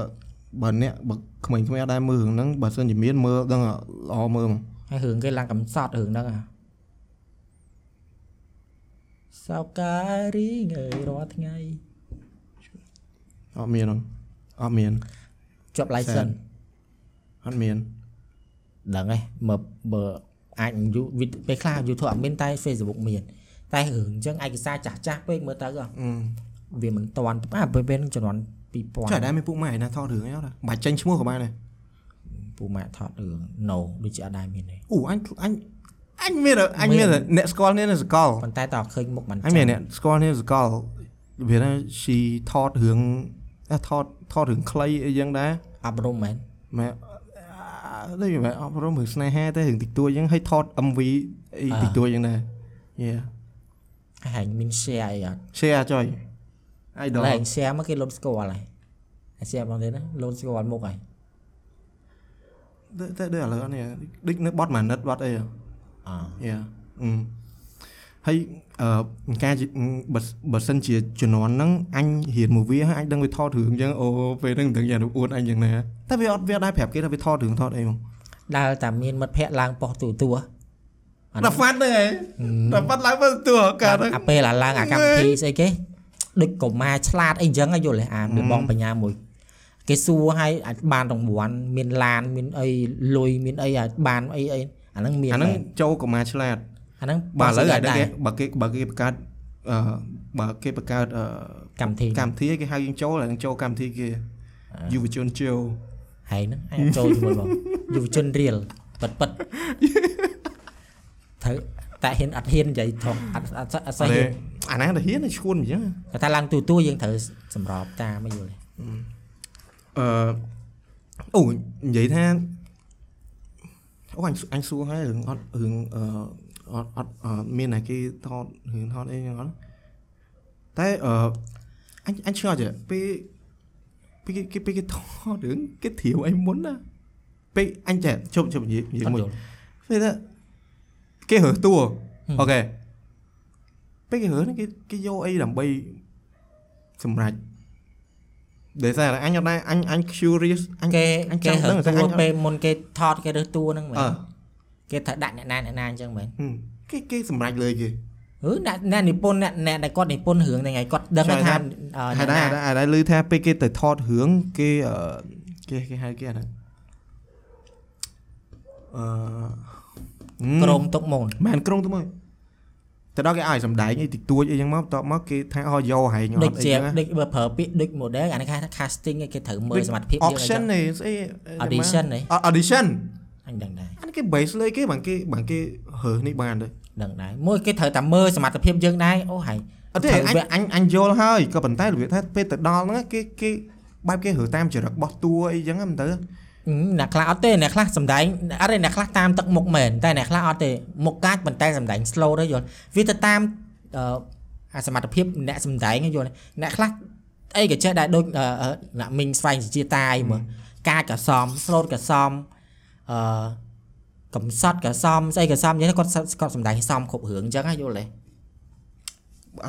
បើអ្នកបើក្មេងៗអត់ដែរមើលរឿងហ្នឹងបើសិនជាមានមើលដឹងល្អមើលមកហើយរឿងគេឡើងកំសត់រឿងហ្នឹងអា សោការីងអើយរាល់ថ្ងៃអត់មានហ្នឹងអត់មានជាប់ license អត់មានដឹងហើយមើលបើអាចយូវីដពេលខ្លះ YouTube អត់មានតែ Facebook មាន តែរឿងអញ្ចឹងឯកសារចាស់ចាស់ពេកមើលទៅហ៎អឺវាមិនតាន់អាពេលពេលហ្នឹងជំនាន់ចា2000ដែរមានពួកម៉ែណាថតរឿងអីអត់បាច់ចេញឈ្មោះក៏បានដែរពូម៉ាក់ថតរឿង no ដូចជាអត់ដែរមានទេអូអញអញ អញមានអញមានអ្នកស្គាល់នេះនៅសកលប៉ុន្តែតើឃើញមុខមិនអញមានអ្នកស្គាល់នេះសកលវាថា she ថតរឿងអាថតថតរឿងខ្លីអីយ៉ាងដែរអប់រំមែនម៉ែដូចម៉ែអប់រំរឿងស្នេហាតែរឿងតិចតួចអញ្ចឹងឲ្យថត MV អីតិចតួចអញ្ចឹងដែរ Yeah ហើយមាន share អីអត់ share ចុយ idol ឡើយ share មកគេលុតស្គាល់ហើយហើយ share បងទេណាលុតស្គាល់មុខហើយតែតែដូចឥឡូវនេះដូចនៅបត់ម៉ាណិតបត់អីហ៎ អ Yeah អឺហើយអឺការជាបើបើសិនជាជំនាន់ហ្នឹងអញរៀនមួយវាហើយអញដឹងវាថតរឿងអញ្ចឹងអូពេលហ្នឹងមិនដឹងយ៉ាងអួតអញយ៉ាងណាតែវាអត់វាអត់ដែរប្រាប់គេថាវាថតរឿងថតអីហ្មងដើរតែមានមិត្តភ័ក្ដិឡើងប៉ុស្តិ៍ទូទួអាដល់ហ្វាត់ហ្នឹងឯងដល់ហ្វាត់ឡើងមើលតួកាលហ្នឹងអាពេលអាឡើងអាកម្មវិធីស្អីគេដូចកុមារឆ្លាតអីចឹងហ៎យល់ទេអាលបងបញ្ញាមួយគេសួរឲ្យអាចបានរង្វាន់មានឡានមានអីលុយមានអីអាចបានអីអី អាហ្នឹងមានអាហ្នឹងមែនចូលកុមារឆ្លាតអាហ្នឹងបាទឥឡូវប៉ុអាស្តិ៍ហ្នឹងដែរគេបើគេបើគេបង្កើតអឺបើគេបង្កើតអឺកម្មវិធីកម្មវិធីគេហៅយើងចូលហើយនឹងចូលកម្មវិធីគេយុវជនចូលហើយហ្នឹងអាចចូលជាមួយបងយុវជនរៀលប៉ិតប៉ិតត្រូវតែហ៊ានអត់ហ៊ាននិយាយថងអត់អត់អត់ស្អីហ៊ានអាហ្នឹងទៅហ៊ានទៅឈួនអញ្ចឹងតែថាឡើងទូទួយើងត្រូវសម្របតាមមកយល់ទេអឺអូនិយាយថា អូអញអញសួរហើយរឿងអត់រឿងអឺអត់អត់អត់មានតែគេថតរឿងថតអីចឹងអត់តែអឺអញអញឆ្ងល់ចេះពេលពេលគេគេពេលគេថតរឿងគេធៀវអីមុនណាពេលអញចេះជប់ជប់និយាយនិយាយអត់មួយយល់ពេលថាគេរើសតួអូខេពេលគេរើសហ្នឹងគេគេយកអីដើម្បីសម្រាប់ ដែលសារអញអត់ដែរអញអញ curious អញគេអញគេចង់រើដឹងសថាតួអញពេលមុនគេថតគេរើសតួហ្នឹងមែនអឺគេថាដាក់អ្នកណាអ្នកណាអញ្ចឹងមែនហឹមគេគេសម្រាប់លើគេហឺអ្នកអ្នកនិពន្ធអ្នកអ្នកដែលគាត់និពន្ធរឿងហ្នឹងហើយគាត់ដឹងចុះថាថាអឺហើយអ្នកដែរណាដែរដែរឮថាពេលគេទៅថតរឿងគេអឺគេគេហៅគេអាហ្នឹងអឺក្រុមទុកមុនមែនក្រុងទៅមក ទៅដល់គេឲ្យសម្ដែងអីតិចតួចអីចឹងមកបន្ទាប់មកគេថាអស់យកហែងអដូចត់អីជាចឹងណាដូចបើប្រើពាក្យដូច model អានេះគេថា casting ឯងគេត្រូវមើលសមត្ថភាពយើងអីចឹ auction ងនេះស្អី Audition ហ៎អ audition អញដឹងដែរអានេះគេ base លើគេបានគេបានគេរើសនេះបានទៅដឹងដែរមួយគេត្រូវតែមើលសមត្ថភាពយើងដែរអូហើយអត់ទេអញអញអញយល់ហើយក៏ប៉ុន្តែរបៀបថាពេលទៅដល់ហ្នឹងគេគេបែបគេរើសតាមចរិតរបស់តួអីចឹងហ្នឹងមិនទៅ អ្នកខ្លះអត់ទេអ្នកខ្លះសំដែងអត់ទេអ្នកខ្លះតាមទឹកមុខមែនតែអ្នកខ្លះអត់ទេមុខកាចប៉ុន្តែសំដែង slow ទៅយល់វាទៅតាមអឺអាសមត្ថភាពអ្នកសំដែងហ្នឹងយល់អ្នកខ្លះអីក៏ចេះដែរដូចអឺអឺអ្នកមីងស្វែងជាតាយមើលកាចក៏សម slow ក៏សមអឺកំសត់ក៏សមស្អីក៏សមអញ្ចឹងគាត់គាត់សំដែងសមគ្រប់រឿងអញ្ចឹងណាយល់ទេឥ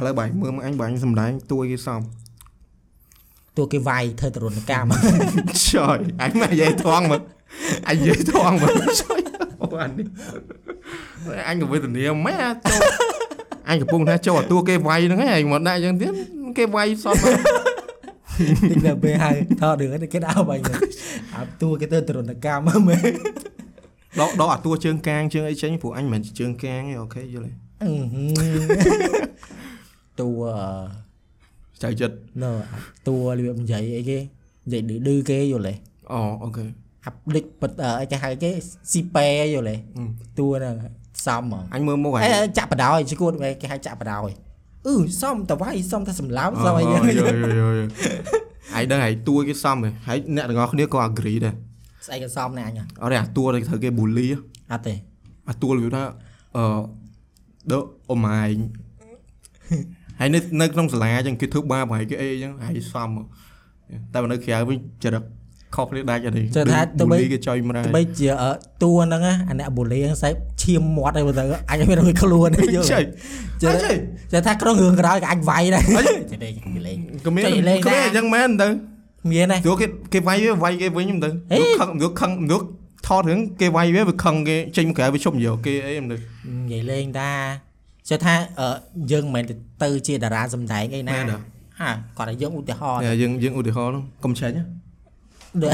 ឡូវបាយមើលមកអញបាញ់សម្ដែងតួគេសំ តួគេវាយធ្វើទរណកម្មចយអញមកនិយាយថងមកអញនិយាយថងមកចយអូអានេះអញក៏វេទនាម៉ែចូលអញកំពុងថាចូលអាតួគេវាយហ្នឹងឯងមកដាក់អញ្ចឹងទៀតគេវាយសតមកតិចទៅពេលហើយថតរឿងនេះគេដើរបាញ់អាតួគេធ្វើទរណកម្មមែនដកដកអាតួជើងកាងជើងអីចេញព្រោះអញមិនមែនជាជើងកាងទេអូខេយល់ទេអឺហឺតួ ចៅចិត្តណូតួរបៀបនិយាយអីគេនិយាយឌឺឌឺគេយល់ទេអូអូខេអាប់ឌិចពិតអីគេហៅគេស៊ីប៉ែយល់ទេតួហ្នឹងសំហ្មងអញមើលមកអេហើយចាក់បដ ாய் ឈួតគេហៅចាក់បដ ாய் អឺសំតវាយសំតែសម្លោបសំអីយយ៉ាងយយយហើយដឹងហើយតួគេសំហ៎ហើយអ្នកទាំងអស់គ្នាក៏ agree ដែរស្អីក៏សំណែអញអត់ទេអាតួដែលត្រូវគេ bully អត់ទេអាតួវាថាអឺដកអូម៉ាយ ហើយនៅនៅក្នុងសាលាអញ្ចឹងគេធ្វើបាបហើយគេអីអញ្ចឹងហើយសំមកតែបើនៅក្រៅវិញចរិតខុសគ្នាដាច់អានេះចុះថាទៅបី bully គេចុយម្ដងទៅបីជាអឺតួហ្នឹងណាអាអ្នកបូលីហ្នឹងស្អែកឈាមមាត់អីទៅអញមានរួចខ្លួនទេយល់ចុយចេះចុយចេះថាក្នុងរឿងក្រោយក៏អញវាយដែរចេះទេគេលេងក៏មានចុយលេងក៏មានដែរអញ្ចឹងមែនទៅមានដែរព្រោះគេគេវាយវាវាយគេវិញមិនទៅហេខឹងព្រោះខឹងព្រោះថតរឿងគេវាយវាវាខឹងគេចេញមកក្រៅវាជុំយកគេអីមិនទៅនិយាយលេងតា ចេះថាអឺយើងមិនមែនទៅជាតារាសម្ដែងអីណាមែនទេហាគាត់ឲ្យយើងឧទាហរណ៍យើងយើងឧទាហរណ៍នោះកុំឆេញណាដូច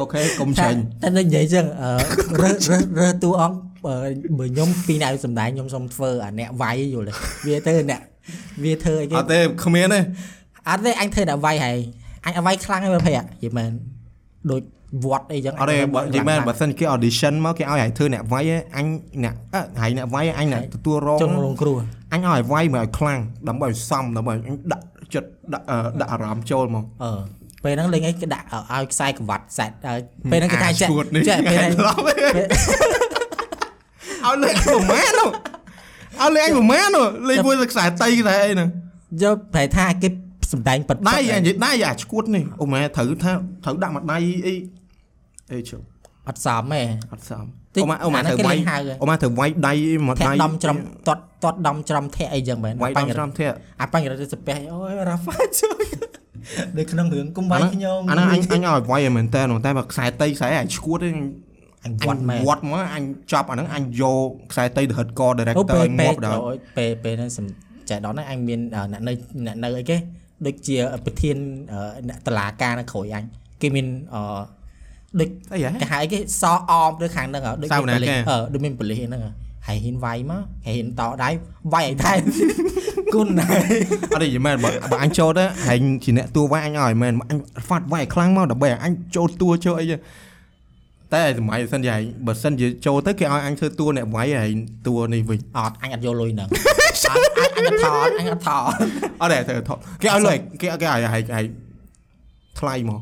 អូខេកុំឆេញតែតែនិយាយចឹងអឺរើសរើសរើសតួអង្គបើបើខ្ញុំពីអ្នកសម្ដែងខ្ញុំសុំធ្វើអាអ្នកវាយយល់ទេវាទៅអ្នកវាធ្វើអីគេអត់ទេគ្មានទេអត់ទេអញធ្វើអ្នកវាយហើយអញឲ្យវាយខ្លាំងហើយមើលភ័យនិយាយមែនដូច វត្តអីចឹងអត់ទេបើនិយាយមែនខ្លាំងបើសិនគេ audition មកគេឲ្យឲ្យធ្វើអ្នកវាយឯងអញអ្នកអើហើយអ្នកវាយឯងអញអ្នកទទួលរងចង់រងគ្រោះអញឲ្យវាយមកឲ្យខ្លាំងដើម្បីឲ្យសមដើម្បីឲ្យអញដាក់ចិត្តដាក់អឺដាក់អារម្មណ៍ចូលមកអឺពេលហ្នឹងលេងអីគេដាក់ឲ្យខ្សែក្រវ៉ាត់សែតហើយពេលហ្នឹងគេថាចេះឈួតនេះចេះពេលហ្នឹងឡប់ឲ្យលេខប្រមាណនោះឲ្យលេខអញប្រមាណនោះលេខមួយទៅខ្សែតៃគេថាអីហ្នឹងយកប្រែថាគេសំដែងប៉ិតដៃអញនិយាយដៃអាឈួតនេះអូម៉ែត្រូវថាត្រូវដាក់មកដៃអី អីជុំអត់សមទេអត់សមតិចអូម៉ែអូម៉ែអាហ្នឹងត្រូវវាយគេលេងហៅអូម៉ែត្រូវវាយដៃមកធាដៃក់ដំច្រំទាត់ទាត់ដំច្រំធាក់អីចឹងមែនវាយដំច្រំធាក់អាបញ្ញរត់ទៅស្ពះអូយរ៉ាហ្វាជួយនៅក្នុងរឿងគុំវាយខ្ញុំអាហ្នឹងអញអញឲ្យវាយឲ្យមែនតើតែបើខ្សែតៃខ្សែអញឈួតទេអញវត្តមែនវត្តមកអញចាប់អាហ្នឹងអញយកខ្សែតៃទៅហិតកអូ director ពេលឲ្យពេលងាប់ដល់អូយពេលពេលហ្នឹងសំចែកដល់ហ្នឹងអញមានអឺអ្នកនៅអ្នកនៅអីគេដូចជាប្រធានអឺអ្នកតឡាការនៅក្រោយអញគេមានអឺ ដូចអីហ៎គេហៅអីគេសអមទៅខាងហ្នឹងហ៎ដូចសៅមានណាប៉ូលីសគេអឺដូចមានប៉ូលីសហ្នឹងហ៎ហើយហ៊ានវាយមកហើយហ៊ានតដៃវាយឲ្យថែមគុណហើយអត់ទេយីមែនបើបើអញចូលទៅហែងជាអ្នកតួវាយអញឲ្យមែនអញហ្វាត់វាយខ្លាំងមកដើម្បីឲ្យអញចូលតួចូលអីចឹងតែសម័យសិនជាឯងបើសិនជាចូលទៅគេឲ្យអញធ្វើតួអ្នកវាយហើយតួនេះវិញអត់អញអត់យកលុយហ្នឹងអត់អញអត់ថតអញអត់ថតអត់ទេធ្វើថតគេឲ្យលុយគេគេឲ្យហែងហែងថ្លៃមក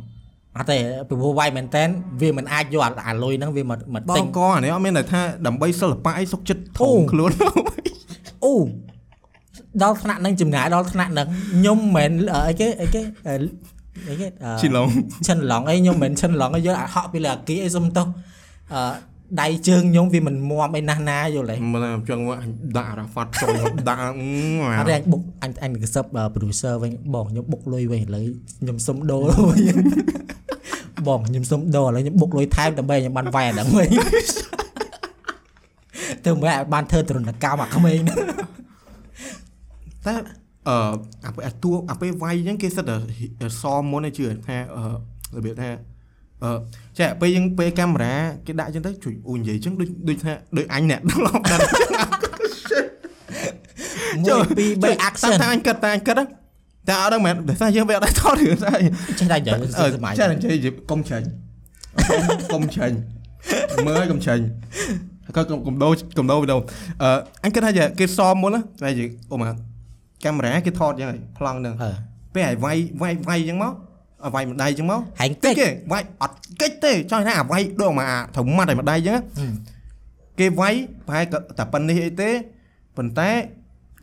អត់ទេពីព្រោះវាយមែនតែនវាមិនអាចយកអាលុយហ្នឹងវាមកមកបទិញងកអានេះអត់មានតែថាដើម្បីសិល្បៈអីសុកចិត្តធអូំខ្លួនអូដល់ថ្នាក់ហ្នឹងចំណាយដល់ថ្នាក់ហ្នឹងខ្ញុំមិនមែនអីគេអីគេអឺអីគេអឺឈីឡុងឈិនឡងអីខ្ញុំមិនមែនឈិនឡងអីយកអាហក់ពីលើអាគីអីសុំទោសអឺ ដៃជើងខ្ញុំវាមិនមាំអីណាស់ណាយល់ទេមិនចង់មកអញដាក់រ៉ាហ្វាត់ចូលមកដាក់អឺអត់ទេអញបុកអញអញកសឹប producer វិញបងខ្ញុំបុកលុយវិញឥឡូវខ្ញុំសុំដូរវិញបងខ្ញុំសុំដូរឥឡូវខ្ញុំបុកលុយថែមដើម្បីខ្ញុំបានវាយអាហ្នឹងវិញទៅមិនឲ្យបានធ្វើទរណកម្មអាក្មេងហ្នឹងតែអឺអាពេលអាតួអាពេលវាយអញ្ចឹងគេសិតតែសមមុនឯជឿថាអឺរបៀបថា អឺចាពេលយើងពេលកាមេរ៉ាគេដាក់អញ្ចឹងទៅជួយអូនិយាយអញ្ចឹងដូចដូចថាដូចអញអ្នកដល់ដល់1 2 3 action តែអញគិតតែអញគិតណាតែអត់ដឹងមែនតែថាយើងវាអត់ដែរថតរឿងស្អីចេះតែនិយាយអឺសម័យចានិយាយកុំចាញ់កុំចាញ់មើលឲ្យកុំចាញ់ក៏កុំកុំដោកុំដោវីដេអូអឺអញគិតថាគេសមមុនណាតែនិយាយអូម៉ាកាមេរ៉ាគេថតអញ្ចឹងហើយប្លង់ហ្នឹងអឺពេលឲ្យវាយវាយវាយអញ្ចឹងមកឲ្យ វាយម្ដាយអញ្ចឹងមកហែងតិតិចចទេវាយអត់កិច្ចទេចង់ថាអាវាយដូចមកអាត្រូវម៉ាត់ឲ្យម្ដាយអញ្ចឹងគេវាយប្រហែលក៏តែប៉ុណ្នេះអីទេប៉ុន្តែ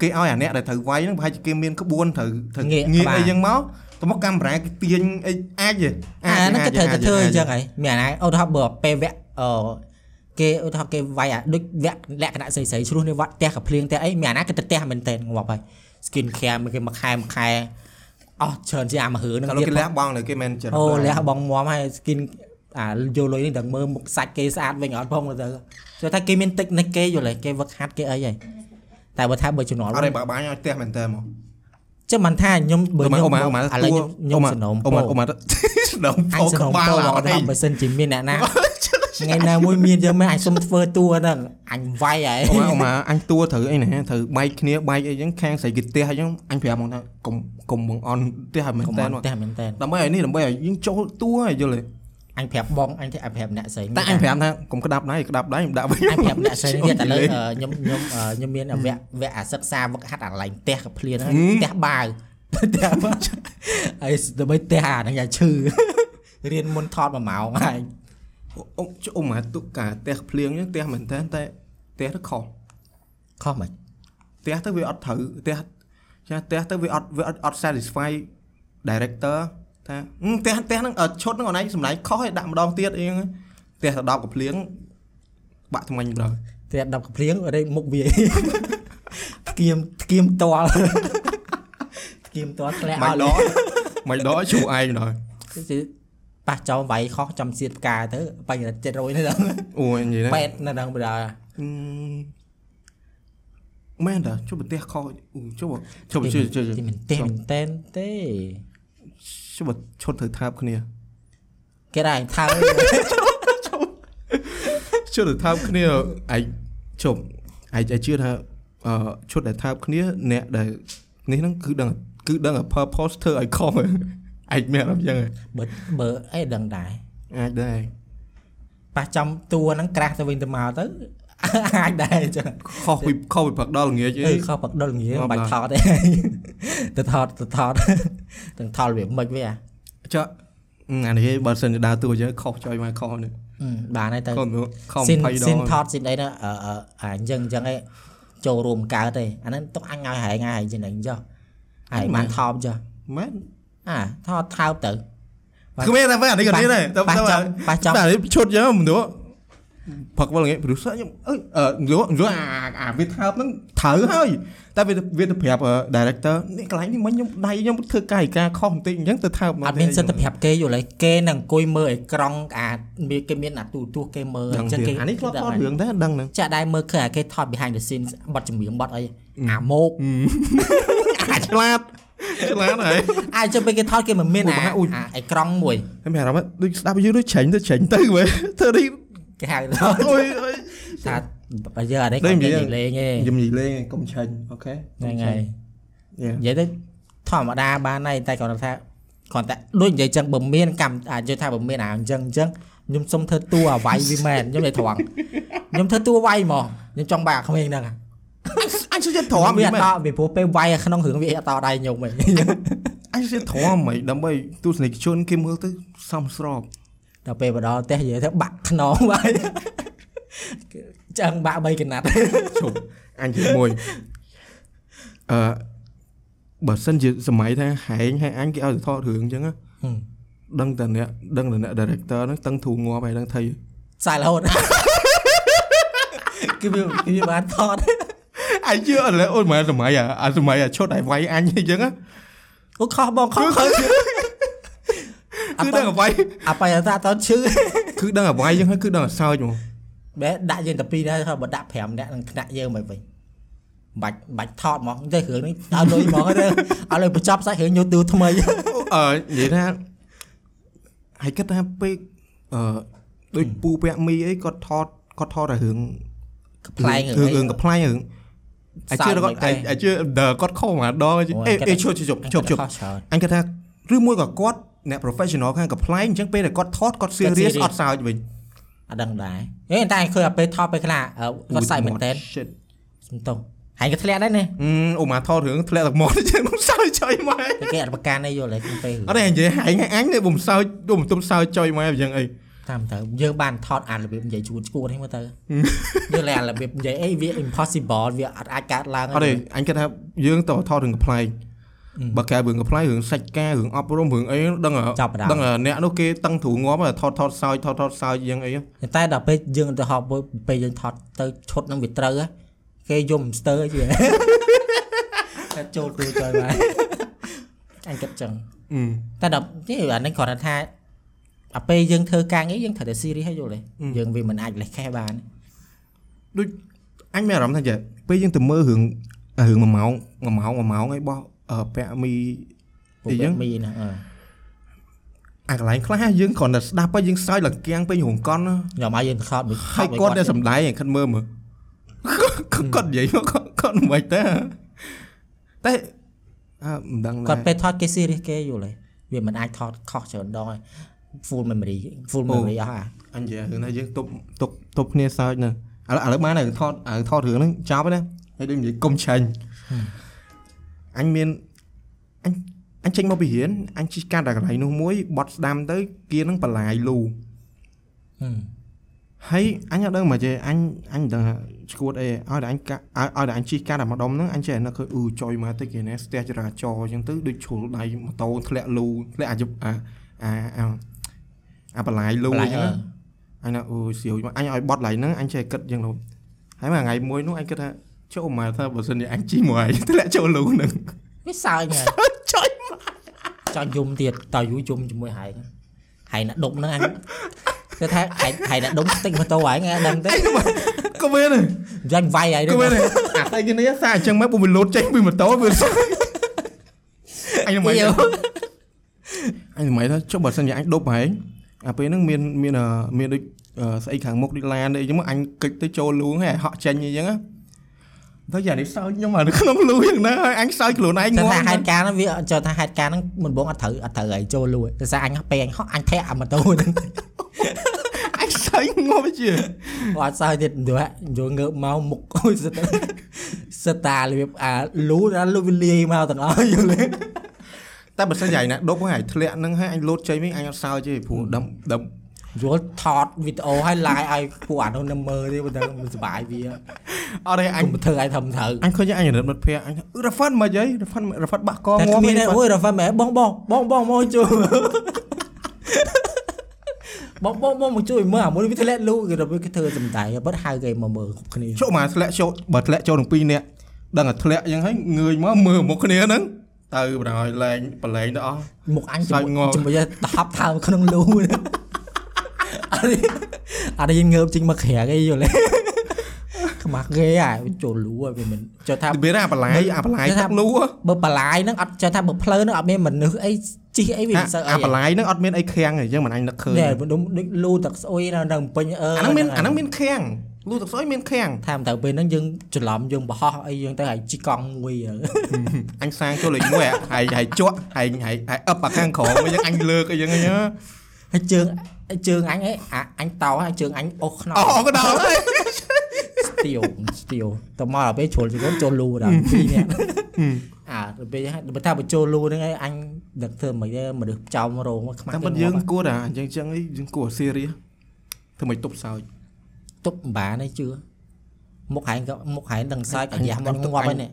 គេឲ្យអាអ្នកដែលត្រូវវាយហ្នឹងប្រហែលជាគេមានក្បួនត្រូវត្រូវងាកអីអញ្ចឹងមកទៅមកកាមេរ៉ាគេទាញអីអាចទេអាហ្នឹងគេត្រូវតែធ្វើអញ្ចឹងហើយមានអាណាឧទាហរណ៍បើពេលវគ្គអឺគេឧទាហរណ៍គេវាយអាដូចវគ្គលក្ខណៈស្រីស្រីឆ្លោះនេះវត្តផ្ទះកាភ្លៀងផ្ទះអីមានអាណាគេទៅផ្ទះមែនតើងាប់ហើយ skin care មួយគេមួយខែមួយខែ អស់ច្រើនជាងអាមួយរឿងហ្នឹង kalau ទៀតគេលះបងនៅគេមិនចិត្តអូលះបងមមហើយ skin អាយកលុយនេះដល់មើលមុខសាច់គេស្អាតវិញអត់ផងទៅចូលថាគេមានតិចនេះគេយល់ទេគេវឹកហាត់គេអីហើយតែបើថាបើជំនាន់អត់ទេបើបាញ់ឲ្យផ្ទះមែនតើមកចាំមិនថាខ្ញុំបើខ្ញុំអូម៉ាអូម៉ាឥឡូវខ្ញុំខ្ញុំសនំអូម៉ាអូម៉ាសនំអញពោសនំក្បាលពោអអត់ត់ទេថាបើសិនជាមានអ្នកណា ថ្ងៃណាមួយមានយើងមិនអញសុំធ្វើតួហ្នឹងអញវាយហើយអូម៉ាអូម៉ាអញតួត្រូវអីណាត្រូវបែកគ្នាបែកអីចឹងខាងស្រីគេផ្ទះអីចឹងអញប្រាប់មកថាកុំកុំបងអន់ផ្ទះឲ្យមែនកុំតើអត់ផ្ទះមែនតើដើម្បីឲ្យនេះដើម្បីឲ្យយើងចូលតួឲ្យយល់ទេអញប្រាប់បងអញទៅអញប្រាប់អ្នកស្រីតែអញប្រាប់ថាកុំក្តាប់ដៃក្តាប់ដៃខ្ញុំដាក់វិញអញប្រាប់អ្នកស្រីនេះតែលើខ្ញុំខ្ញុំខ្ញុំមានវគ្គវគ្គអាសិក្សាវឹកហាត់អាឡៃផ្ទះកាភ្លៀនហ្នឹងផ្ទះបាវផ្ទះបាវហើយដើម្បីផ្ទះអាហ្នឹងយ៉ាឈឺរៀនមុនថត1ម៉ោងហើយ អូអូម៉ាទុកកាផ្ទះភ្លៀងចឹងផ្ទះមែនតើតែផ្ទះទៅខុសខុសមិនផ្ទះទៅវាអត់ត្រូវផ្ទះចាផ្ទះទៅវាអត់វាអត់អត់ satisfy director ថាផ្ទះផ្ទះហ្នឹងឈុតហ្នឹងអនឯងសម្ដែងខុសឲ្យដាក់ម្ដងទៀតអីហ្នឹងផ្ទះទៅ10កំភ្លៀងបាក់ថ្មិញម្ដងផ្ទះ10កាភ្លៀងអត់មុខវាស្គៀមស្គៀមតល់ស្គៀមតល់ធ្លាក់មិនអត់ដកមិនដកជួឯងម្ដង ប៉ះចោលវាយខុសចំសៀតផ្កាទៅបញ្ហា700នេះដល់អូយនិយាយណាពេទ្យនៅដល់បណ្ដាអឺមែនតាជួបប្រទេសខុសអូជួបជួបជួបជួបទីមែនទេមែនតែនទេជួបឈុតត្រូវថាបគ្នាគេដែរថើឈុតត្រូវថាបគ្នាឯងជប់ឯងឯងជឿថាអឺឈុតដែលថាបគ្នាអ្នកដែលនេះហ្នឹងគឺដឹងគឺដឹងឲ្យ purpose ធ្វើឲ្យខុស ឯងមានអត់ចឹងបើបើអីដឹងដែរអាចដែរប៉ះចំតួហ្នឹងក្រាស់ទៅវិញទៅមកទៅអាចដែរអញ្ចឹងខុសពីខុសពីព្រឹកដល់ល្ងាចអឺអីខុសបាក់ដុលងាយងាប់បាច់ថឡើយតទេទៅថតទៅថតទាំងថតវាមិនវាចាអានេះបើសិនជាដើរតួចឹងខុសចុយមកខុសនេះអឺបានហើយទៅខុសខុសស៊ីន20ដស៊ីនងថតស៊ីនអីណាអឺអឺអាអញ្ចឹងអញ្ចឹងឯងចូលរួមកើតទេអាហ្នឹងទុកអញឲ្យហែងឲ្យចឹងចុះហើយបានថប់ចុះមែន អាថតថើបទៅគឺមានតែពេលអានេះក៏នេះដែរតែប៉ះចំប៉ះចំតែឈុតចឹងមនុស្សផឹកវល់ងាយ producer ខ្ញុំអើយអឺមនុស្សមនុស្សអាអាវាថើបហ្នឹងត្រូវហើយតែវាវាទៅប្រាប់ director នេះកន្លែងនេះមិញខ្ញុំដៃខ្ញុំធ្វើកាយការខុសបន្តិចអញ្ចឹងទៅថើបអត់មានសិទ្ធិប្រាប់គេយល់ទេគេនឹងអង្គុយមើលអេក្រង់អាមានគេមានអាទូទស្សន៍គេមើលដឹងអញ្ចឹងទេគេអានេះធ្លាប់ថតរឿងដែរដឹងហ្នឹងចាក់ដែរមើលឃើញអាគេថត behind the scenes បတ်ចម្រៀងបတ်អីអាម៉ោកអាចឆ្លាត ឆ្លាតហើយអាចចុះពេលគេថតគេមិនមានអូអាប្រហែលអ៊ុយអាអេក្រង់មួយខ្ញុំមានអារម្មណ៍ដូចស្ដាប់យូរដូចច្រាញ់ទៅច្រាញ់ទៅវិញធ្វើនេះគេហៅថតអូយអូយថាបើយើងអានេះដូចគាត់និយាយនិយាយលេងទេខ្ញុំនិយាយលេងកុំច្រាញ់អូខេហ្នឹងហើយ Yeah. និយាយទៅធម្មតាបានហើយតែគាត់ថាគាត់តែដូចនិយាយចឹងបើមានកម្មអាចនិយាយថាបើមានអាអញ្ចឹងអញ្ចឹងខ្ញុំសុំធ្វើតួអាវាយវាមែនខ្ញុំនិយាយត្រង់ខ្ញុំធ្វើតួវាយហ្មងខ្ញុំចង់បាក់អាក្មេងហ្នឹង អាអញសុំចិត្តទ្រាំវាវាអត់មែនតពីព្រោះពេលវាយនៅក្នុងរឿងវាអត់តដៃខ្ញុំហីអញសុំចិត្តទ្រាំហ្មងដើម្បីទស្សនិកជនគេមើលទៅសមស្របដល់ពេលមកដល់ផ្ទះនិយាយទៅបាក់ខ្នងវាយចឹងបាក់3កណាត់ជប់អញជាមួយអឺបើសិនជាសម័យថាហែងហើយអញគេឲ្យទៅថតរឿងអញ្ចឹងណាដឹងតែអ្នកដឹងតែអ្នក director ហ្នឹងតឹងធូរងាប់ហើយដឹងថៃសាយរហូតគឺវាគឺវាបានថត អាយជឿអត់လဲអូនមកសម័យអាអាសម័យអាឈុតឲ្យវាយអញអញ្ចឹងណាអូខុសបងខុសខុសគឺដឹងឲ្យវាយអាបាយតាតឈឺគឺដឹងឲ្យវាយអញ្ចឹងហើយគឺដឹងឲ្យសើចហ្មងបែដាក់យើងតែពីរដែរហើយបើដាក់5នាក់នឹងថ្នាក់យើងមកវិញបាច់បាច់ថតហ្មងទៅរឿងនេះឲ្យលុយហ្មងទៅឲ្យលុយបញ្ចប់សាច់រឿងយកទូថ្មីអឺនិយាយថាហើយគិតថាពេលអឺដូចពូពាក់មីអីគាត់ថតគាត់ថតតែរឿងខ្លែងរឿងរឿងកំ pl ាញរឿង អាជឿគាត់អាជឿដល់គាត់ខុសមកដងអេអេជប់ជប់ជប់ជប់ខុសច្រើនអញគាត់ថាឬមួយក៏គាត់អ្នក professional ខាងកំ pl ាញអញ្ចឹងពេលដែលគាត់ថតគាត់ serious អត់សើចវិញអត់ដឹងដែរហេតែឃើញអាពេលថតពេលខ្លះគាត់សាច់មែនតើ shit សំតុងហើយក៏ធ្លាក់ដែរនេះអឺអូម៉ាថតរឿងធ្លាក់ទឹកមាត់អញ្ចឹងសើចចុយមកតែគេអត់ប្រកាន់អីយល់ហើយពេលអត់ទេនិយាយហែងអញនេះបំសើចបំទុំសើចចុយមកអញ្ចឹងអី តាមទៅយើងបានថតអានរបៀបនិយាយជួនឈួតហ្នឹងមើលទៅយើងលែរបៀបនិយាយអីវា impossible វាអត់អាចកើតឡើងអត់ទេអញគិតថាយើងតថតរឿងកំ pl ាញបើកែរឿងកំ pl ាញរឿងសាច់ការរឿងអប់រំរឿងអីដឹងដឹងអ្នកនោះគេតឹងទ្រូងាប់ថតថតសើចថតថតសើចអញ្ចឹងអីតែដល់ពេលយើងទៅហប់ពេលយើងថតទៅឈុតនឹងវាត្រូវគេយំស្ទើរជាតែចូលទូចហើយបាទអញគិតចឹងតែដល់នេះអានេះគាត់ថា អាពេលយើងធ្វើការងារយើងត្រូវតែ serious ឲ្យយល់ទេយើងវាមិនអាចលេះខេះបានដូចអញមានអារម្មណ៍ថាចេះពេលយើងទៅមើលរឿងរឿង1ម៉ោង1ម៉ោង1ម៉ោងអីបោះពាក់មីអីចឹងមីណាអឺអាកន្លែងខ្លះយើងគ្រាន់តែស្ដាប់ទៅយើងសើចលកៀងពេញរោងកន់ខ្ញុំឲ្យយើងថតមួយហើយគាត់តែសំដែងខិតមើលមើលគាត់និយាយមកគាត់មិនទៅតែអឺមិនដឹងគាត់ពេលថតគេ serious គេយល់ទេវាមិនអាចថតខុសច្រើនដងហើយ full memory full memory អស់អាអញនិយាយរឿងណាយើងទប់ទប់ទប់គ្នាសើចណាឥឡូវឥឡូវបានហើយថតថតរឿងហ្នឹងចប់ហើយណាហើយដូចនិយាយកុំចាញ់អញមានអញអញចេញមកពីរៀនអញជិះកាត់តែកន្លែងនោះមួយបត់ស្ដាំទៅគៀនឹងបលាយលូហើយអញអត់ដឹងមកចេះអញអញដឹងឈួតអីឲ្យតែអញកាឲ្យតែអញជិះកាត់តែម្ដុំហ្នឹងអញចេះនឹកឃើញអ៊ូចុយមកទៅគេណែស្ទះចរាចរណ៍អញ្ចឹងទៅដូចជ្រុលដៃម៉ូតូធ្លាក់លូធ្លាក់អាអាអា អាបលាយលូអញ្ចឹងអញណាអូសៀវមកអញឲ្យបត់ឡៃហ្នឹងអញចេះគិតយ៉ាងនោះហើយមួយថ្ងៃមួយនោះអញគិតថាចូលមកថាបើសិនជាអញជិះមកហើយធ្លាក់ចូលលូហ្នឹងវាសើចហើយចុយចង់យំទៀតតើយូរយំជាមួយហែងហែងណាដុំហ្នឹងអញគេថាហែងហែងណាដុំស្ទិចម៉ូតូហែងឯងដឹងទេក៏មែនយ៉ាញ់វាយហើយក៏មែនអាតែគេនេះសាអញ្ចឹងមកពុំវាលោតចេញពីម៉ូតូវាសោះអញមិនអញមិនថាចុះបើសិនជាអញដប់ហែង អាពេលហ្នឹងមានមានមានដូចស្អីខាងមុខដូចឡានអីចឹងមកអញគិចទៅចូលលួងហើយហក់ចេញអីចឹងទៅយ៉ាងនេះសើចខ្ញុំអានៅក្នុងលូយ៉ាងណាហើយអញសើចខ្លួនឯងងងថាងហេតុការណ៍ហ្នឹងវាចុះថាហេតុការណ៍ហ្នឹងមិនបងអត់ត្រូវអត់ត្រូវឲ្យចូលលួយតែសារអញពេលអញហក់អញធាក់អាម៉ូតូហ្នឹងអញសើចងប់ជាអត់សើចទៀតយល់យល់ងើបមកមុខអូយសិតសិតតារបៀបអាលូដល់លូវាលាយមកទាំងអស់យល់ទេ តែបើសិនយ៉ាងណាដប់ហើយធ្លាក់ហ្នឹងហើយអញលោតចេញវិញអញអត់សើចទេព្រោះដឹមដឹមយល់ថតវីដេអូឲ្យ live ឲ្យពួកអានោះនៅមើលទេបើទៅមិនសុបាយវាអត់ទេអអញញធ្វើឲ្យធំត្រូវអញឃើញអញរិតមិត្តភ័ក្ដិអញរ៉ាហ្វាន់មិនអីរ៉ាហ្វាន់រ៉ាហ្វាន់បាក់កតែងាប់គ្មានទេអូយរ៉ាហ្វាមែបងបងបងបងមកជួយបងបងបងមកជួយមើលអាមួយវាធ្លាក់លូគេទៅគេធ្វើសំដែងបិទហៅគេមកមើលគ្រប់គ្នាជក់មកធ្លាក់ចូលបើធ្លាក់ចូលទាំងពីរនាក់ដឹងតែធ្លាក់អញ្ចឹងហើយងើយមកមើលមុខគ្នាហ្នឹង ទៅបណ្ដោយលែងបលែងទៅអស់មុខអញសើចងល់ជាមួយដប់ថើក្នុងលូអត់ទេអត់ទេងើបចេញមកក្រាកអីយល់ទេខ្មាស់គេអាចូលលូហើយវាមិនចុះថាវាអាបលាយអាបលាយទឹកលូបើបលាយហ្នឹងអត់ចេះថាបើផ្លូវហ្នឹងអត់មានមនុស្សអីជីអីវាមិនសើអីអាបលាយហ្នឹងអត់មានអីខាំងទេយើងមិនអញនឹកឃើញនេះដូចដូចលូទឹកស្អុយនៅនៅពេញអឺអាហ្នឹងមានអាហ្នឹងមានខាំង លូទឹកស្អុយមានខាំងថាទៅពេលហ្នឹងយើងច្រឡំយើងបរោះអីយើងទៅឲ្យជីកង់មួយអញសាងចូលលេខ1ហើយហើយជក់ហើយហើយហើយអឹបអាខាងក្រោមវិញអញលើកអីចឹងហ៎ហើយជើងជើងអញអីអញតោហើយជើងអញអូសខ្នងអូក៏ដល់ហើយស្ទៀវស្ទៀវតមកដល់ពេលជ្រុលជង្គង់ចូលលូដល់ពីរនាក់អាទៅពេលហ្នឹងបើថាបញ្ចូលលូហ្នឹងឯងអញដឹកធ្វើមិនទេមនុស្សចោមរោងខ្មាស់តែមិនយើងគួរតែអញ្ចឹងចឹងអីយើងគួរ serious ធ្វើមិនទប់សើច ទប់ម្បានឯងជឿមុខហែងក៏មុខហែងដឹងសើចកាយ៉ាមកងាប់ហើយនេះ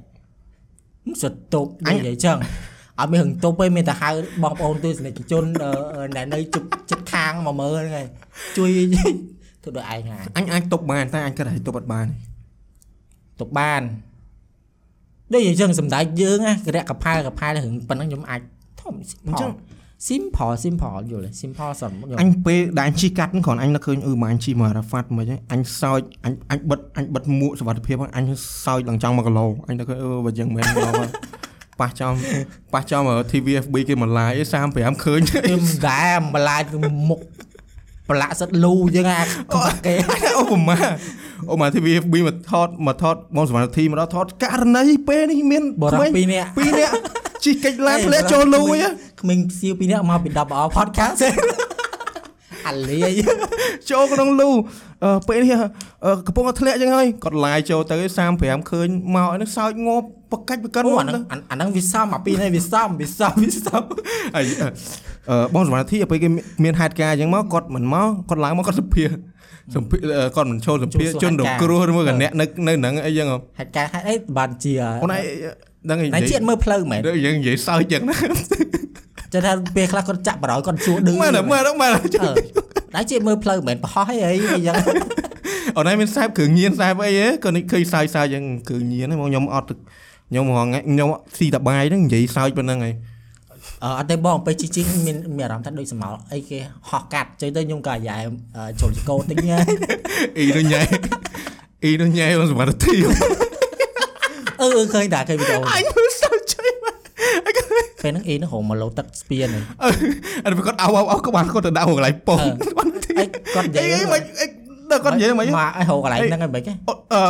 សុទ្ធទប់និយាយចឹងអត់មានហឹងទប់ទេមានតែហៅបងប្អូនទស្សនិកជនអឺអឺដែលនៅជិតជិតខាងមកមើលហ្នឹងហើយជួយធ្វើដោយឯងហើយអញអាចទប់បានតែអញគិតថាទប់អត់បានទេទប់បានដូចអញ្ចឹងសម្ដេចយើងណាករៈកផែលកផែលរឿងប៉ុណ្ណឹងខ្ញុំអាចធំអញ្ចឹង simple simple យល់ទេ simple សំខ្ញុំអញពេលដែលអញជីកាត់ហ្នឹងគ្រាន់អញនឹកឃើញអឺមកអញជីមករ៉ាហ្វាត់មិនហ្នឹងអញសោចអញអញបិទអញបិទមួកសុវត្ថិភាពហ្នឹងអញសោចឡើងចង់1គីឡូអញនឹកឃើញអឺបើយ៉ាងមែនមកហើយប៉ះចំប៉ះចំ TVFB គេមកឡាយ35ឃើញខ្ញុំដែរម្លាយមុខប្រឡាក់សិតលូអញ្ចឹងអាខ្វះគេអូប្រមាអូមក TVFB មកថតមកថតបងសវណ្ណធីមកដល់ថតករណីពេលនេះមានបរោះក្មេងពីរនាក់ពីរនាក់ ជីកិច្ចឡានធ្លាក់ចូលលូយក្មេងសៀវពីរនាក់មកពី WR podcast អាលាយចូលក្នុងលូអឺពេលនេះអឺកំពុងតែធ្លាក់ចឹងហើយគាត់ឡាយចូលទៅ35ឃើញមកហ្នឹងសើចងប់បកាច់បកិនអូមកអាហ្នឹងអាអាហ្នឹងវាសំអាពីរនេះវាសំវាសំវាសំហើយអឺបងសវណ្ណធីពេលគេមានហេតុការណ៍ចឹងមកគាត់មិនមកគាត់ឡើងមកគាត់សម្ភារសម្ភារអឺគាត់មិនចូលសម្ភារជនរងគ្រោះឬមួយកអ្នកនៅនៅហ្នឹងអីចឹងហេតុការណ៍ហេតុអីបានជាអូនឯង ដឹងនិណៃយាយជាតិមើលផ្លូវមែនដូចយើងនិយាយសើចចឹងណាចេះថាពេលខ្លះគាត់ចាក់បរោយគាត់សួរឌឺមើលទៅមើលទៅមើលអឺណៃជាតិមើលផ្លូវមែនប្រហោះអីអីអីចឹងអូនឯងមានខ្សែបគ្រឿងញៀនខ្សែបអីហ៎ក៏នេះឃើញសើចសើចចឹងគ្រឿងញៀនហ្នឹងមកខ្ញុំអត់ខ្ញុំហងខ្ញុំស៊ីតបាយហ្នឹងនិយាយសើចប៉ុណ្្នឹងហើយអឺអត់ទេបងពេលជីជីងមានមានអារម្មណ៍ថាដូចសម្ោលអីគេហោះកាត់ចឹងទៅខ្ញុំក៏អាយ៉ែជុលចកោតិចហ្នឹងអ៊ីនោះញ៉ៃអ៊ីនោះញ៉ៃបងសមត្ថទីអឺ អឺឃើញតាឃើញវីដេអូអញមើលសើចចៃមកពេលហ្នឹងអ៊ីហ្នឹងរមមកលោទឹកស្ពានហ្នឹងអត់គាត់អោអោក៏បានគាត់ទៅដាក់កន្លែងប៉ុងអីគាត់និយាយអីមិនអីដល់គាត់និយាយមិនមកឲ្យហៅកន្លែងហ្នឹងហើយមិនគេអឺ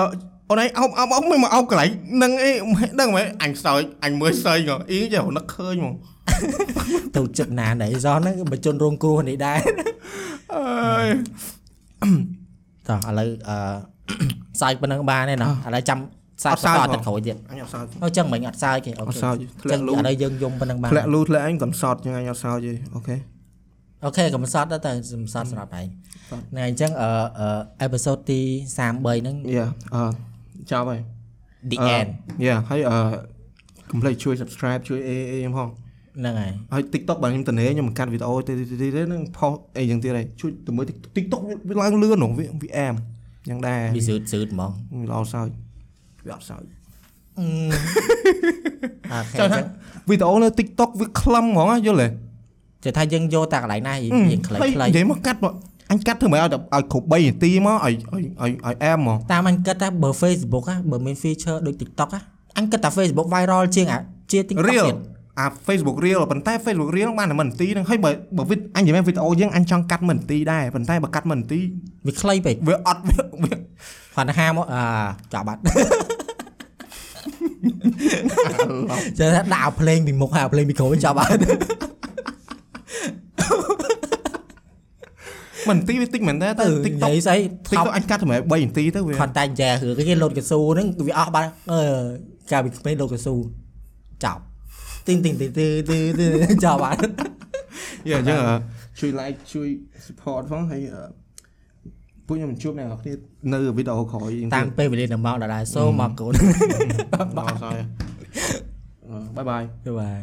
អូនឯងអោបអោបអោបមិនមកអោបកន្លែងហ្នឹងអីដឹងមែនអញសើចអញមើលសើចអ៊ីចេះនឹកឃើញហ្មងទៅចិត្តណាណៃសោះហ្នឹងបញ្ជនរងគ្រោះនេះដែរអើយតោះឥឡូវអឺសាយប៉ុណ្្នឹងបានទេណាឥឡូវចាំ សាយបន្តទឹកក្រូចទៀតអញអត់សើចអូចឹងមិញអត់សាយគេអូអត់ខេសើចធ្លាចឹងក់លូឥឡូវយើងយំប៉ុណ្្នឹងបានធ្លាក់លូធ្លាក់អញកំសត់ចឹងអញអត់សើចទេអូខេអូខេកំសត់ទៅតែកំសត់សម្រាប់ឯងណែអញ្ចឹងអឺអេពីសូតទី33ហ្នឹងយ៉ាអឺចប់ហើយ the អឺ end Yeah ហើយអឺ complete ជួយ subscribe ជួយ A A ខ្ញុំផងហ្នឹងហើយហើយ TikTok បើខ្ញុំតនេខ្ញុំបង្កើតវីដេអូទៅទៅទៅនឹងផុសអីយ៉ាងទៀតហើយជួយទៅមើល TikTok វាឡើងលឿនហ្មងវាវាអែមយ៉ាងដែរវាស៊ឺតស៊ឺតហ្មងវាល្អសើច វាអត់សើចអូខេចង់អញ្ថាចឹងវីដេអូនៅ TikTok វាខ្លឹមហ្មងណាយល់ទេចេះថាយើងយកតែកន្លែងណារៀងរៀងខ្លីហើយខ្លីនិយាយមកកាត់មកអញកាត់ធ្វើម៉េចឲ្យតែឲ្យគ្រប់3នាទីមកឲ្យឲ្យឲ្យឲ្យអែមហ្មងតាមអញគិតថាបើ Facebook ណាបើមាន feature ដូច TikTok ណាអញគិតថា Facebook viral ជាងអាជា TikTok real ទៀតអា Facebook real ប៉ុន្តែ Facebook real បានតែ1នាទីហ្នឹងហើយបើបើវីដអញនិយាយមែនវីដេអូយើងអញចង់កាត់1នាទីដែរប៉ុន្តែបើកាត់1នាទីវាខ្លីពេកវាអត់វាវាគាត់ថាមកអាចាប់បាត់ ចេះថាដាក់ភ្លេងពីមុខហើយភ្លេងពីក្រោយចាប់បាត់1នាទីវាតិចមែនទេតែទៅ TikTok និយាយស្អីថប់ TikTok អញកាត់តែ3នាទីទៅវាគាត់តែចែរឿងគេលោតកស៊ូហ្នឹងវាអស់បាត់អឺកាលពីក្មេងលោតកស៊ូចាប់ទីងទីងទីងទីងទីងទីងចាប់បាត់យេអញ្ចឹងអឺជួយ like ជួយ support ផងហើយអឺ ពួកខ្ញុំជួបអ្នកនរគ្នានៅវីដេអូក្រោយតាមពេលវេលាដល់មកដល់ដែរសូមមកកូនដល់ហើយបាយបាយបាយ